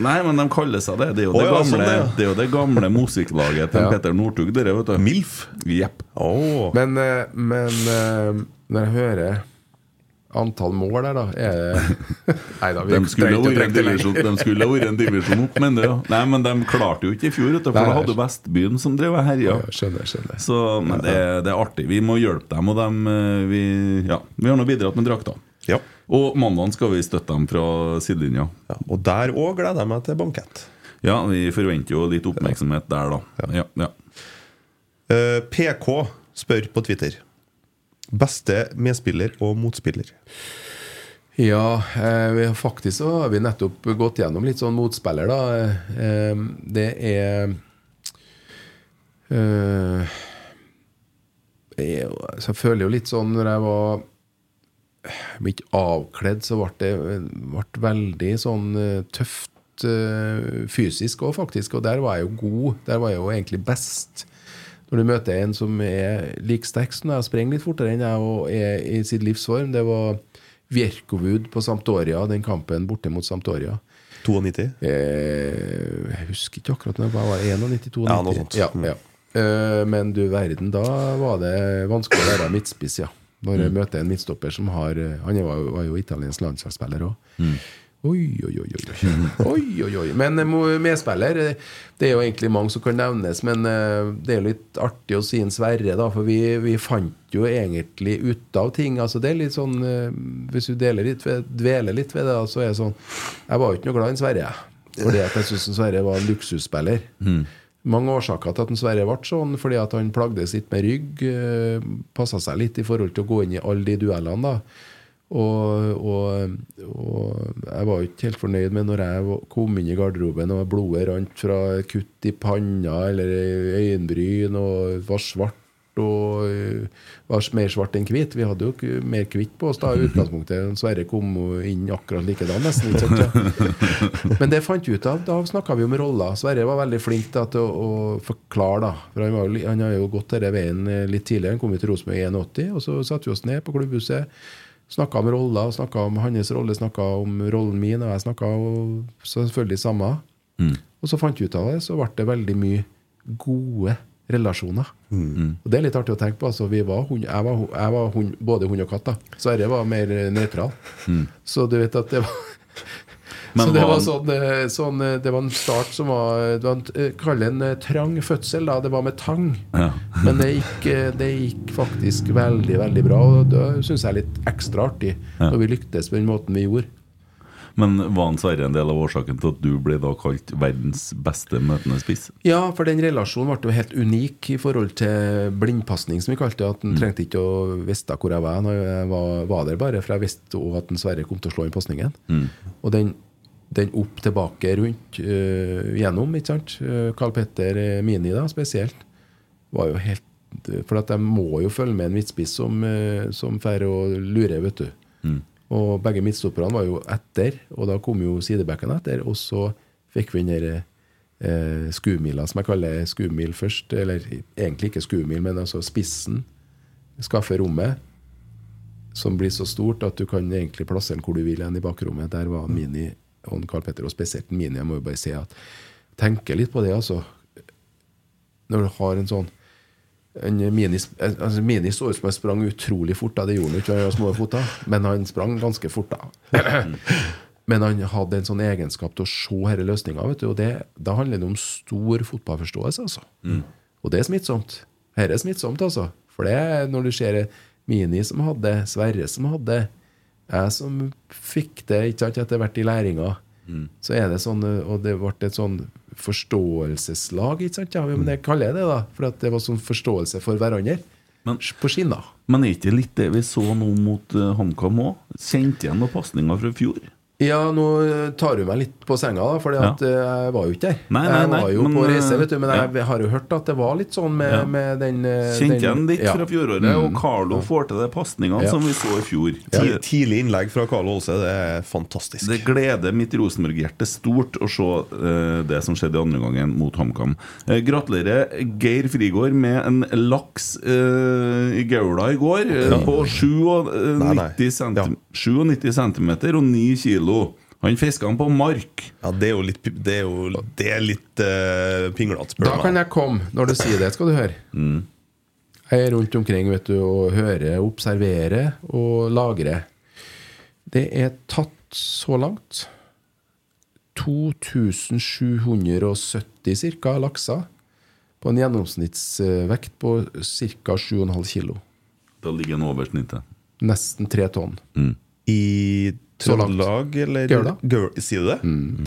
Nei, men de kaller seg det. Det er jo
Å,
det
ja,
gamle,
sånn det, ja.
det er jo det gamle musikklaget til
Ja.
Petter Northug, dere, vet du.
MILF?
Jepp.
Oh.
Men, eh, men eh, når jeg hører antall mål der, da er det Nei da, vi
De skulle, ha
ikke å
vært en
trekke det
divisjon, de skulle ha vært en divisjon opp, men det, ja. Nei, men de klarte jo ikke i fjor, for
Nei,
da hadde Vestbyen som drev og herja.
Ja, skjønner, skjønner.
Så men det, det er artig. Vi må hjelpe dem, og dem, eh, vi, ja, vi har nå bidratt med drakter.
Ja.
Og mandag skal vi støtte dem fra sidelinja.
ja. Og der òg gleder jeg meg til bankett.
Ja, vi forventer jo litt oppmerksomhet der, da. Ja, ja.
Eh, PK spør på Twitter. Beste medspiller og motspiller.
Ja, eh, vi har faktisk så har vi nettopp gått gjennom litt sånn motspiller, da. Eh, det er eh, jeg, er så jeg føler jo litt sånn når jeg var om avkledd, så ble det ble veldig sånn tøft fysisk òg, faktisk. Og der var jeg jo god. Der var jeg jo egentlig best. Når du møter en som er like sterk som deg, og sprenger litt fortere enn deg og er i sitt livsform Det var Vjerkovud på Sampdoria, den kampen borte mot Sampdoria.
92.
Eh, jeg husker ikke akkurat når jeg var 91-92.
Ja, noe sånt.
Ja, ja. Eh, men du verden, da var det vanskelig å være midtspiss, ja. Når
Mm.
jeg møter en midtstopper som har eh, Han var, jo- var jo italiensk landslagsspiller òg. Oi, oi, oi. oi, oi, oi. Men eh, medspiller eh, Det er jo egentlig mange som kan nevnes, men eh, det er jo litt artig å si en Sverre, da. For vi, vi fant jo egentlig ut av ting. Altså det er litt sånn Hvis du deler litt ved, dveler litt ved det, så er det sånn Jeg var jo ikke noe glad i Sverre. Fordi jeg syntes Sverre var en luksusspiller. Mange årsaker til at en Sverre ble sånn. Fordi at han plagdes litt med rygg. Passa seg litt i forhold til å gå inn i alle de duellene. da og, og, og jeg var ikke helt fornøyd med når jeg kom inn i garderoben og blodet rant fra kutt i panna eller i øyenbryn og var svart og var mer svart enn hvit. Vi hadde jo mer hvitt på oss da i utgangspunktet. Sverre kom inn akkurat likedan, nesten. Ikke sant, ja. Men det fant vi ut av. Da snakka vi om roller. Sverre var veldig flink da, til å, å forklare, da. For han, var, han har jo gått denne veien eh, litt tidligere. Han kom til Rosenborg i 81, og så satte vi oss ned på klubbhuset. Snakka om roller, snakka om hans rolle, snakka om rollen min, og jeg snakka selvfølgelig samme. Og så fant vi ut av det, så ble det veldig mye gode relasjoner. Og det er litt artig å tenke på. Altså, vi var hund, jeg var, jeg var hund, både hund og katt. da Sverre var mer nøytral. nøytral. Så du vet at det var
Men
så det
var
sånn, eh, sånn eh, Det var en start som var Det var en, eh, Kall en eh, trang fødsel, da. Det var med tang.
Ja.
Men det gikk, eh, det gikk faktisk veldig, veldig bra. Og det syns jeg er litt ekstra artig,
Ja.
når vi lyktes på den måten vi gjorde.
Men var han Sverre en del av årsaken til at du ble da kalt verdens beste møtende spiss?
Ja, for den relasjonen ble jo helt unik i forhold til blindpasning, som vi kalte det. At
Mm.
han trengte ikke å vite hvor jeg var. Når jeg var, var der bare, For jeg visste også at en Sverre kom til å slå inn pasningen.
Mm.
Og den, den opp tilbake rundt øh, gjennom, ikke sant. Carl Petter øh, Mini, da, spesielt, var jo helt For at jeg må jo følge med en midtspiss som, som færre å lure, vet du.
Mm.
Og begge midtstopperne var jo etter, og da kom jo sidebacken etter. Og så fikk vi den der eh, skumila, som jeg kaller skumil først. Eller egentlig ikke skumil, men altså spissen. Skaffe rommet. Som blir så stort at du kan egentlig plassere den hvor du vil enn i bakrommet. Der var Mini og en Carl Petter, og spesielt Mini. Jeg må jo bare si at tenker litt på det, altså. Når du har en sånn en mini, altså mini så ut som han sprang utrolig fort. Da. Det gjorde han ikke, han små føtter, men han sprang ganske fort. da Men han hadde en sånn egenskap til å se disse løsninga. Og det, da handler det om stor fotballforståelse. altså
Mm.
Og det er smittsomt. Dette er smittsomt, altså. For det er når du ser Mini som hadde, Sverre som hadde, jeg som fikk det ikke sant, etter hvert i læringa,
Mm.
så er det sånn Og det ble et sånn forståelseslag, ikke sant? Ja, men jeg kaller jeg det da, for at det var sånn forståelse for hverandre. på skinner.
Men er ikke litt det vi så nå mot uh, HamKam òg? Kjente igjen noen pasninger fra i fjor?
Ja, nå eh, tar du meg litt på senga, da, for
Ja.
jeg var jo ikke der.
Nei, nei,
jeg var jo
men,
på reise, vet du, men
ja.
jeg har jo hørt at det var litt sånn med,
Ja.
med den eh,
Kjente igjen litt
ja.
fra fjoråret,
Mm.
og Carlo får til de pasningene
Ja.
som vi så i fjor.
Ti- Tidlig innlegg fra Carlo Olse, det er fantastisk.
Det gleder mitt Rosenborg-hjerte stort å se uh, det som skjedde i andre gangen mot HamKam. Uh, gratulerer Geir Frigård med en laks uh, i gaula i går eh, på 97
Nei, nei.
cm, 97 cm og 9 kilo. Han fiska den på mark.
Ja, det er jo litt, det er jo, det er litt uh, pinglete, spør
Da kan jeg komme når du sier det, skal du høre.
Mm.
Jeg er rundt omkring vet du, og hører, observerer og lagrer. Det er tatt så langt 2770 ca. lakser på en gjennomsnittsvekt på ca. 7,5 kilo.
Da ligger den over snittet.
Nesten tre tonn.
I. Trøndelag, eller
Gaula.
Gaul- Sier du det?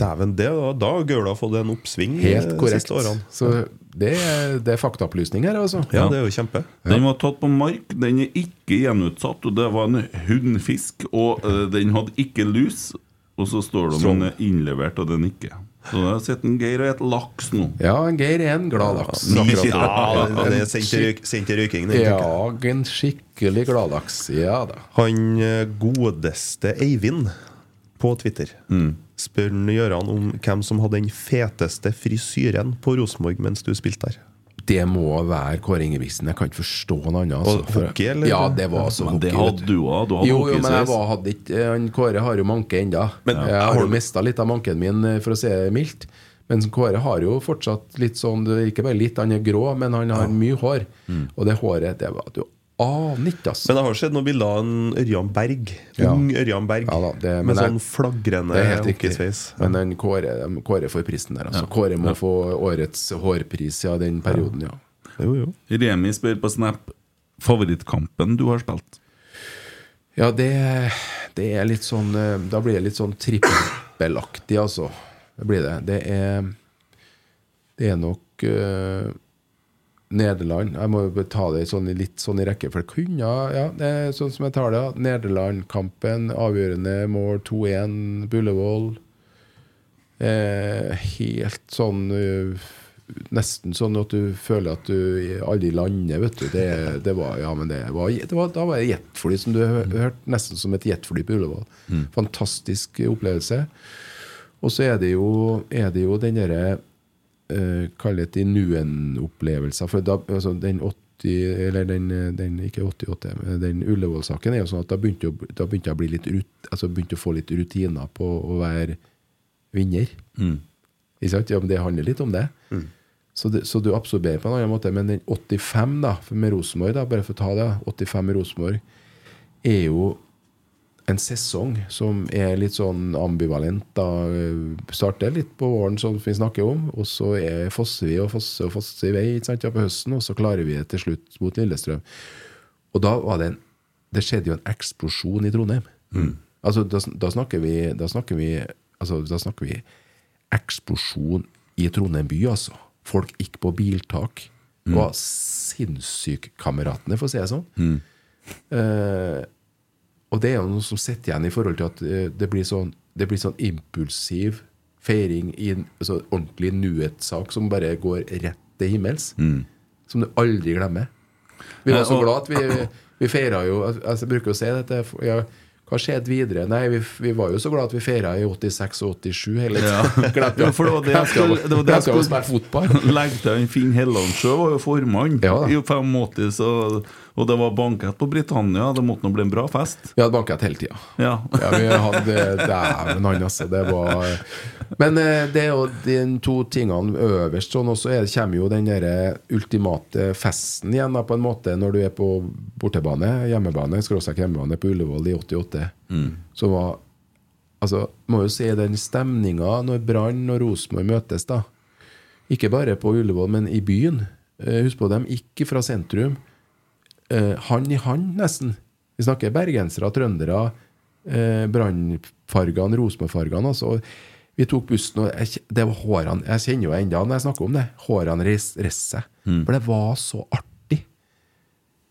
Dæven, det, da, da har Gaula fått en oppsving
Helt
de
korrekt.
siste årene.
Så det er, det er faktaopplysning her, altså.
Ja, det er jo kjempe.
Den var tatt på mark, den er ikke gjenutsatt, og det var en hunnfisk, og uh, den hadde ikke lus. Og så står det om den er innlevert, og den ikke. Så nå sitter en Geir og spiser laks nå.
Ja, Geir er en glad laks.
Ja, det er sendt til røyk- røyking. den.
Ja, en skikkelig gladlaks. Ja da.
Han eh, godeste Eivind på Twitter spør Gøran om hvem som hadde den feteste frisyren på Rosenborg mens du spilte der.
Det må være Kåre Ingebrigtsen. Jeg kan ikke forstå noe annet. Altså.
For, hockey, eller?
Ja, det var altså
Men det
hockey.
hadde du òg. Du hadde
Jo, jo, men jeg var, hadde ikke han Kåre har jo manke ennå.
Ja.
Jeg har jo mista litt av manken min, eh, for å si det mildt. Men Kåre har jo fortsatt litt sånn Ikke bare litt, han er grå, men han har mye hår.
Mm.
Og det håret det var at Du ikke, altså.
Men jeg har sett noen bilder av en Ørjan Berg.
Ja.
Ung Ørjan Berg.
Ja da, det-
med sånn flagrende
Det
hockeysveis.
Men den Kåre, Kåre får prisen der, altså. Kåre må få årets hårpris, ja, den perioden, ja.
Jo, jo.
Remi spør på Snap favorittkampen du har spilt.
Ja, det, det er litt sånn eh, Da blir det litt sånn trippelaktig, altså. Det blir det. Det er Det er nok eh, Nederland. Jeg må jo ta det sånn, litt sånn i rekke, for det kunne Ja, det er sånn som jeg tar det. ja. Nederland-kampen, avgjørende mål 2-1, Bullevål. Eh, helt sånn eh, Nesten sånn at du føler at du aldri lander, vet du. Det, det var, ja, men det var, det var, da var det jetfly som du hø- hørte. Nesten som et jetfly på Ullevål. Fantastisk opplevelse. Og så er det jo, er det jo den derre uh, kalle det nuen-opplevelser. For da, altså, den 80 Eller den, den ikke 88, men den Ullevål-saken er jo sånn at da begynte, å- da begynte jeg å bli litt rut, altså begynte å få litt rutiner på å være vinner. Ikke sant? Ja, men det handler litt om det. Så, det. så du absorberer på en annen måte. Men den 85 da, med Rosenborg, bare for å ta det, 85 med Rosenborg, er jo en sesong som er litt sånn ambivalent. da Starter litt på våren, som vi snakker om, og så er fosser vi og fosser og fosser i vei ikke sant, ja, på høsten, og så klarer vi det til slutt mot Lillestrøm. Og da var det en Det skjedde jo en eksplosjon i Trondheim. Altså, da, da snakker vi Da snakker vi Altså, da snakker vi eksplosjon i Trondheim by, altså. Folk gikk på biltak. Mm. var sinnssyk-kameratene, for å si det sånn. Eh, og det er jo noe som sitter igjen i forhold til at eh, det blir sånn, det blir sånn impulsiv feiring i en altså, ordentlig nuet-sak som bare går rett til himmels. Som du aldri glemmer. Vi var så glad at vi, vi feira jo altså, Jeg bruker å si dette. Ja, hva skjedde videre? Nei, vi, vi var jo så glad at vi feira i 86 og 87 hele
Ja.
Glemte
Ja, for det var det jeg skulle, det var det jeg skulle legge til. Finn Hellandsjø var jo formann
Ja
i 85, så, og det var bankett på Britannia. Det måtte nå bli en bra fest.
Vi hadde bankett hele tida.
Ja.
Ja, vi hadde Dæven han, altså. Det var Men eh, det er jo de to tingene øverst sånn, og så er kommer jo den der ultimate festen igjen, da, på en måte, når du er på bortebane, hjemmebane, skråstrek hjemmebane på Ullevål i 88. Så var Altså, må jo si den stemninga når Brann og Rosenborg møtes, da. Ikke bare på Ullevål, men i byen. Eh, Husk på, de gikk fra sentrum eh, hand i hand, nesten. Vi snakker bergensere, trøndere, eh, Brannfargene, Rosenborg-fargene. Altså. Vi tok bussen, og jeg, det var hårene Jeg kjenner jo enda når jeg snakker om det. Hårene reiste seg. For det var så artig.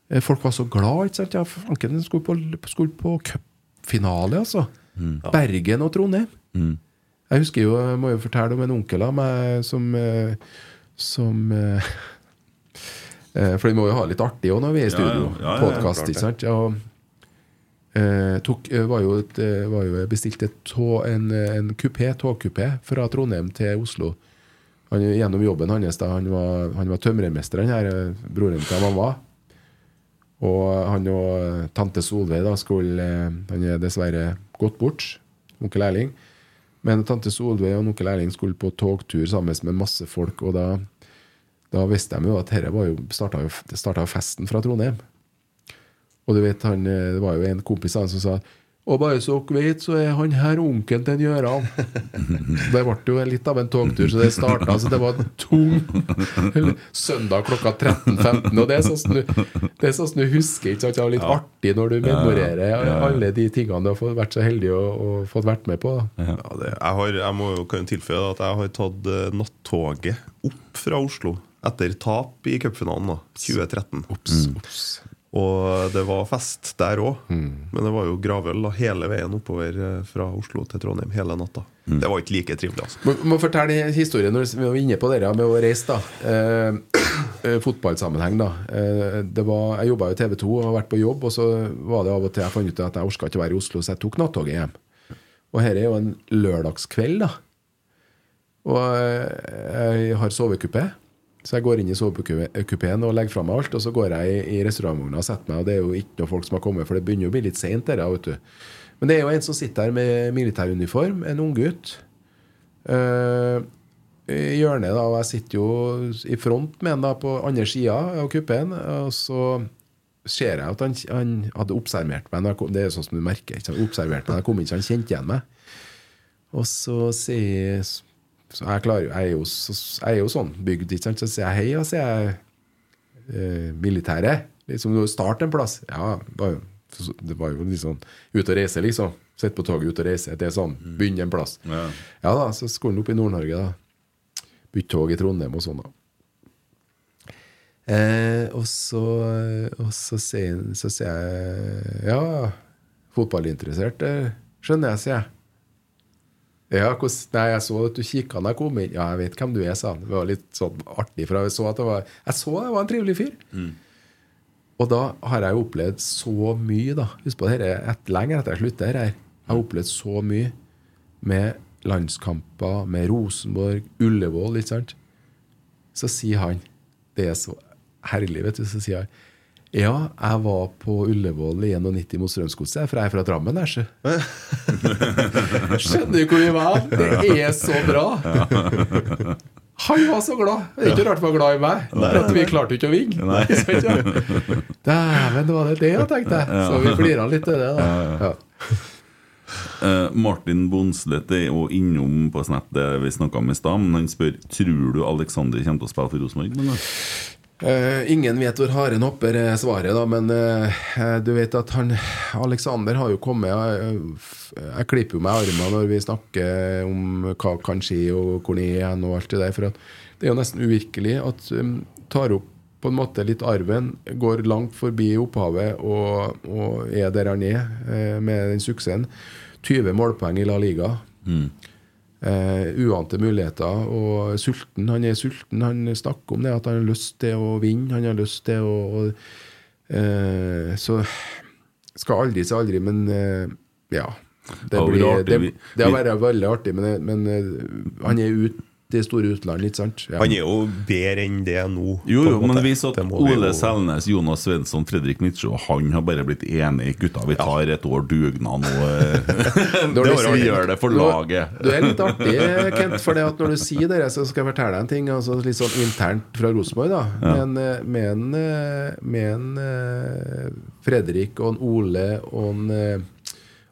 Eh, Folk var så glad. ikke sant? Ja, Franken skulle på, skulle på cupfinale, altså. Bergen og Trondheim. Jeg husker jo, jeg må jo fortelle om en onkel av meg som eh, Som eh, For vi må jo ha litt artig òg når vi er i studio.
ja, det.
ikke sant? Ja, eh, tok, eh, var jo, et, eh, var jo bestilt et en, eh, en kupé, togkupé fra Trondheim til Oslo. Han, gjennom jobben hans. da Han var, han var tømrermester, han her, eh, broren til mamma. Og han og eh, tante Solveig da skulle eh, Han er dessverre gått bort, onkel Erling. Men tante Solveig og onkel Erling skulle på togtur sammen med masse folk, og da, da visste de jo at dette var jo, starta jo, det starta jo festen fra Trondheim. Og du vet, han, eh, det var jo en kompis av han som sa og bare så dere vet, så er han her onkelen til Gøran. Det ble jo litt av en togtur, så det starta Så det var tung søndag klokka 13.15. Og det er sånn du, sånn du husker. Ikke sant? Det er litt artig når du memorerer
Ja, ja, ja.
alle de tingene du har fått, vært så heldig å og fått vært med på.
Ja, det, jeg, har, jeg må jo kunne tilføye at jeg har tatt eh, nattoget opp fra Oslo etter tap i cupfinalen da, 2013. Og det var fest der òg. Men det var jo gravøl hele veien oppover eh, fra Oslo til Trondheim hele natta. Det var ikke like trivelig. altså
Må, må fortelle historien når vi var inne på det med å reise. da eh, eh, Fotballsammenheng. da eh, det var, Jeg jobba i TV 2 og har vært på jobb, og så var det av og til jeg fant ut at jeg orka ikke å være i Oslo, så jeg tok nattoget hjem. Og her er jo en lørdagskveld, da. Og eh, jeg har sovekupé. Så jeg går inn i sovekupeen og legger fra meg alt, og så går jeg i, i restaurantvogna og setter meg. Og det er jo ikke noe folk som har kommet, for det begynner jo å bli litt seint. du. Men det er jo en som sitter her med militæruniform, en unggutt. Uh, I hjørnet, da, og jeg sitter jo i front med han da på andre sida av kupeen. Og så ser jeg at han, han hadde observert meg. Kom, det er sånn som du merker. Ikke? Han Observert meg, han kom inn, så han kjente igjen meg. Og så sier så jeg, klarer, jeg, er jo, jeg er jo sånn bygd, ikke sant? så sier jeg hei, og sier jeg eh, militæret. Liksom start en plass. Ja, det var jo, det var jo litt sånn ut og reise, liksom. Sitte på toget ut og reise. Det er sånn. Begynne en plass.
Ja.
Ja da, så skulle han opp i Nord-Norge, da. Bytte tog i Trondheim og sånn, da. Eh, og så, og så sier så sier jeg Ja, fotballinteressert, skjønner jeg, sier jeg. Ja, hos, nei, jeg så at du kikka da jeg kom inn. Ja, jeg vet hvem du er, sa han. Det var litt sånn artig, for jeg så at det var, jeg så det var en trivelig fyr. Og da har jeg jo opplevd så mye, da. Husk på det, her, et, lenge etter jeg slutta her. Jeg har opplevd så mye med landskamper, med Rosenborg, Ullevål, ikke sant. Så sier han Det er så herlig, vet du. Så sier han ja, jeg var på Ullevål i 91 mot Strømsgodset, for jeg er fra Drammen. Skjønner du hvor vi var? Det er så bra! Han var så glad! Det er ikke rart han var glad i meg. For at vi klarte ikke å vinne. Dæven, var det det jeg tenkte? Så vi flira litt til det, da. Ja.
Uh, Martin Bonsleth er jo innom på Snap det vi snakka om i stad, men han spør Tror du Alexander kommer til å spille for Rosenborg.
Eh, ingen vet hvor haren hopper, er svaret, da, men uh, du vet at han Alexander har jo kommet Jeg, jeg klipper jo meg i armen når vi snakker om hva kan skje, og hvor han er og alt det der. For det er jo nesten uvirkelig at um, tar opp på en måte litt arven, går langt forbi opphavet og, og er der han er uh, med den suksessen. 20 målpoeng i La Liga. Eh, uante muligheter og sulten. Han er sulten. Han snakker om det at han har lyst til å vinne. Han har lyst til å, å eh, Så skal aldri si aldri, men eh, ja. Det,
blir
det, det har vært veldig artig, men, men eh, han er ute i store utland, ikke sant? Ja.
Han er jo bedre enn det nå.
jo, jo, men vi så at
Det
Ole
jo-
Selnes, Jonas Svensson, Fredrik Midtsjø Han har bare blitt enige. Gutta, vi tar et år dugnad nå.
det
Hvis vi gjør det for laget.
Du er litt artig, Kent, for det at når du sier det, så skal jeg fortelle deg en ting. Altså litt sånn internt fra Rosenborg. da
Ja.
Men eh, med en, eh, med en eh, Fredrik og en Ole og en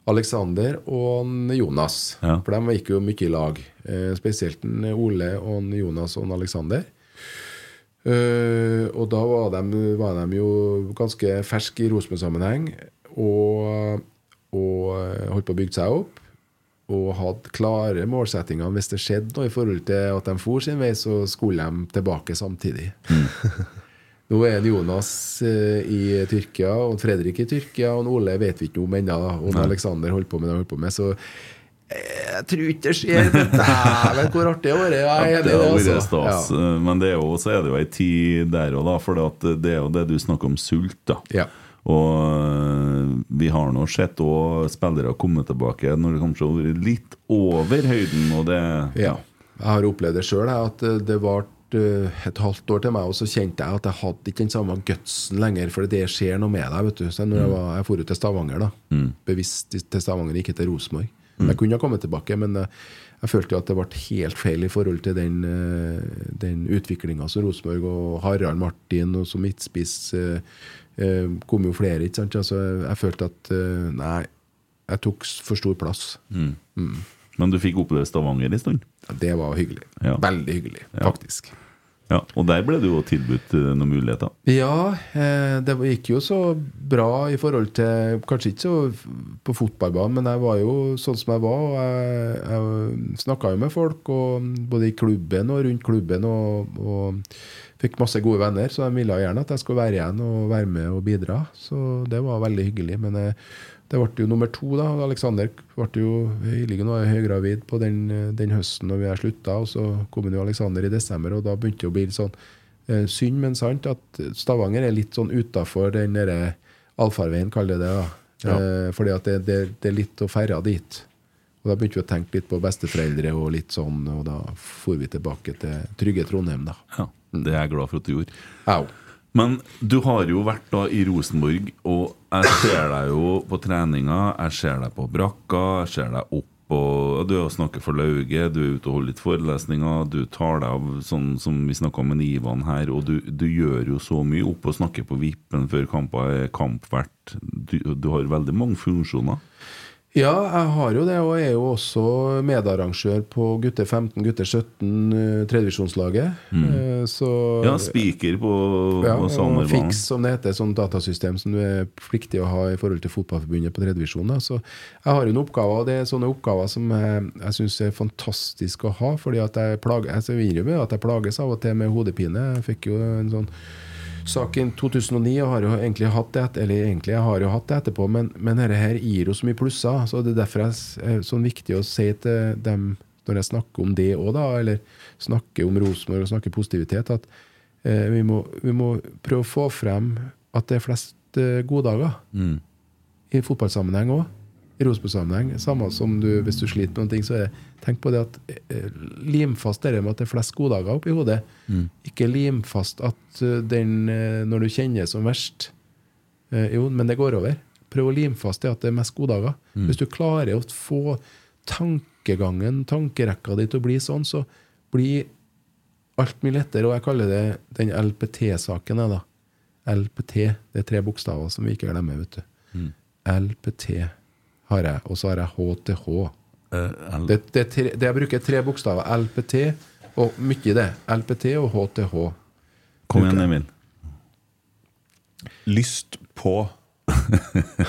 Alexander og Jonas.
Ja.
For de gikk jo mye i lag. Eh, spesielt Ole og Jonas og Alexander. Eh, og da var de, var de jo ganske ferske i Rosenborg-sammenheng. Og, og eh, holdt på å bygge seg opp. Og hadde klare målsettinger. Hvis det skjedde noe i forhold til at de for sin vei, så skulle de tilbake samtidig. Nå er det Jonas eh, i Tyrkia, og Fredrik i Tyrkia, og Ole vet vi ikke om ennå. Om
Nei.
Alexander holder på med det han holder på med. Så eh, jeg tror ikke det skjer. Dæven, hvor artig det har vært! Jeg er
Ja,
enig
det
i det, altså.
stas.
Ja.
Eh, Men det er jo, så er det jo ei tid der òg. For det er jo det du snakker om sult, da.
Ja.
Og øh, vi har nå sett òg spillere komme tilbake når det kanskje har vært litt over høyden, og det
Ja. Jeg har opplevd det sjøl, at eh, det varte eh, et halvt år til meg, og så kjente jeg at jeg hadde ikke den samme gutsen lenger, for det skjer noe med deg. vet du Så når jeg, var, jeg for til Stavanger, da
Mm.
bevisst til Stavanger, ikke til Rosenborg. Jeg kunne ha kommet tilbake, men eh, jeg følte at det ble helt feil i forhold til den, eh, den utviklinga som Rosenborg og Harald Martin og som midtspiss eh, kom jo flere, ikke sant. Altså, jeg følte at nei, jeg tok for stor plass.
Mm.
Mm.
Men du fikk oppleve Stavanger en stund?
Det var hyggelig.
Ja.
Veldig hyggelig, faktisk.
Ja, Og der ble det jo tilbudt øh, noen muligheter.
Ja, eh, det gikk jo så bra i forhold til Kanskje ikke så på fotballbanen, men jeg var jo sånn som jeg var. og Jeg, jeg snakka jo med folk, og både i klubben og rundt klubben, og, og fikk masse gode venner. Så de ville gjerne at jeg skulle være igjen og være med og bidra. Så det var veldig hyggelig. Men eh, det ble jo nummer to. da Alexander ble jo hyggelig nå er høygravid på den, eh, den høsten når vi har slutta. Og så kom jo Alexander i desember, og da begynte det å bli litt sånn eh, synd, men sant, at Stavanger er litt sånn utafor den derre allfarveien, kaller det det.
Ja.
eh, Fordi at det, det, det er litt å ferde dit. Og Da begynte vi å tenke litt på besteforeldre og litt sånn, og da for vi tilbake til trygge Trondheim, da.
Ja, Det er jeg glad for at du gjorde.
Au.
Men du har jo vært da i Rosenborg, og jeg ser deg jo på treninga. Jeg ser deg på brakka, jeg ser deg opp og Du er og snakker for lauget, du er ute og holder litt forelesninger, du tar deg av sånn som vi snakka med Ivan her, og du, du gjør jo så mye opp og snakker på vippen før kamper er kampvert. Du, du har veldig mange funksjoner.
Ja, jeg har jo det, og er jo også medarrangør på gutter 15, gutter 17, eh, tredjevisjonslaget.
Mm.
Eh, Så
Ja, spiker på,
Ja,
på
og
Sanderbanen.
Fix, som det heter, sånn datasystem som du er pliktig å ha i forhold til fotballforbundet på tredjevisjon. Så jeg har jo noen oppgaver, og det er sånne oppgaver som jeg, jeg syns er fantastisk å ha. fordi at jeg plager, jeg vil innrømme at jeg plages av og til med hodepine. Jeg fikk jo en sånn sak i 2009 og har jo egentlig hatt det et- eller egentlig jeg har jo hatt det etterpå, men, men dette her gir jo så mye plusser. så Det er derfor det er sånn viktig å si til dem når jeg snakker om det òg, eller snakker om Rosenborg og snakker positivitet, at eh, vi, må, vi må prøve å få frem at det er flest eh, gode dager.
Mm.
I fotballsammenheng òg. I Rosenborg-sammenheng. Samme som du, hvis du sliter med noen ting, så er det Tenk på det at eh, lim fast det med at det er flest gode dager oppi hodet.
Mm.
Ikke lim fast at eh, den eh, når du kjenner som verst eh, Jo, men det går over. Prøv å lime fast det at det er mest gode dager.
Mm.
Hvis du klarer å få tankegangen, tankerekka di til å bli sånn, så blir alt mye lettere, og jeg kaller det den LPT-saken. da. LPT, det er tre bokstaver som vi ikke glemmer, vet du.
Mm.
LPT har jeg, og så har jeg HTH.
Uh, L-
Det, det, tre, det jeg bruker tre bokstaver. LPT og mye i det. LPT og HTH.
Kom igjen, Emil.
Lyst på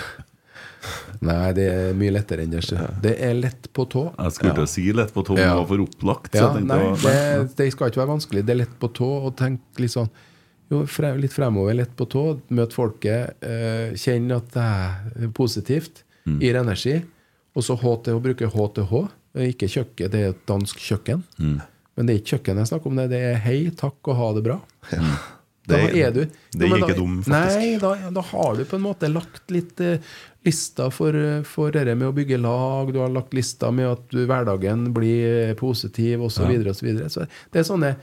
Nei, det er mye lettere enn det. Det er lett på tå.
Jeg skulle til å si lett på tå, men
Ja.
var for opplagt. så
Ja, nei, det, det skal ikke være vanskelig. Det er lett på tå å tenke litt sånn jo, fre, litt fremover, lett på tå. Møte folket, eh, kjenne at det er positivt.
Mm.
Gir energi. Og så HTH, bruker HTH. Ikke kjøkken, det er et dansk kjøkken.
Mm.
Men det er ikke kjøkken jeg snakker om, det, det er hei, takk og ha det bra. Da
Det er
du
det
gir
ikke dum, faktisk.
Nei, da, da har du på en måte lagt litt eh, lister for, eh, for dette med å bygge lag. Du har lagt lister med at du, hverdagen blir eh, positiv, osv. Så,
Ja.
videre, og så, videre. så det er sånne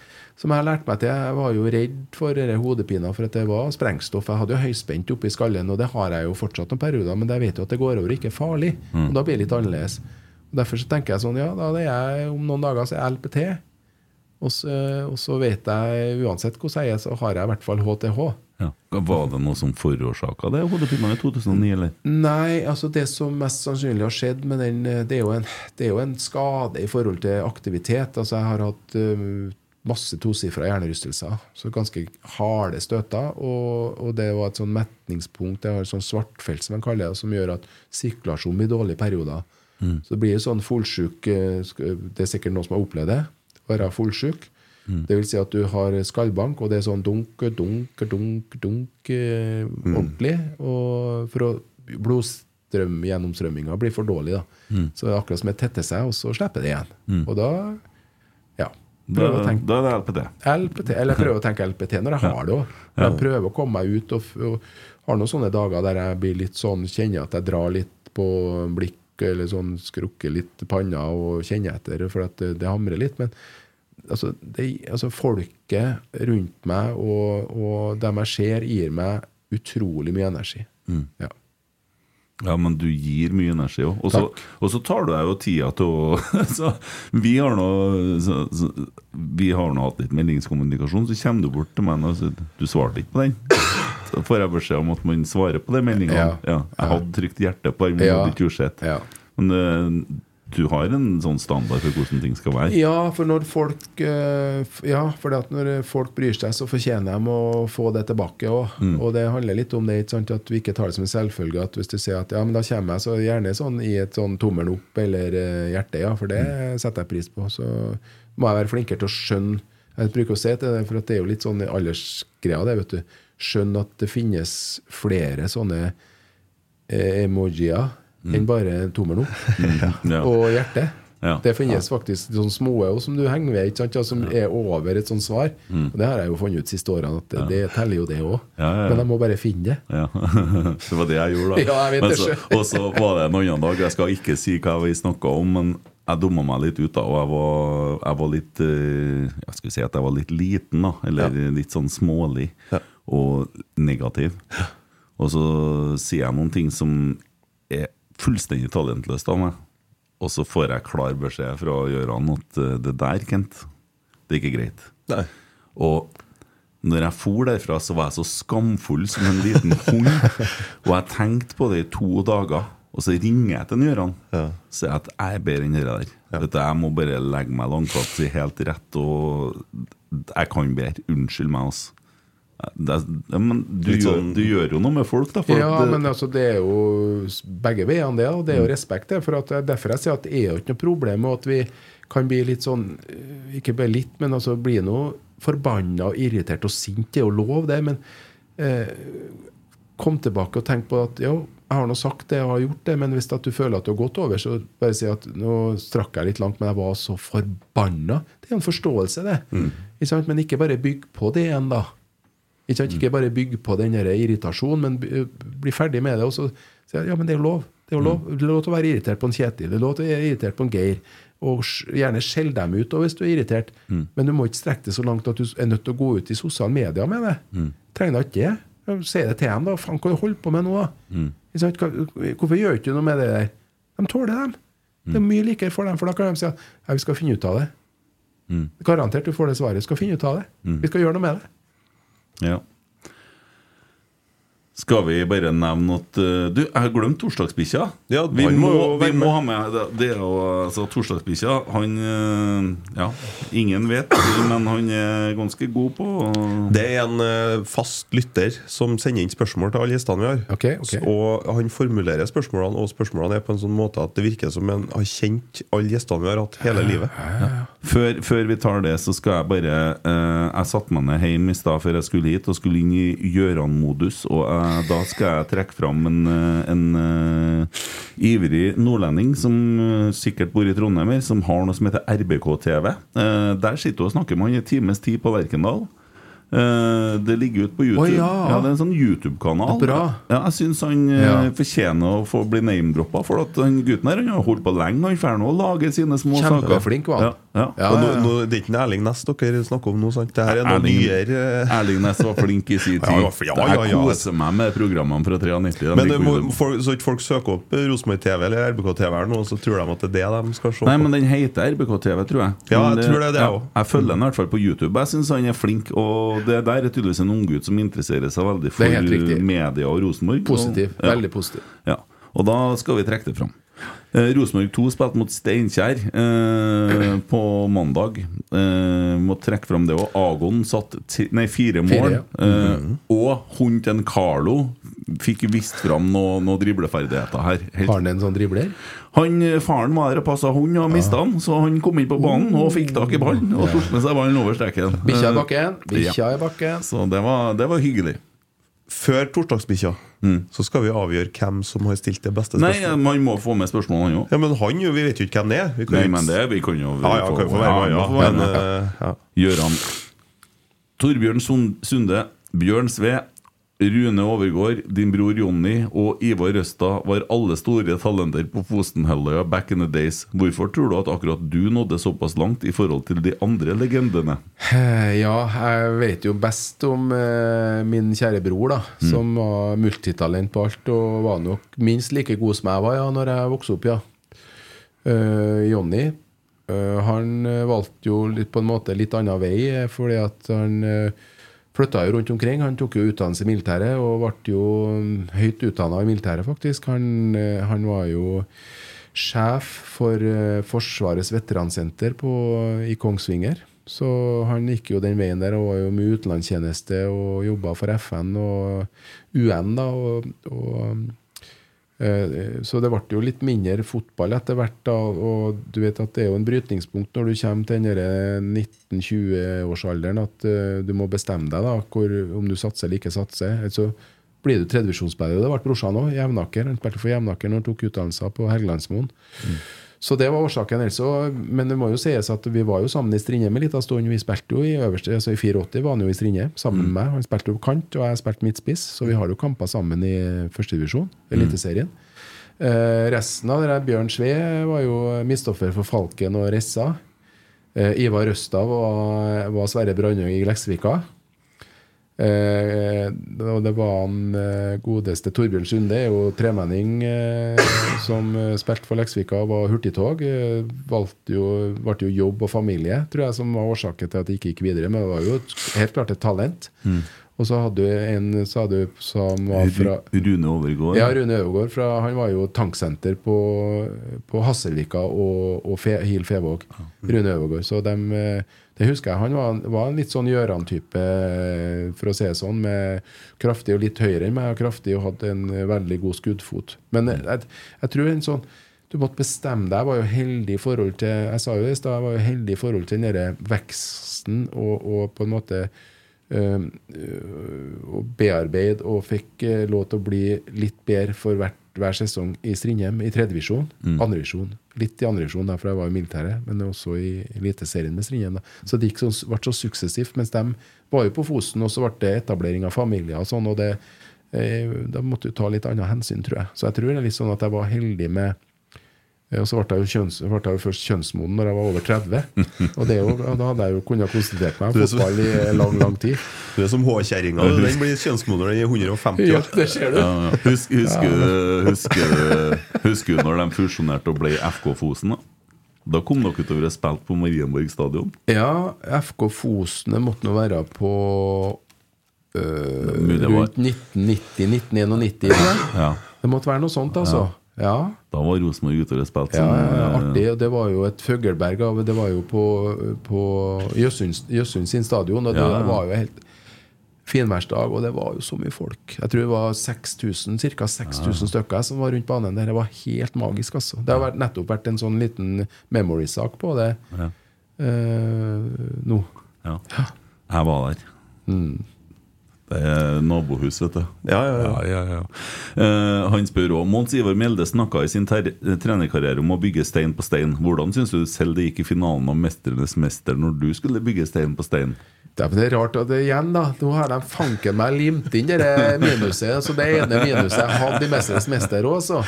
som jeg har lært meg til. Jeg var jo redd for hodepina for at det var sprengstoff. Jeg hadde jo høyspent oppi skallen, og det har jeg jo fortsatt noen perioder, men jeg vet jo at det går over, ikke er farlig.
Mm.
Og da blir det litt annerledes. Og Derfor så tenker jeg sånn, ja, da er jeg om noen dager så er jeg LPT. Og så, og så vet jeg, uansett hvordan jeg er, så har jeg i hvert fall HTH.
Ja. Var det noe som forårsaka det hodepina i 2009, eller?
Nei, altså det som mest sannsynlig har skjedd med den, det er jo en, det er jo en skade i forhold til aktivitet. Altså jeg har hatt masse tosifra hjernerystelser, så ganske harde støter. Og, og det var et sånn metningspunkt, det har et sånn svartfelt som man kaller det, som gjør at sirkulasjonen blir dårlig i perioder.
Mm.
Så det blir jo sånn fullsjuk eh, Det er sikkert noen som har opplevd det. Være fullsjuk.
Mm.
Det vil si at du har skallbank, og det er sånn dunk, dunk, dunk, dunk eh,
Mm.
ordentlig. Og for å blodstrømgjennomstrømminga blir for dårlig, da.
Mm.
Så det er akkurat som det tetter seg, og så slipper det igjen.
Mm.
Og da.
Da, er det LPT.
LPT, eller jeg prøver å tenke LPT når jeg har det òg. Jeg prøver å komme meg ut og, og har noen sånne dager der jeg blir litt sånn, kjenner at jeg drar litt på blikk, eller sånn skrukker litt panna og kjenner etter, for at det, det hamrer litt. Men altså, det, altså folket rundt meg og, og dem jeg ser, gir meg utrolig mye energi.
Mm.
Ja.
Ja, men du gir mye energi òg. Og så- tar du deg jo tida til å så, Vi har nå så, så, Vi har nå hatt litt meldingskommunikasjon, så kommer du bort til meg og sier Du svarte ikke på den. Så får jeg beskjed om at man svarer på de meldingene.
Ja.
Ja. Jeg hadde trykt hjerte på
Ja.
hadde ikke gjort. Men eh, du har en sånn standard for hvordan ting skal være?
Ja, for når folk eh, Ja, for at når folk bryr seg, så fortjener de å få det tilbake òg.
Mm.
Og det handler litt om det, sant? at vi ikke tar det som en selvfølge. At hvis du sier at ja, men da kommer jeg, så gjerne sånn i et sånn tommel opp eller eh, hjerte, ja, for det setter jeg pris på. Så må jeg være flinkere til å skjønne Jeg bruker å si til det, for at det er jo litt sånn aldersgreia, det, vet du. Skjønn at det finnes flere sånne eh, emojier enn bare tommelen opp
Mm. Ja.
og hjerte.
Ja.
Det finnes faktisk sånne små også, som du henger ved, ikke sant? Ja, som er over et sånt svar.
Mm.
Og Det har jeg jo funnet ut siste årene, at det, det teller jo det òg.
Ja, ja, ja.
Men jeg må bare finne det.
Ja. det var det jeg gjorde, da.
Ja, jeg vet
så- Og så var det en annen dag. Jeg skal ikke si hva vi snakka om, men jeg dumma meg litt ut. da Og jeg var, jeg var litt eh, Jeg skulle si at jeg var litt liten, da. Eller litt sånn smålig og negativ. Og så sier jeg noen ting som er fullstendig talentløst av meg. Og så får jeg klar beskjed fra Gøran at eh, det der, Kent, det er ikke greit. Og når jeg for derfra, så var jeg så skamfull som en liten hund. og jeg tenkte på det i to dager. Og så ringer jeg til Gøran og sier at jeg er bedre enn det der. Vet du, jeg må bare legge meg langflat, si helt rett, og jeg kan bedre. Unnskyld meg, altså. Er- men du,
sånn,
gjør, du gjør jo noe med folk, da.
Ja,
det-
men altså, det er jo begge veiene, det. Og det er jo respekt, det. For at, er derfor jeg sier at det er jo ikke noe problem med at vi kan bli litt sånn eh, Ikke bare litt, men altså bli noe forbanna og irritert og sint. Det er jo lov, det. Men eh, kom tilbake og tenk på at jo, jeg har nå sagt det, jeg har gjort det, men hvis du føler at du har gått over, så bare si at nå strakk jeg litt langt, men jeg var så forbanna. Det er en forståelse, det. Sant? Men ikke bare bygg på det igjen, da. Ikke, sant? ikke bare bygge på den irritasjonen, men bli ferdig med det. Og så sier jeg ja, men det er jo lov. Det er lov, det er lov til å være irritert på en Kjetil, det er lov til å være irritert på en Geir. Og gjerne skjell dem ut hvis du er irritert. Men du må ikke strekke det så langt at du er nødt til å gå ut i sosiale medier med det. Trenger da ikke det. Si det til dem, da. Faen, hva du holder på med nå, da? Ikke Hvorfor gjør du ikke noe med det der? De tåler dem. Det er mye likere for dem, for da kan de si at ja, vi skal finne ut av det. Garantert du får det svaret. Vi Skal finne ut av det. Vi skal gjøre noe med det.
Ja. Skal vi bare nevne at uh, Du, jeg har glemt torsdagsbikkja.
Ja,
vi, må, vi må ha med det- Det er jo altså Torsdagsbikkja Han uh, Ja, ingen vet, men han er ganske god på
Det er en uh, fast lytter som sender inn spørsmål til alle gjestene vi har.
Okay, okay.
Og han formulerer spørsmålene, og spørsmålene er på en sånn måte at det virker som han har kjent alle gjestene vi har hatt hele livet.
Før, før vi tar det, så skal jeg bare eh, Jeg satte meg ned hjemme i stad før jeg skulle hit, og skulle inn i Gjøran-modus. Og da skal jeg trekke fram en, eh, en uh, ivrig nordlending som eh, sikkert bor i Trondheim, som har noe som heter RBK-TV. Uh, der sitter hun og snakker med han i times tid på Lerkendal. Eh, det ligger ut på YouTube.
Oh, ja.
Det er en sånn YouTube-kanal. Ja, jeg syns han eh,
Ja.
fortjener å få bli name-droppa. For at den gutten her Han har holdt på lenge. Han får nå lage sine små saker.
Kjempeflink var han.
Ja, ja.
Ja,
nå,
ja, ja.
nå, det er ikke Erling Næss dere snakker om nå, sant? Det her er noe
Erling-
nyere
Erling Næss var flink i sin tid.
Ja, ja, ja, ja.
Jeg koser meg med programmene fra 93.
Men det må, for, så ikke folk søker opp Rosenborg TV eller RBK TV her nå, så tror de at det er det de skal se
Nei,
på.
men den heter RBK-TV, tror jeg.
Ja,
jeg,
jeg tror det er det også.
Jeg følger den i hvert fall på YouTube. Jeg syns han er flink, og det der er tydeligvis en unggutt som interesserer seg veldig for media og Rosenborg.
Positiv.
Og- ja.
Veldig positiv.
Ja, og da skal vi trekke det fram. Eh, Rosenborg 2 spilte mot Steinkjer eh, på mandag. Eh, må trekke fram det òg. Agon satt ti, nei, fire mål.
Fire, ja.
eh, og hunden Carlo fikk vist fram noen noe dribleferdigheter her. Helt
Faren din sånn dribler?
han, eh, Faren var der og passa hund og mista han, så han kom inn på banen og fikk tak i ballen og tok med seg ballen over streken.
Bikkja i
Eh,
bakken. Bikkja i bakken.
Så det var, det var hyggelig.
Før torsdagsbikkja så skal vi avgjøre hvem som har stilt det beste
spørsmålet. Nei, man må få med spørsmålene han òg.
Ja, men han jo, vi vet jo ikke hvem det er. Vi kan
Nei, men det vi kan jo
Ja, ja, kan få være med,
ja,
ja. Men,
med.
eh, ja.
Gjøran. Torbjørn Sunde, Bjørn Sve, Rune Overgård, din bror Jonny og Ivar Røsta var alle store talenter på Fosenhalvøya back in the days. Hvorfor tror du at akkurat du nådde såpass langt i forhold til de andre legendene?
Eh, Ja, jeg vet jo best om eh, min kjære bror, da, som var multitalent på alt, og var nok minst like god som jeg var ja, når jeg vokste opp, ja. Uh, Jonny, uh, han valgte jo litt, på en måte litt annen vei, fordi at han uh, flytta jo rundt omkring. Han tok jo utdannelse i militæret, og ble jo mm, høyt utdanna i militæret, faktisk. Han, eh, han var jo sjef for eh, Forsvarets veteransenter på, i Kongsvinger. Så han gikk jo den veien der og var jo med utenlandstjeneste og jobba for FN og UN, da. Og, og, eh, så det ble jo litt mindre fotball etter hvert, da. Og du vet at det er jo en brytningspunkt når du kommer til den 19-20-årsalderen, at eh, du må bestemme deg da, hvor, om du satser eller ikke satser. Så blir du tredjevisjonsspiller. Det ble brorsan òg, Jevnaker. Han spilte for Jevnaker når han tok utdannelser på Helgelandsmoen. Så det var årsaken. Altså. Men det må jo sies at vi var jo sammen i Strindheim en liten stund. Vi spilte jo i øverste, altså i 84 var han jo i Strindheim sammen med meg. Han spilte jo kant, og jeg spilte midtspiss. Så vi har jo kamper sammen i førstedivisjon, Eliteserien. Eh, resten av det der, Bjørn Sve var jo mistoffer for Falken og Ressa. Eh, Ivar Røstad var, var Sverre Brandøy i Leksvika. Eh, og det var han eh, godeste Torbjørn Sunde, er jo tremenning eh, som spilte for Leksvika og var hurtigtog. Valgte jo, valgte jo jobb og familie, tror jeg, som var årsaken til at det ikke gikk videre. Men det var jo helt klart et talent. Og så hadde du en sa du, som var fra
Rune Overgård.
ja, Rune Øvergaard. Fra, han var jo tanksenter på, på Hasselvika og, og Fe, Hil Fevåg. Rune Øvergaard. Så de det husker jeg. Han var, var en litt sånn Gjøran-type, eh, for å si det sånn. Med kraftig og litt høyere enn meg, og kraftig og hadde en eh, veldig god skuddfot. Men eh, jeg, jeg tror en sånn du måtte bestemme deg. Jeg var jo heldig i forhold til Jeg sa jo det jeg var jo heldig i forhold til den veksten og, og på en måte øh, øh, bearbeide og fikk lov til å bli litt bedre for hvert, hver sesong i Strindheim, i tredjevisjon.
Mm.
Andrevisjon. Litt i andrevisjon, for jeg var i militæret, men også i Eliteserien med Strindheim. Så det gikk så, ble så suksessivt, mens de var jo på Fosen, og så ble det etablering av familier og sånn, og det, eh, da måtte du ta litt annet hensyn, tror jeg. Så jeg tror det er litt sånn at jeg var heldig med og så ble jeg jo, kjønns, ble jeg jo først kjønnsmoden når jeg var over 30. Og det jo, da hadde jeg jo kunnet konsentrert meg om fotball i lang, lang tid.
Du er som H-kjerringa. Den blir kjønnsmoden når den er 150
Ja, det ser du.
Ja, ja. Husk, husker, du- husker, husker du når de fusjonerte og ble FK Fosen? da? Da kom dere utover og spilte spilt på Marienborg stadion.
Ja, FK Fosene måtte nå være på øh,
det
rundt 1990-1991.
Ja.
Det måtte være noe sånt, altså. Ja.
Da var Rosenborg ute og spilte
Ja,
eh,
artig. og Det var jo et føggelberg Det var jo på, på Jøssund sin stadion, og det
Ja,
var jo helt finværsdag, og det var jo så mye folk. Jeg tror det var 6000, ca. 6000 stykker som var rundt banen. Det var helt magisk, altså. Det har vært, nettopp vært en sånn liten memory-sak på det
Ja.
eh, nå.
Ja. Jeg var der. Det er nabohus, vet du.
Ja, ja, ja.
ja, ja. Eh, han spør òg Mons Ivar Mjelde snakka i sin ter trenerkarriere om å bygge stein på stein. Hvordan syns du selv det gikk i finalen av 'Mesternes mester' når du skulle bygge stein på stein?
Det er, er rart at det igjen, da. Nå har de fanken meg limt inn det minuset. Så det ene minuset jeg hadde i 'Mesternes mester' òg, så.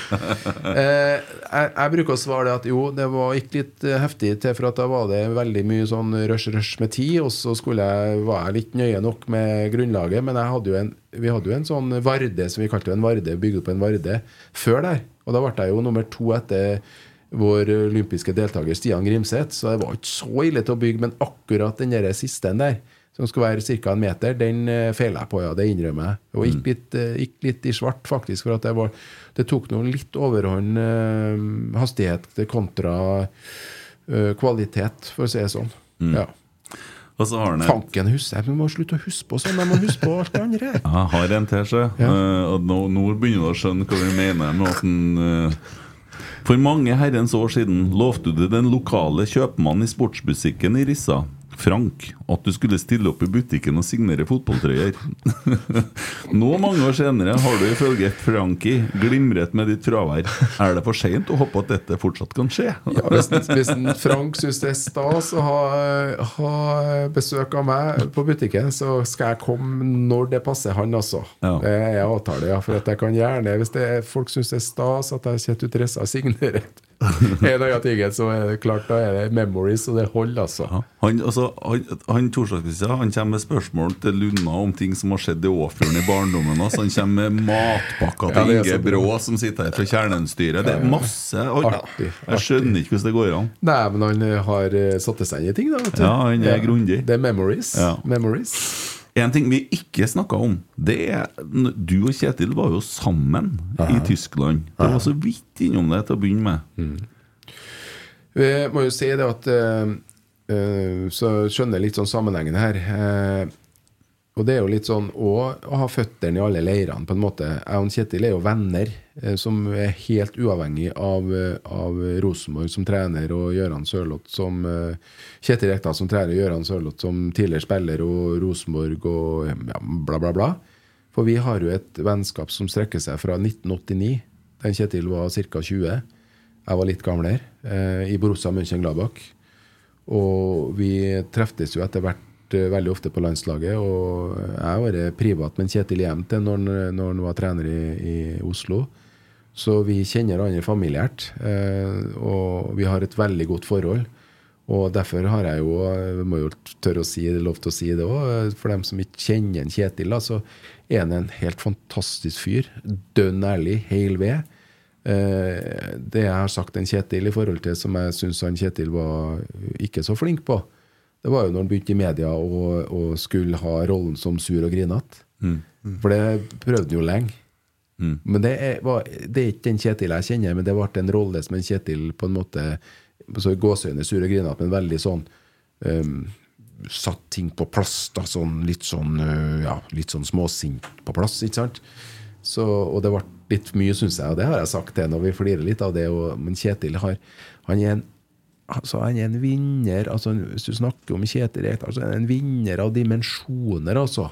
Eh, jeg, jeg bruker å svare at jo, det var gikk litt eh, heftig til, for at da var det veldig mye sånn rush-rush med tid, og så jeg, var jeg litt nøye nok med grunnlaget, men hadde en, vi hadde jo en sånn Varde, som vi kalte en Varde, bygd på en Varde, før der. Og da ble jeg jo nummer to etter vår olympiske deltaker Stian Grimseth, så det var ikke så ille til å bygge, men akkurat den siste der, som skulle være ca. en meter, den feila jeg på, ja. Det innrømmer jeg. Og gikk litt, eh, gikk litt i svart, faktisk, for at det, var, det tok noe litt overhånd eh, hastighet kontra eh, kvalitet, for å si det sånn. Ja.
Og så har han et-
Fanken husker jeg. Vi må slutte å huske på sånn. Jeg må huske på alt det andre.
Jeg har en til, så. Ja. Uh, og nå, nå begynner du å skjønne hva vi mener med at han uh... For mange herrens år siden lovte du den lokale kjøpmannen i sportsbutikken i Rissa, Frank, at du skulle stille opp i butikken og signere fotballtrøyer. Nå, mange år senere, har du ifølge Franki glimret med ditt fravær. Er det for seint å håpe at dette fortsatt kan skje?
Ja, hvis, hvis Frank syns det er stas å ha, ha besøk av meg på butikken, så skal jeg komme når det passer han, altså.
Ja.
Det er avtale, ja. For at jeg kan gjerne, hvis det folk syns det er stas at jeg setter ut dressa og signerer en av de tingene, så er det klart da er det memories, og det holder, altså.
Han, altså, han, han han kommer med spørsmål til Lunna om ting som har skjedd i Åfjorden i barndommen. Altså, han kommer med matpakker til
Ja, er
Inge. Brå, som sitter her fra Kjernenstyret. Det er masse
Artig,
Jeg skjønner ikke hvordan det går an.
Nei, men han har eh, satt seg inn i ting, da. Vet du.
Ja, han er grundig.
Det er memories.
Ja.
memories.
En ting vi ikke snakka om, det er Du og Kjetil var jo sammen i Tyskland. Det var så vidt innom det til å begynne med.
Vi må jo si det at uh, uh, Så skjønner jeg litt sånn sammenhengen her. Eh, og det er jo litt sånn å, å ha føttene i alle leirene, på en måte. Jeg og Kjetil er jo venner eh, som er helt uavhengig av, eh, av Rosenborg som trener, og Gøran Sørloth som eh, Kjetil Rekdal som trener, og Gøran Sørloth som tidligere spiller, og Rosenborg og ja, bla, bla, bla. For vi har jo et vennskap som strekker seg fra 1989, den Kjetil var ca. 20. Jeg var litt gamlere, i Borussia Mönchengladbach. Og vi treftes jo etter hvert eh, veldig ofte på landslaget. Og jeg har vært privat med Kjetil hjem til når når han var trener i, i Oslo. Så vi kjenner hverandre familiært. Eh, og vi har et veldig godt forhold. Og derfor har jeg jo, jeg må jo tørre å si det, lov til å si det òg, for dem som ikke kjenner en Kjetil, da, så er han en helt fantastisk fyr. Dønn ærlig, heil ved. Eh, det jeg har sagt en Kjetil i forhold til som jeg syns Kjetil var ikke så flink på, det var jo når han begynte i media og, og skulle ha rollen som sur og grinete. For det prøvde han jo lenge. Men det er, var, det er ikke den Kjetil jeg kjenner, men det ble en rolle som en Kjetil på en måte så gåseøyne sur og grinete, men veldig sånn um, Satt ting på plass, da, sånn litt sånn øh, ja, litt sånn småsint på plass, ikke sant? Så, og det ble litt mye, syns jeg, og det har jeg sagt til når vi flirer litt av det. Og, men Kjetil har Han er en Altså, han er en vinner altså, Hvis du snakker om Kjetil Rekdal, så er han en vinner av dimensjoner, altså.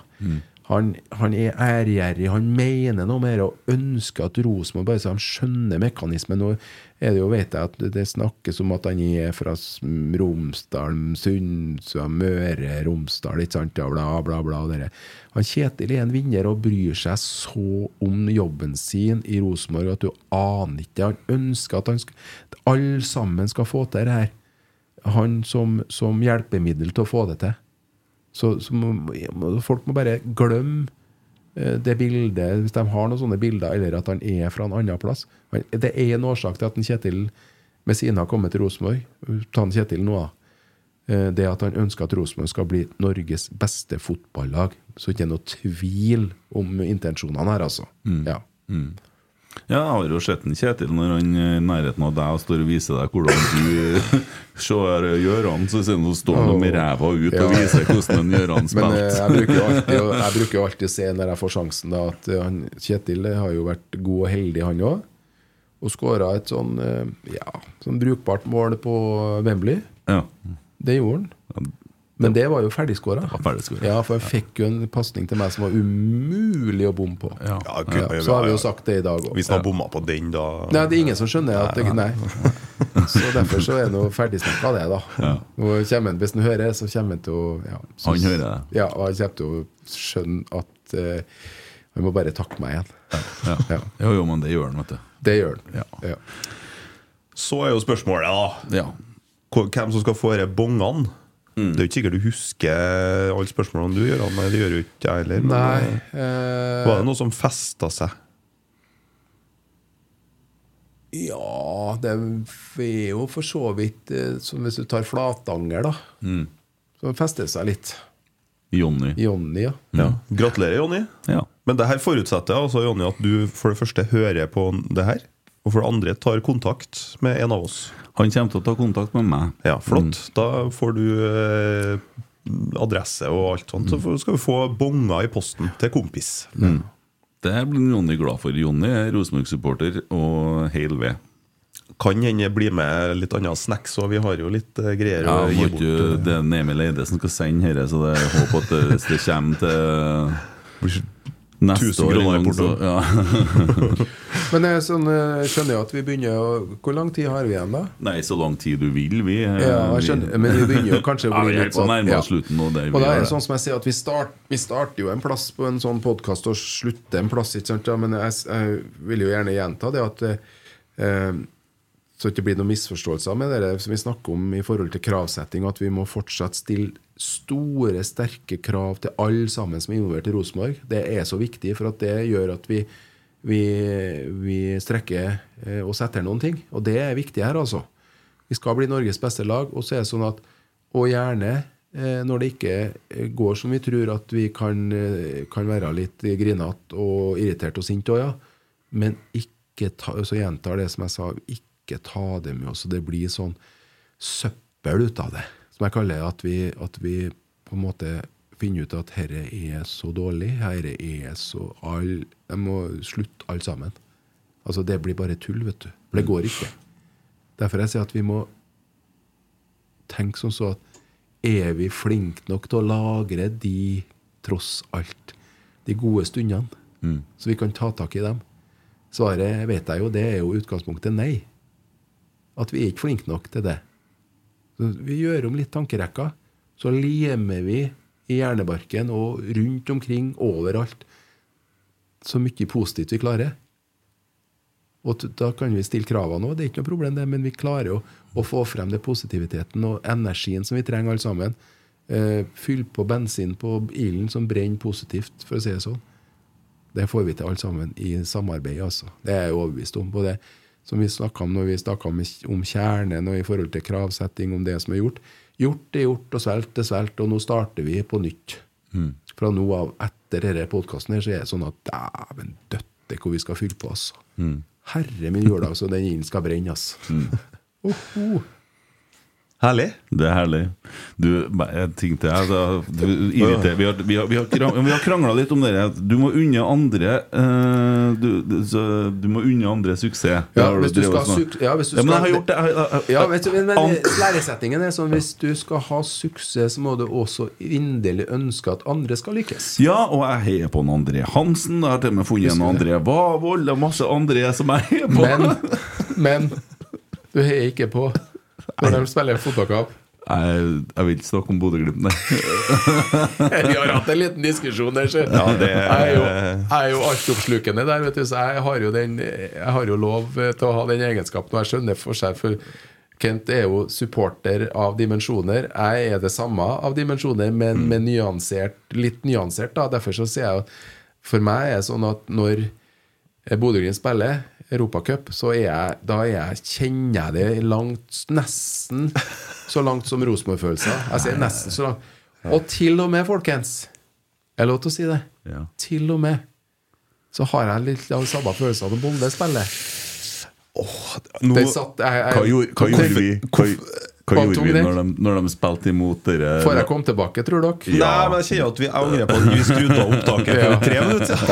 Han, han er ærgjerrig, han mener noe mer og ønsker at Rosenborg bare så de skjønner mekanismen. Nå er det jo, vet jeg at det snakkes om at han er fra Romsdal, Sundsvall, Møre, Romsdal, ikke sant, bla, bla, bla. dere. Han Kjetil er en vinner og bryr seg så om jobben sin i Rosenborg at du aner ikke. Han ønsker at han skal, alle sammen skal få til det her. Han som, som hjelpemiddel til å få det til. Så, så må, folk må bare glemme eh, det bildet, hvis de har noen sånne bilder, eller at han er fra en annen plass. Det er en årsak til at en Kjetil Messina har kommet til Rosenborg. Ta en Kjetil nå, da. Eh, Det at han ønsker at Rosenborg skal bli Norges beste fotballag. Så ikke er noe tvil om intensjonene her, altså. Ja.
Mm. Ja, jeg har jo sett en Kjetil når han er i nærheten av deg og står og viser deg hvordan du ser Gjøran, så sier han står han med ræva ut og viser hvordan en Gjøran
Men eh,
spilte.
å- jeg bruker jo alltid å se når jeg får sjansen, da, at eh, han, Kjetil eh, har jo vært god og heldig, han òg. Og skåra et sånn, eh, ja, sånn brukbart mål på Wembley.
Ja.
Det gjorde han. Men det var jo ferdigskåra. Ja, for jeg fikk jo en pasning til meg som var umulig å bomme på.
Ja.
Ja, kunne-
så har vi jo sagt det i dag òg.
Hvis han har bomma på den, da
Nei, det er ingen som skjønner at det, Nei. Så derfor så er noe ferdigsnakka, det, da.
Ja.
Og kommer Hvis han hører, så kommer han til å ja, så,
Han hører det.
Ja, og han kommer til å skjønne at uh, han må bare takke meg igjen.
Ja.
Ja.
Jo, jo, men det gjør han, vet du.
Det gjør han.
Ja.
Ja.
Så er jo spørsmålet, da.
Ja.
Hvem som skal få disse bongene?
Mm.
Det er jo ikke sikkert du husker alle spørsmålene du gjør, Nei, det gjør jo ikke jeg heller. men,
Nei
eh,
eh,
Var det noe som festa seg?
Ja, det er jo for så vidt eh, Som hvis du tar Flatanger, da.
Mm.
Så fester det seg litt.
Jonny.
Jonny, ja.
Ja. Gratulerer, Jonny.
Ja.
Men det her forutsetter altså, Jonny, at du for det første hører på det her, og for det andre tar kontakt med en av oss.
Han kommer til å ta kontakt med meg.
Ja, flott. Da får du eh, adresse og alt sånt. Så skal vi få bonger i posten til kompis.
Mm. Det blir Jonny glad for. Jonny er Rosenborg-supporter og heil ved.
Kan hende bli med litt annet snacks, òg. vi har jo litt eh, greier
Ja,
å gi bort.
Jo, det er Emil Eide som skal sende dette, så det er håp at det, det kommer til neste
1000
år
kroner i porto.
Ja.
Men jeg sånn, eh, skjønner jo at vi begynner å Hvor lang tid har vi igjen, da?
Nei, så lang tid du vil, vi.
Ja, jeg skjønner, men vi begynner jo kanskje å bli
ja, er
litt
på
sånn ja.
slutten. Og det,
Og
vi
da er det
det.
sånn som jeg sier at vi, start, vi starter jo en plass på en sånn podkast og slutter en plass. Ikke sant? Ja, men jeg, jeg vil jo gjerne gjenta det at eh, Så det ikke blir noen misforståelser med det som vi snakker om i forhold til kravsetting, at vi må fortsatt stille store, sterke krav til alle sammen som er involvert i Rosenborg. Det er så viktig, for at det gjør at vi, vi, vi strekker eh, og setter noen ting. Og det er viktig her, altså. Vi skal bli Norges beste lag, og så er det sånn at Og gjerne eh, når det ikke eh, går som vi tror at vi kan, kan være litt grinete og irritert og sint òg, ja. Men ikke ta, så gjentar det som jeg sa, ikke ta det med oss. og Det blir sånn søppel ut av det. Som jeg kaller at vi, at vi på en måte finner ut at herre er så dårlig, herre er så all, Jeg må slutte alle sammen. Altså Det blir bare tull, vet du. For det går ikke. Derfor jeg sier at vi må tenke sånn så at er vi flinke nok til å lagre de, tross alt, de gode stundene?
Mm.
Så vi kan ta tak i dem? Svaret vet jeg jo, det er jo utgangspunktet nei. At vi er ikke flinke nok til det. Så vi gjør om litt tankerekka. Så limer vi i hjernebarken og rundt omkring, overalt, så mye positivt vi klarer. Og da kan vi stille kravene òg, det er ikke noe problem, det, men vi klarer å, å få frem det positiviteten og energien som vi trenger alle sammen. Eh, fyll på bensin på ilden som brenner positivt, for å si det sånn. Det får vi til alle sammen i samarbeid, altså. Det er jeg overbevist om. Både som vi snakka om når vi snakka om, om kjernen og i forhold til kravsetting, om det som er gjort. Gjort er gjort, og svelgt er svelgt, og nå starter vi på nytt.
Mm.
Fra nå av, etter denne podkasten, så er det sånn at dæven døtte hvor vi skal fylle på, altså.
Mm.
Herre min jord, altså. Den ilden skal brenne, altså. Oho.
Herlig.
Det er herlig. Du, jeg tenkte jeg. Altså, du, irriter, vi har, vi har, vi har, vi har krangla litt om det. Du må unne andre uh, du, du, du må unne andre suksess.
Ja, hvis du skal ja, hvis du
Ja, men jeg har gjort det. Jeg,
Ja, vet du, men, men Læresetningen er sånn hvis du skal ha suksess, så må du også inderlig ønske at andre skal lykkes.
Ja, og jeg heier på en André Hansen. Jeg har til og med funnet en André Vavold Det er masse André som jeg heier på.
Men, men du heier ikke på når de spiller fotballkamp.
Jeg, jeg vil ikke snakke om Bodø-Glimt, nei.
Vi har hatt en liten diskusjon der, så
Ja, det-
jeg er jo, jeg er jo altoppslukende der, vet du, så jeg har, jo den, jeg har jo lov eh, til å ha den egenskapen, og jeg skjønner forskjell, for Kent er jo supporter av dimensjoner. Jeg er det samme av dimensjoner, men med nyansert, litt nyansert. da Derfor så sier jeg for meg er det sånn at når Bodø-Glimt spiller, Europacup, så er jeg, da er jeg, kjenner jeg det langt Nesten så langt som Rosenborg-følelser. Jeg sier nesten så langt. Og til og med, folkens Er det lov til å si det?
Ja.
Til og med så har jeg litt av samme følelser når Bonde spiller.
Nå,
satt, jeg, jeg,
Hva gjorde, hva gjorde vi, hva, hva gjorde vi når, de, når de spilte imot dere
Får jeg komme tilbake, tror dere?
Nei, men jeg kjenner at vi angrer på at vi skrudde av opptaket for tre minutter.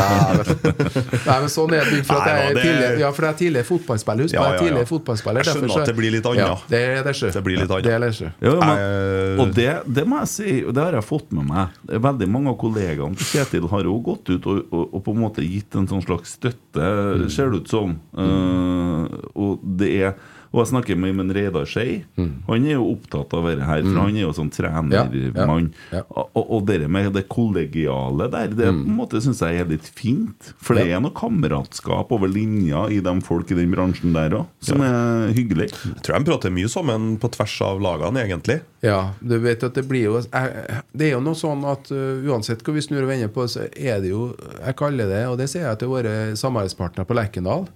Nei, men sånn er det. For at jeg er tidligere, ja, for jeg er tidligere fotballspiller. Husk,
Ja,
jeg er
ja, ja.
tidligere fotballspiller.
Jeg skjønner
derfor så-
at det blir litt annet.
Ja, det er det, sjø.
Det blir litt annet.
Det det.
Ja, men, og det, det må jeg si, og det har jeg fått med meg. Veldig mange av kollegaene til Kjetil har jo gått ut og, og, og på en måte gitt en sånn slags støtte, ser det ut som. Uh, og det er og jeg snakker med med Reidar Skei. Han er jo opptatt av dette her, for han er jo sånn trenermann.
Ja, ja, ja.
Og, og det med det kollegiale der, det på en måte syns jeg er litt fint. For det er noe kameratskap over linja i de folk i den bransjen der òg, som er hyggelig.
Jeg tror de prater mye sammen på tvers av lagene, egentlig.
Ja, du vet at det blir jo Det er jo noe sånn at uh, uansett hvor vi snur og vender på, så er det jo Jeg kaller det, og det sier jeg til våre samarbeidspartnere på Lerkendal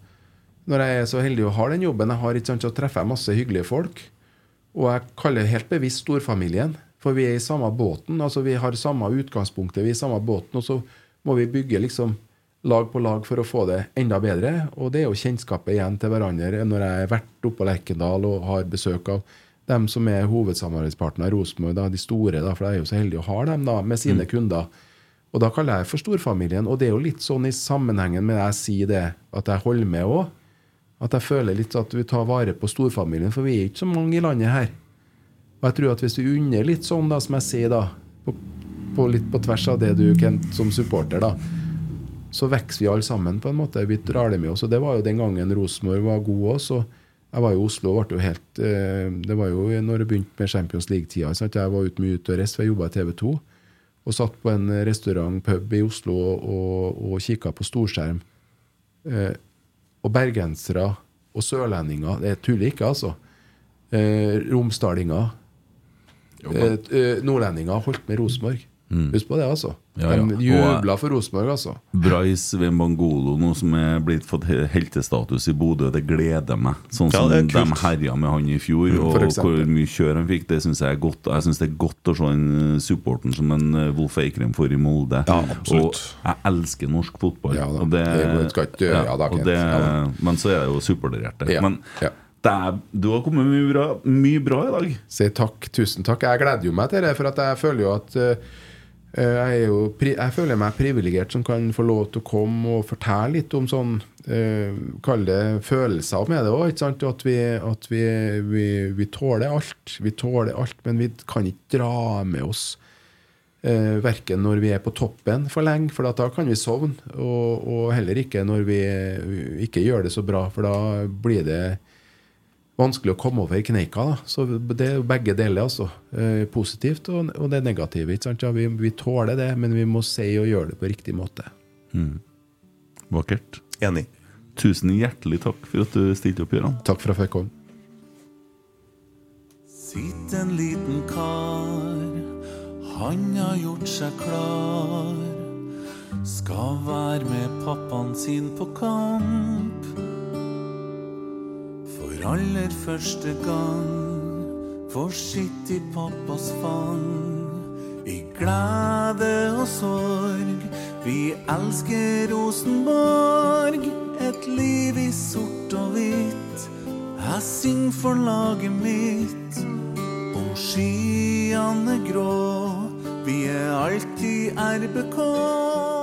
Når jeg er så heldig å ha den jobben jeg har, ikke sant, så treffer jeg masse hyggelige folk. Og jeg kaller helt bevisst storfamilien. For vi er i samme båten. altså Vi har samme utgangspunktet, vi er i samme båten. Og så må vi bygge liksom lag på lag for å få det enda bedre. Og det er jo kjennskapet igjen til hverandre når jeg har vært oppe på Lerkendal og har besøk av dem som er hovedsamarbeidspartner i Rosenborg, de store, da, for jeg er jo så heldig å ha dem da, med sine kunder. Og da kaller jeg for storfamilien. Og det er jo litt sånn i sammenhengen med det jeg sier det, at jeg holder med òg. At jeg føler litt at vi tar vare på storfamilien, for vi er ikke så mange i landet her. Og jeg tror at hvis vi unner litt sånn, da, som jeg sier, da, på, på litt på tvers av det du Kent som supporter, da, så vokser vi alle sammen, på en måte. Vi drar det med oss. Og det var jo den gangen Rosenborg var god òg, jeg var i Oslo og ble jo helt eh, Det var jo når det begynte med Champions League-tida. Jeg var ute mye ute og reiste, for jeg jobba i TV 2. Og satt på en restaurant, pub i Oslo og, og, kikka på storskjerm. Og bergensere og sørlendinger Det tuller ikke, altså. Eh, romsdalinger. Eh, eh, nordlendinger holdt med Rosenborg. Husk på det, altså.
Ja, ja.
De jubla for Rosenborg, altså.
Bryce Wembangolo, nå som er blitt fått he- heltestatus i Bodø, det gleder meg. Sånn som
det er
de herja med han i fjor, og, og hvor mye kjør han fikk, det syns jeg er godt. Jeg syns det er godt å se den eh, supporten som en eh, Wolf Eikrem får i Molde.
Ja.
Og jeg elsker norsk fotball.
Ja
og det,
det ja
det,
ja.
Men så er det jo supporterhjerte.
Ja,
Men
ja.
det er, du har kommet mye bra, mye bra i dag.
Si takk, tusen takk. Jeg gleder jo meg til det, for at jeg føler jo at eh, jeg, er jo, jeg føler meg privilegert som kan få lov til å komme og fortelle litt om sånn uh, Kall det følelser med det òg. At, vi, at vi, vi, vi tåler alt. Vi tåler alt, men vi kan ikke dra med oss uh, verken når vi er på toppen for lenge, for da kan vi sovne. Og, og heller ikke når vi ikke gjør det så bra, for da blir det vanskelig å komme over kneika. Da. Så det er begge deler, altså. Eh, positivt og, og det negative. Ikke sant? Ja, vi, vi tåler det, men vi må si og gjøre det på riktig måte.
Vakkert.
Enig.
Tusen hjertelig takk for at du stilte opp, Gøran.
Takk for at jeg fikk komme.
Sitt en liten kar, han har gjort seg klar. Skal være med pappaen sin på kamp. For aller første gang forsiktig pappas fang. I glede og sorg, vi elsker Rosenborg. Et liv i sort og hvitt. Jeg synger for laget mitt. Om skyene grå, vi er alltid RBK.